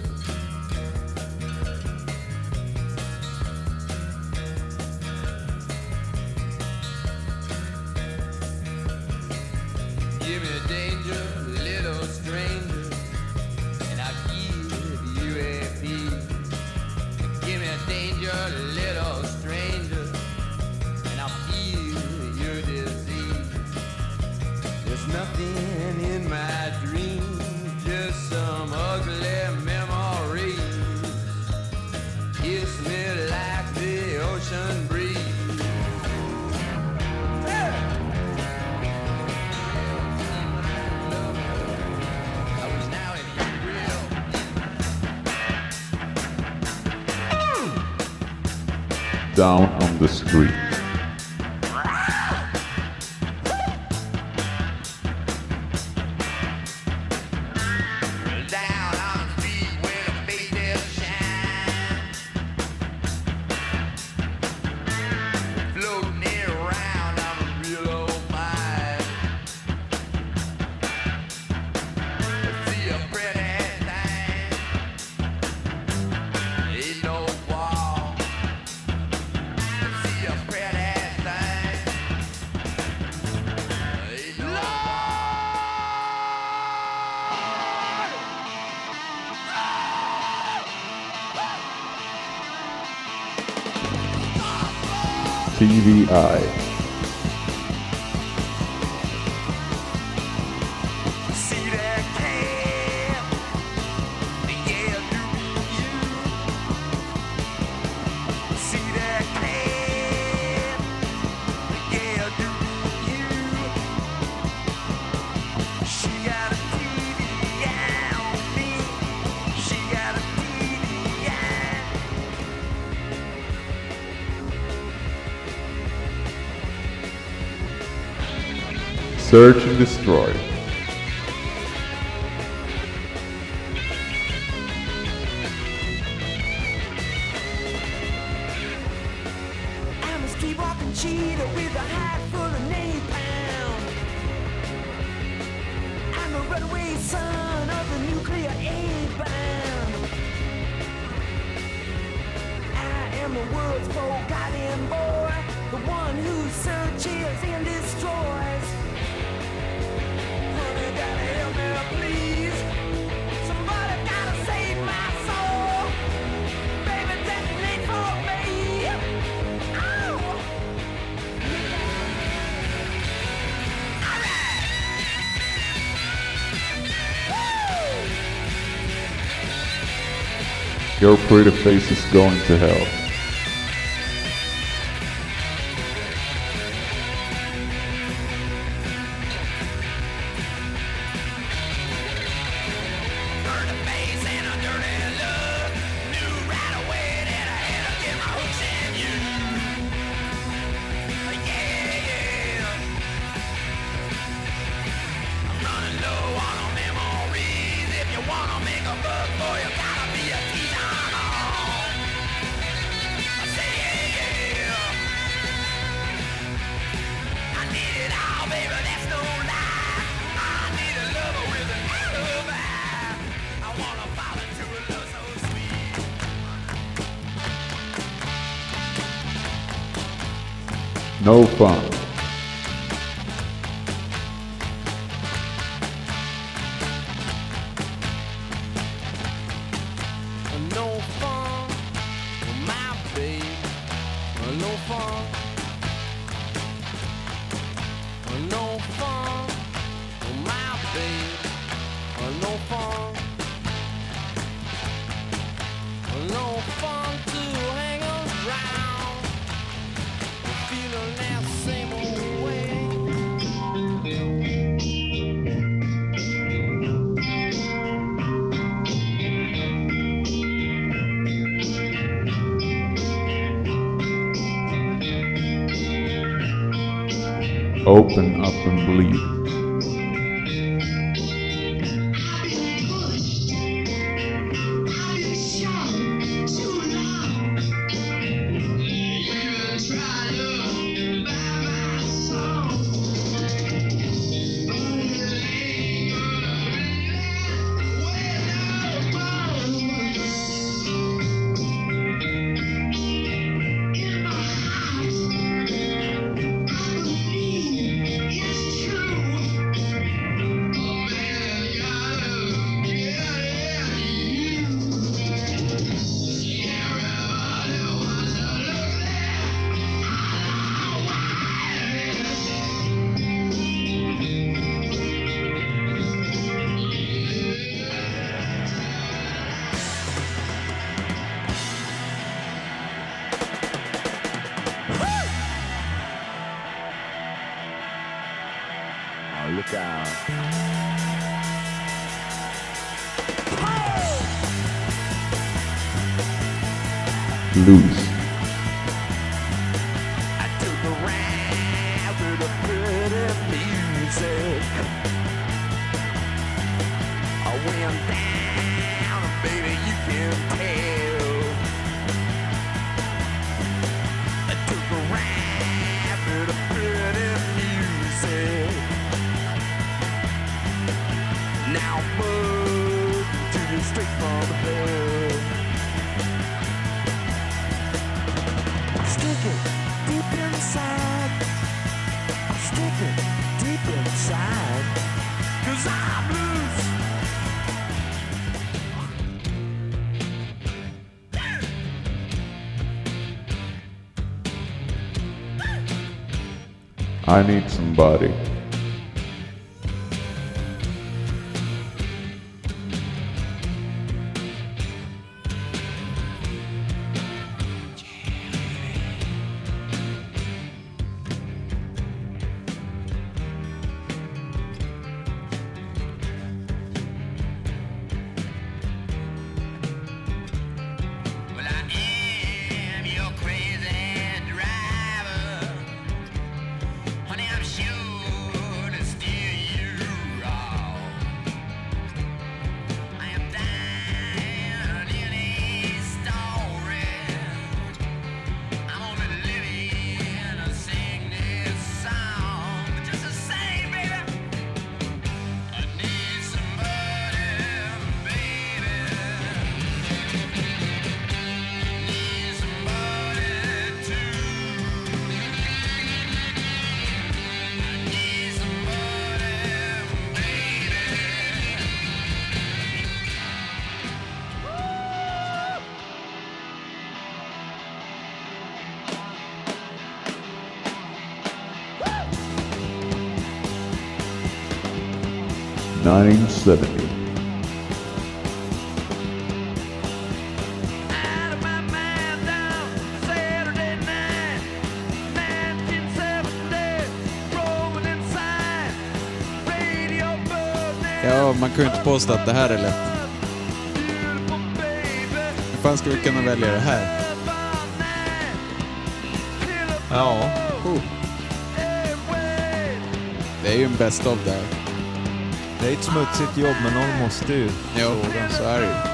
afraid of faces going to hell. Opa! I need somebody. Liverpool. Ja, man kan ju inte påstå att det här är lätt. Hur fan ska vi kunna välja det här? Ja. Oh. Det är ju en best of här. Det är ett smutsigt jobb, men någon måste ju. Jo, så är det ju.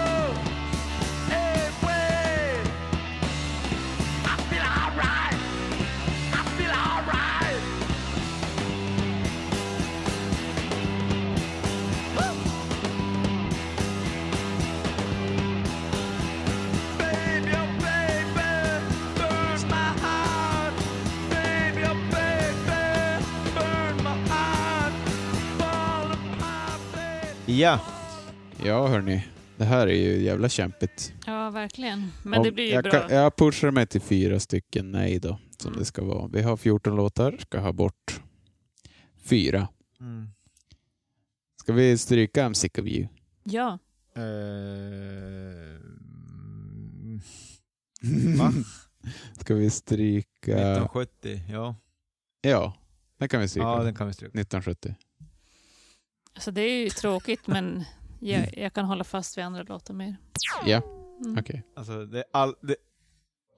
Ja. Ja, hörni. Det här är ju jävla kämpigt. Ja, verkligen. Men Om- det blir ju jag, bra. kan- jag pushar mig till fyra stycken nej då, som Mm. det ska vara. Vi har 14 låtar, ska ha bort fyra. Mm. Ska vi stryka I'm sick of you? Ja. Eh, Va? Ska vi stryka... 1970, ja. Ja, den kan vi stryka. Ja, den kan vi stryka. 1970. Alltså det är ju tråkigt men jag, jag kan hålla fast vid andra låtar mer. Ja, Mm. okej. Alltså, det, är all, det,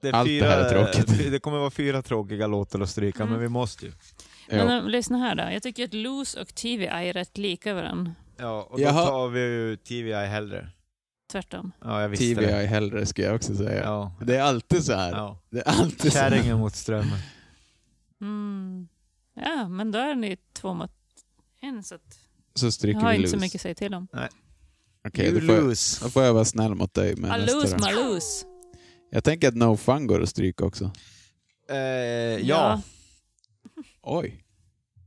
det, är Allt det fyra, här är tråkigt. Det kommer vara fyra tråkiga låtar att stryka, Mm. men vi måste ju. Men Ja. äh, lyssna här då. Jag tycker att Loose och TVI är rätt lika varandra. Ja, och då Jaha. tar vi ju TVI hellre. Tvärtom. Ja, jag visste TVI det. hellre skulle jag också säga. Ja. Det är alltid så här. Ja. Det är alltid så här. Kärringen mot strömmen. Mm. Ja, men då är ni två mot en så att Så jag stryker har vi inte så loose. mycket att säga till om. Okej, You då, får jag, lose. då får jag vara snäll mot dig med nästa lose, då. my lose. Jag tänker att No Fun går att stryka också. Eh, ja. Oj.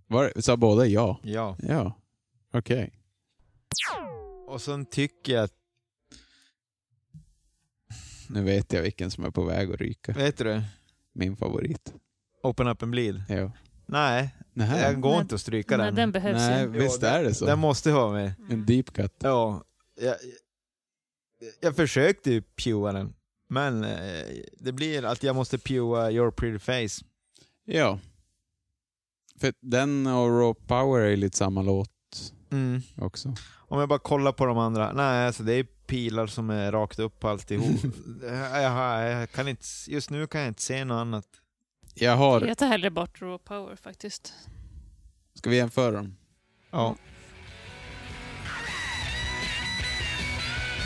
Var, sa båda ja? Ja. Ja. Okej. Och sen tycker jag att, Nu vet jag vilken som är på väg att ryka. vet du? Min favorit. Open up and bleed. Ja. Nej, Nähä. jag går Nej, inte att stryka Nej, den. den behövs Nej, ju. visst är det så? Den måste vara med. En deep cut. Ja, jag, jag försökte ju pua den, men eh, det blir att jag måste pua Your Pretty Face. Ja. För den och Raw Power är lite samma låt Mm. också. Om jag bara kollar på de andra, nej alltså det är pilar som är rakt upp alltihop. jag, jag, jag kan inte, just nu kan jag inte se något annat. Jag har... Jag tar hellre bort Raw Power faktiskt. Ska vi jämföra dem? Ja.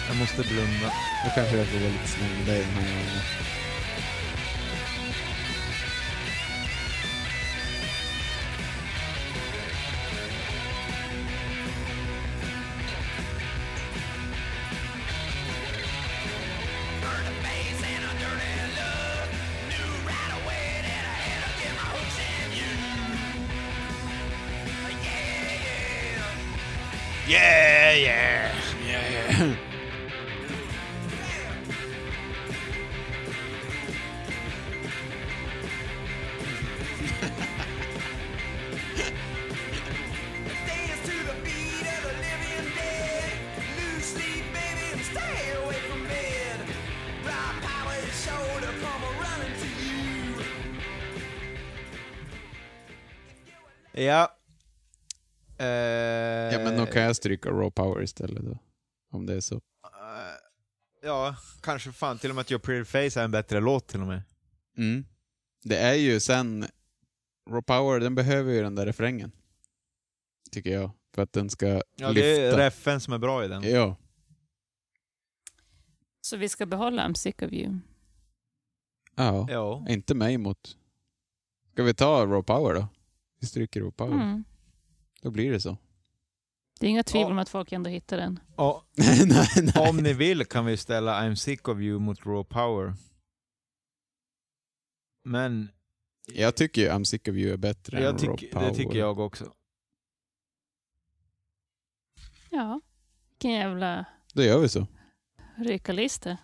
Jag måste blunda. Då kanske jag får vara lite snäll med dig den här gången. Ja. Eh, Ja, men då kan jag stryka Raw Power istället då. Om det är så. eh, Ja, kanske fan till och med att Your Pretty Face är en bättre låt till och med. Mm. Det är ju sen... Raw Power, den behöver ju den där refrängen. Tycker jag. För att den ska Ja, lyfta. det är reffen som är bra i den. Ja. Så vi ska behålla I'm sick of you. Ja. Ja. Inte mig emot. Ska vi ta Raw Power då? Vi stryker Raw Power. Mm. Då blir det så. Det är inga tvivel om att folk ändå hittar den. Och, nej, nej. om ni vill kan vi ställa I'm sick of you mot Raw Power. Men Jag tycker ju I'm sick of you är bättre än jag Raw Power. det tycker jag också. Ja, vilken jävla Då gör vi så. rykarlista.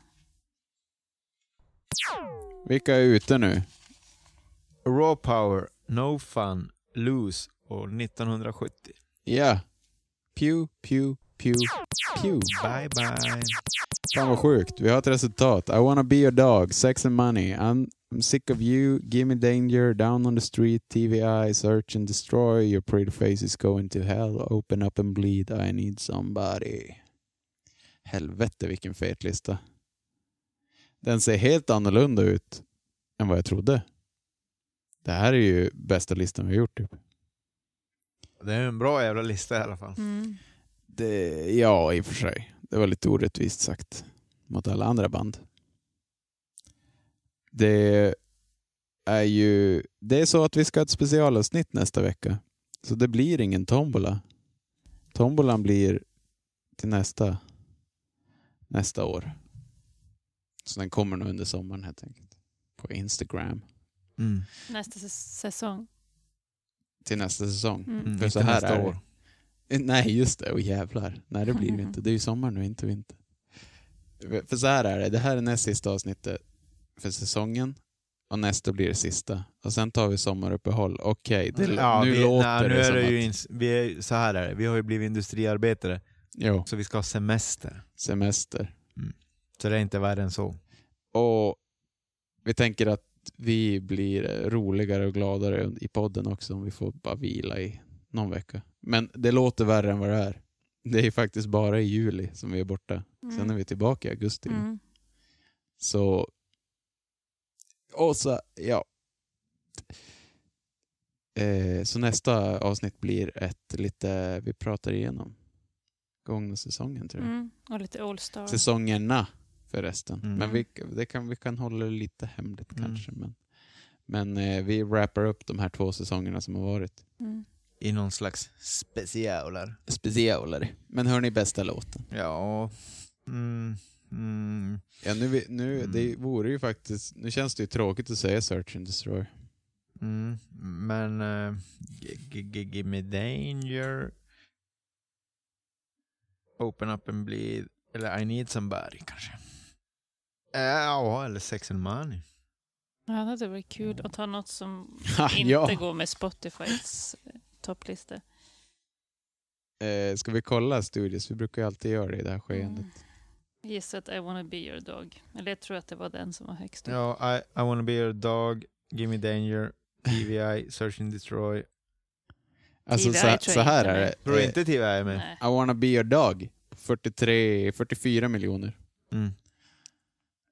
Vilka är ute nu? Raw Power, No Fun, Lose och 1970. Ja. Pew, pew, pew, pew. Bye bye. Fan vad sjukt. Vi har ett resultat. I wanna be your dog, sex and money. I'm, I'm sick of you, give me danger, down on the street, TVI, search and destroy, your pretty face is going to hell, open up and bleed, I need somebody. Helvete vilken fet lista. Den ser helt annorlunda ut än vad jag trodde. Det här är ju bästa listan vi har gjort typ. Det är en bra jävla lista i alla fall. Mm. Det, ja, i och för sig. Det var lite orättvist sagt mot alla andra band. Det är ju det är så att vi ska ha ett specialavsnitt nästa vecka. Så det blir ingen tombola. Tombolan blir till nästa, nästa år. Så den kommer nog under sommaren helt enkelt. På Instagram. Mm. Nästa säs- säsong. Till nästa säsong. Mm. Mm, För så här nästa är år. det. Eh, Nej, just det. Och jävlar. Nej, det blir det inte. Det är ju sommar nu, inte vinter. För så här är det. Det här är näst sista avsnittet för säsongen. Och nästa blir det sista. Och sen tar vi sommaruppehåll. Okej, det- Ja, nu vi, låter nej, nu det är som det ju att... ins- vi är, så här är det, vi har ju blivit industriarbetare. Jo. Så vi ska ha semester. Semester. Så det är inte värre än så. Och vi tänker att vi blir roligare och gladare i podden också om vi får bara vila i någon vecka. Men det låter värre än vad det är. Det är ju faktiskt bara i juli som vi är borta. Sen Mm. är vi tillbaka i augusti. Mm. Så... Och så, ja. Eh, så nästa avsnitt blir ett lite, vi pratar igenom gångna säsongen tror jag. Mm. Och lite All-star. Säsongerna förresten. Mm. Men vi, det kan, vi kan hålla det lite hemligt Mm. kanske. Men, men eh, vi wrappar upp de här två säsongerna som har varit. Mm. I någon slags specialer. Specialare. Men hör ni bästa låten? Ja. Mm. Mm. Ja, nu, nu, Mm. Det vore ju faktiskt, nu känns det ju tråkigt att säga Search and Destroy. Mm. Men uh, Give Me Danger Open Up and Bleed eller I Need Somebody kanske. Ja, eller Sex and Money. Ja, det hade varit kul att ha något som inte ja. går med Spotifys eh, topplista. Eh, ska vi kolla studios? Vi brukar ju alltid göra det i det här skeendet. Mm. Gissa att I wanna be your dog. Eller jag tror att det var den som var högst upp. Ja, I, I Wanna Be Your Dog, Give Me Danger, TVI, Search and Destroy. Alltså TVI så, så jag här är det. Tror du inte TVI är med? Nej. I wanna be your dog. 43, 44 miljoner. Mm.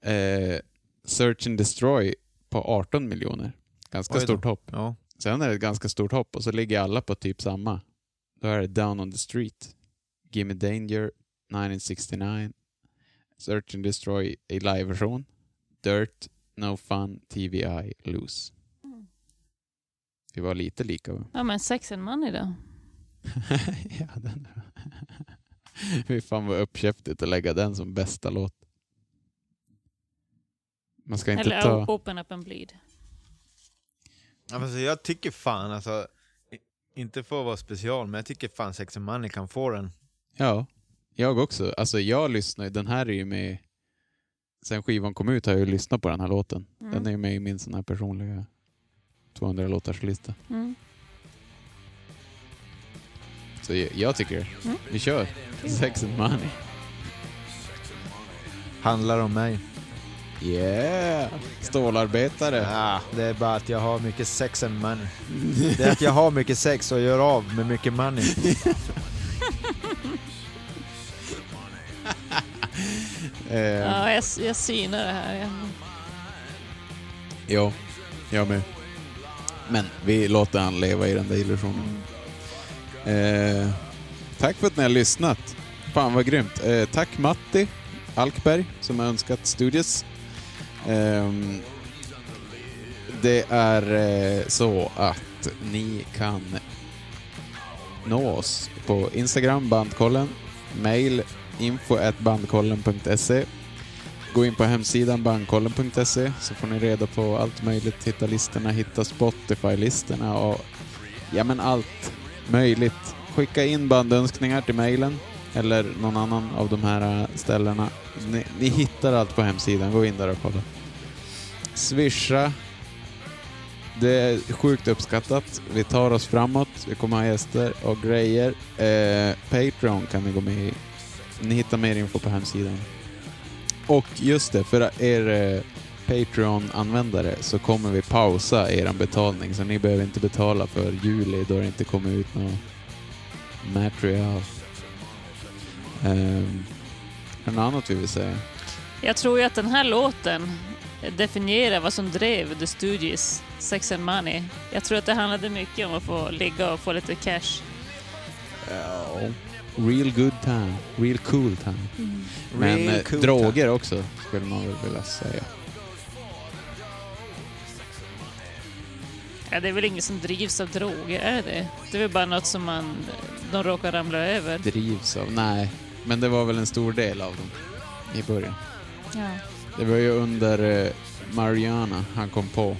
Eh, Search and Destroy på 18 miljoner. Ganska stort hopp. Ja. Sen är det ett ganska stort hopp och så ligger alla på typ samma. Då är det Down on the Street, Give Me Danger, 1969, Search and Destroy i live-version, Dirt, No Fun, TVI, Loose. Mm. Vi var lite lika va? Ja, men Sex and Money då? ja, den. Fy fan vad uppkäftigt att lägga den som bästa låt. Man ska inte Eller ta... Open Up and Bleed. Ja, Alltså, jag tycker fan alltså, inte för att vara special, men jag tycker fan Sex and Money kan få den. Ja, jag också. Alltså jag lyssnar den här är ju med... Sen skivan kom ut har jag ju lyssnat på den här låten. Mm. Den är ju med i min sån här personliga 200 låtars lista. Mm. Så jag, jag tycker. Mm. Vi kör. Sex and money. Handlar om mig. Yeah! Stålarbetare. Ja, det är bara att jag har mycket sex and money. Det är att jag har mycket sex och gör av med mycket money. Eh, Ja, jag, jag synar det här. Jag, Jo, jag med. Men vi låter han leva i den där illusionen. Eh, tack för att ni har lyssnat. Fan vad grymt. Eh, tack Matti Alkberg som har önskat studios. Ehm, det är eh, så att ni kan nå oss på Instagram, bandkollen, mail info bandkollen.se Gå in på hemsidan bandkollen.se så får ni reda på allt möjligt. Hitta listorna, hitta Spotify-listorna och ja men allt möjligt. Skicka in bandönskningar till mejlen eller någon annan av de här eh, ställena. Ni, ni hittar allt på hemsidan. Gå in där och kolla. Swisha. Det är sjukt uppskattat. Vi tar oss framåt. Vi kommer ha gäster och grejer. Eh, Patreon kan ni gå med i. Ni hittar mer info på hemsidan. Och just det, för er eh, Patreon-användare så kommer vi pausa er betalning så ni behöver inte betala för juli då det inte kommer ut något material. Um, är det något annat vi vill säga? jag tror ju att den här låten definierar vad som drev The Stooges, Sex and Money. Jag tror att det handlade mycket om att få ligga och få lite cash. Ja. Real good time, real cool time. Mm. Men Real eh, cool droger också skulle man väl vilja säga. Ja, det är väl ingen som drivs av droger, är det det? är väl bara något som man, de råkar ramla över. Drivs av, nej. Men det var väl en stor del av dem i början. Ja. Det var ju under eh, Mariana han kom på.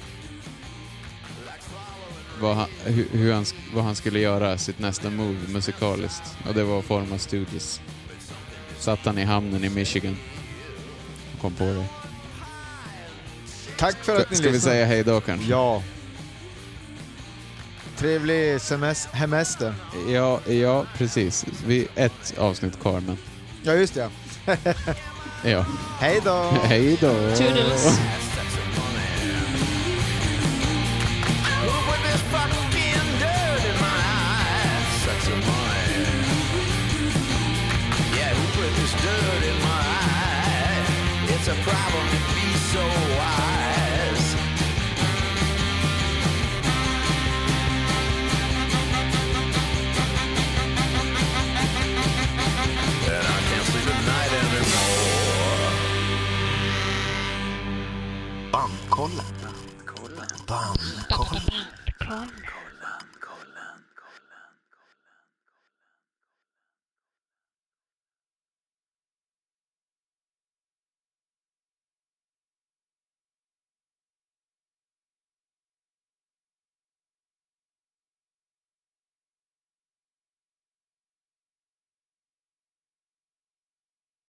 vad han, hur, han, vad han skulle göra sitt nästa move musikaliskt. Och det var att forma Stooges. Satt han i hamnen i Michigan. Och kom på det. Tack för att ni Ska vi säga hej då kanske? Ja. Trevlig semes- hemester. Ja, ja, precis. Vi ett avsnitt kvar, men Ja, just det. ja. Hej då! hej då! Toodles. With Bandkollen. Bandkollen. Bandkollen.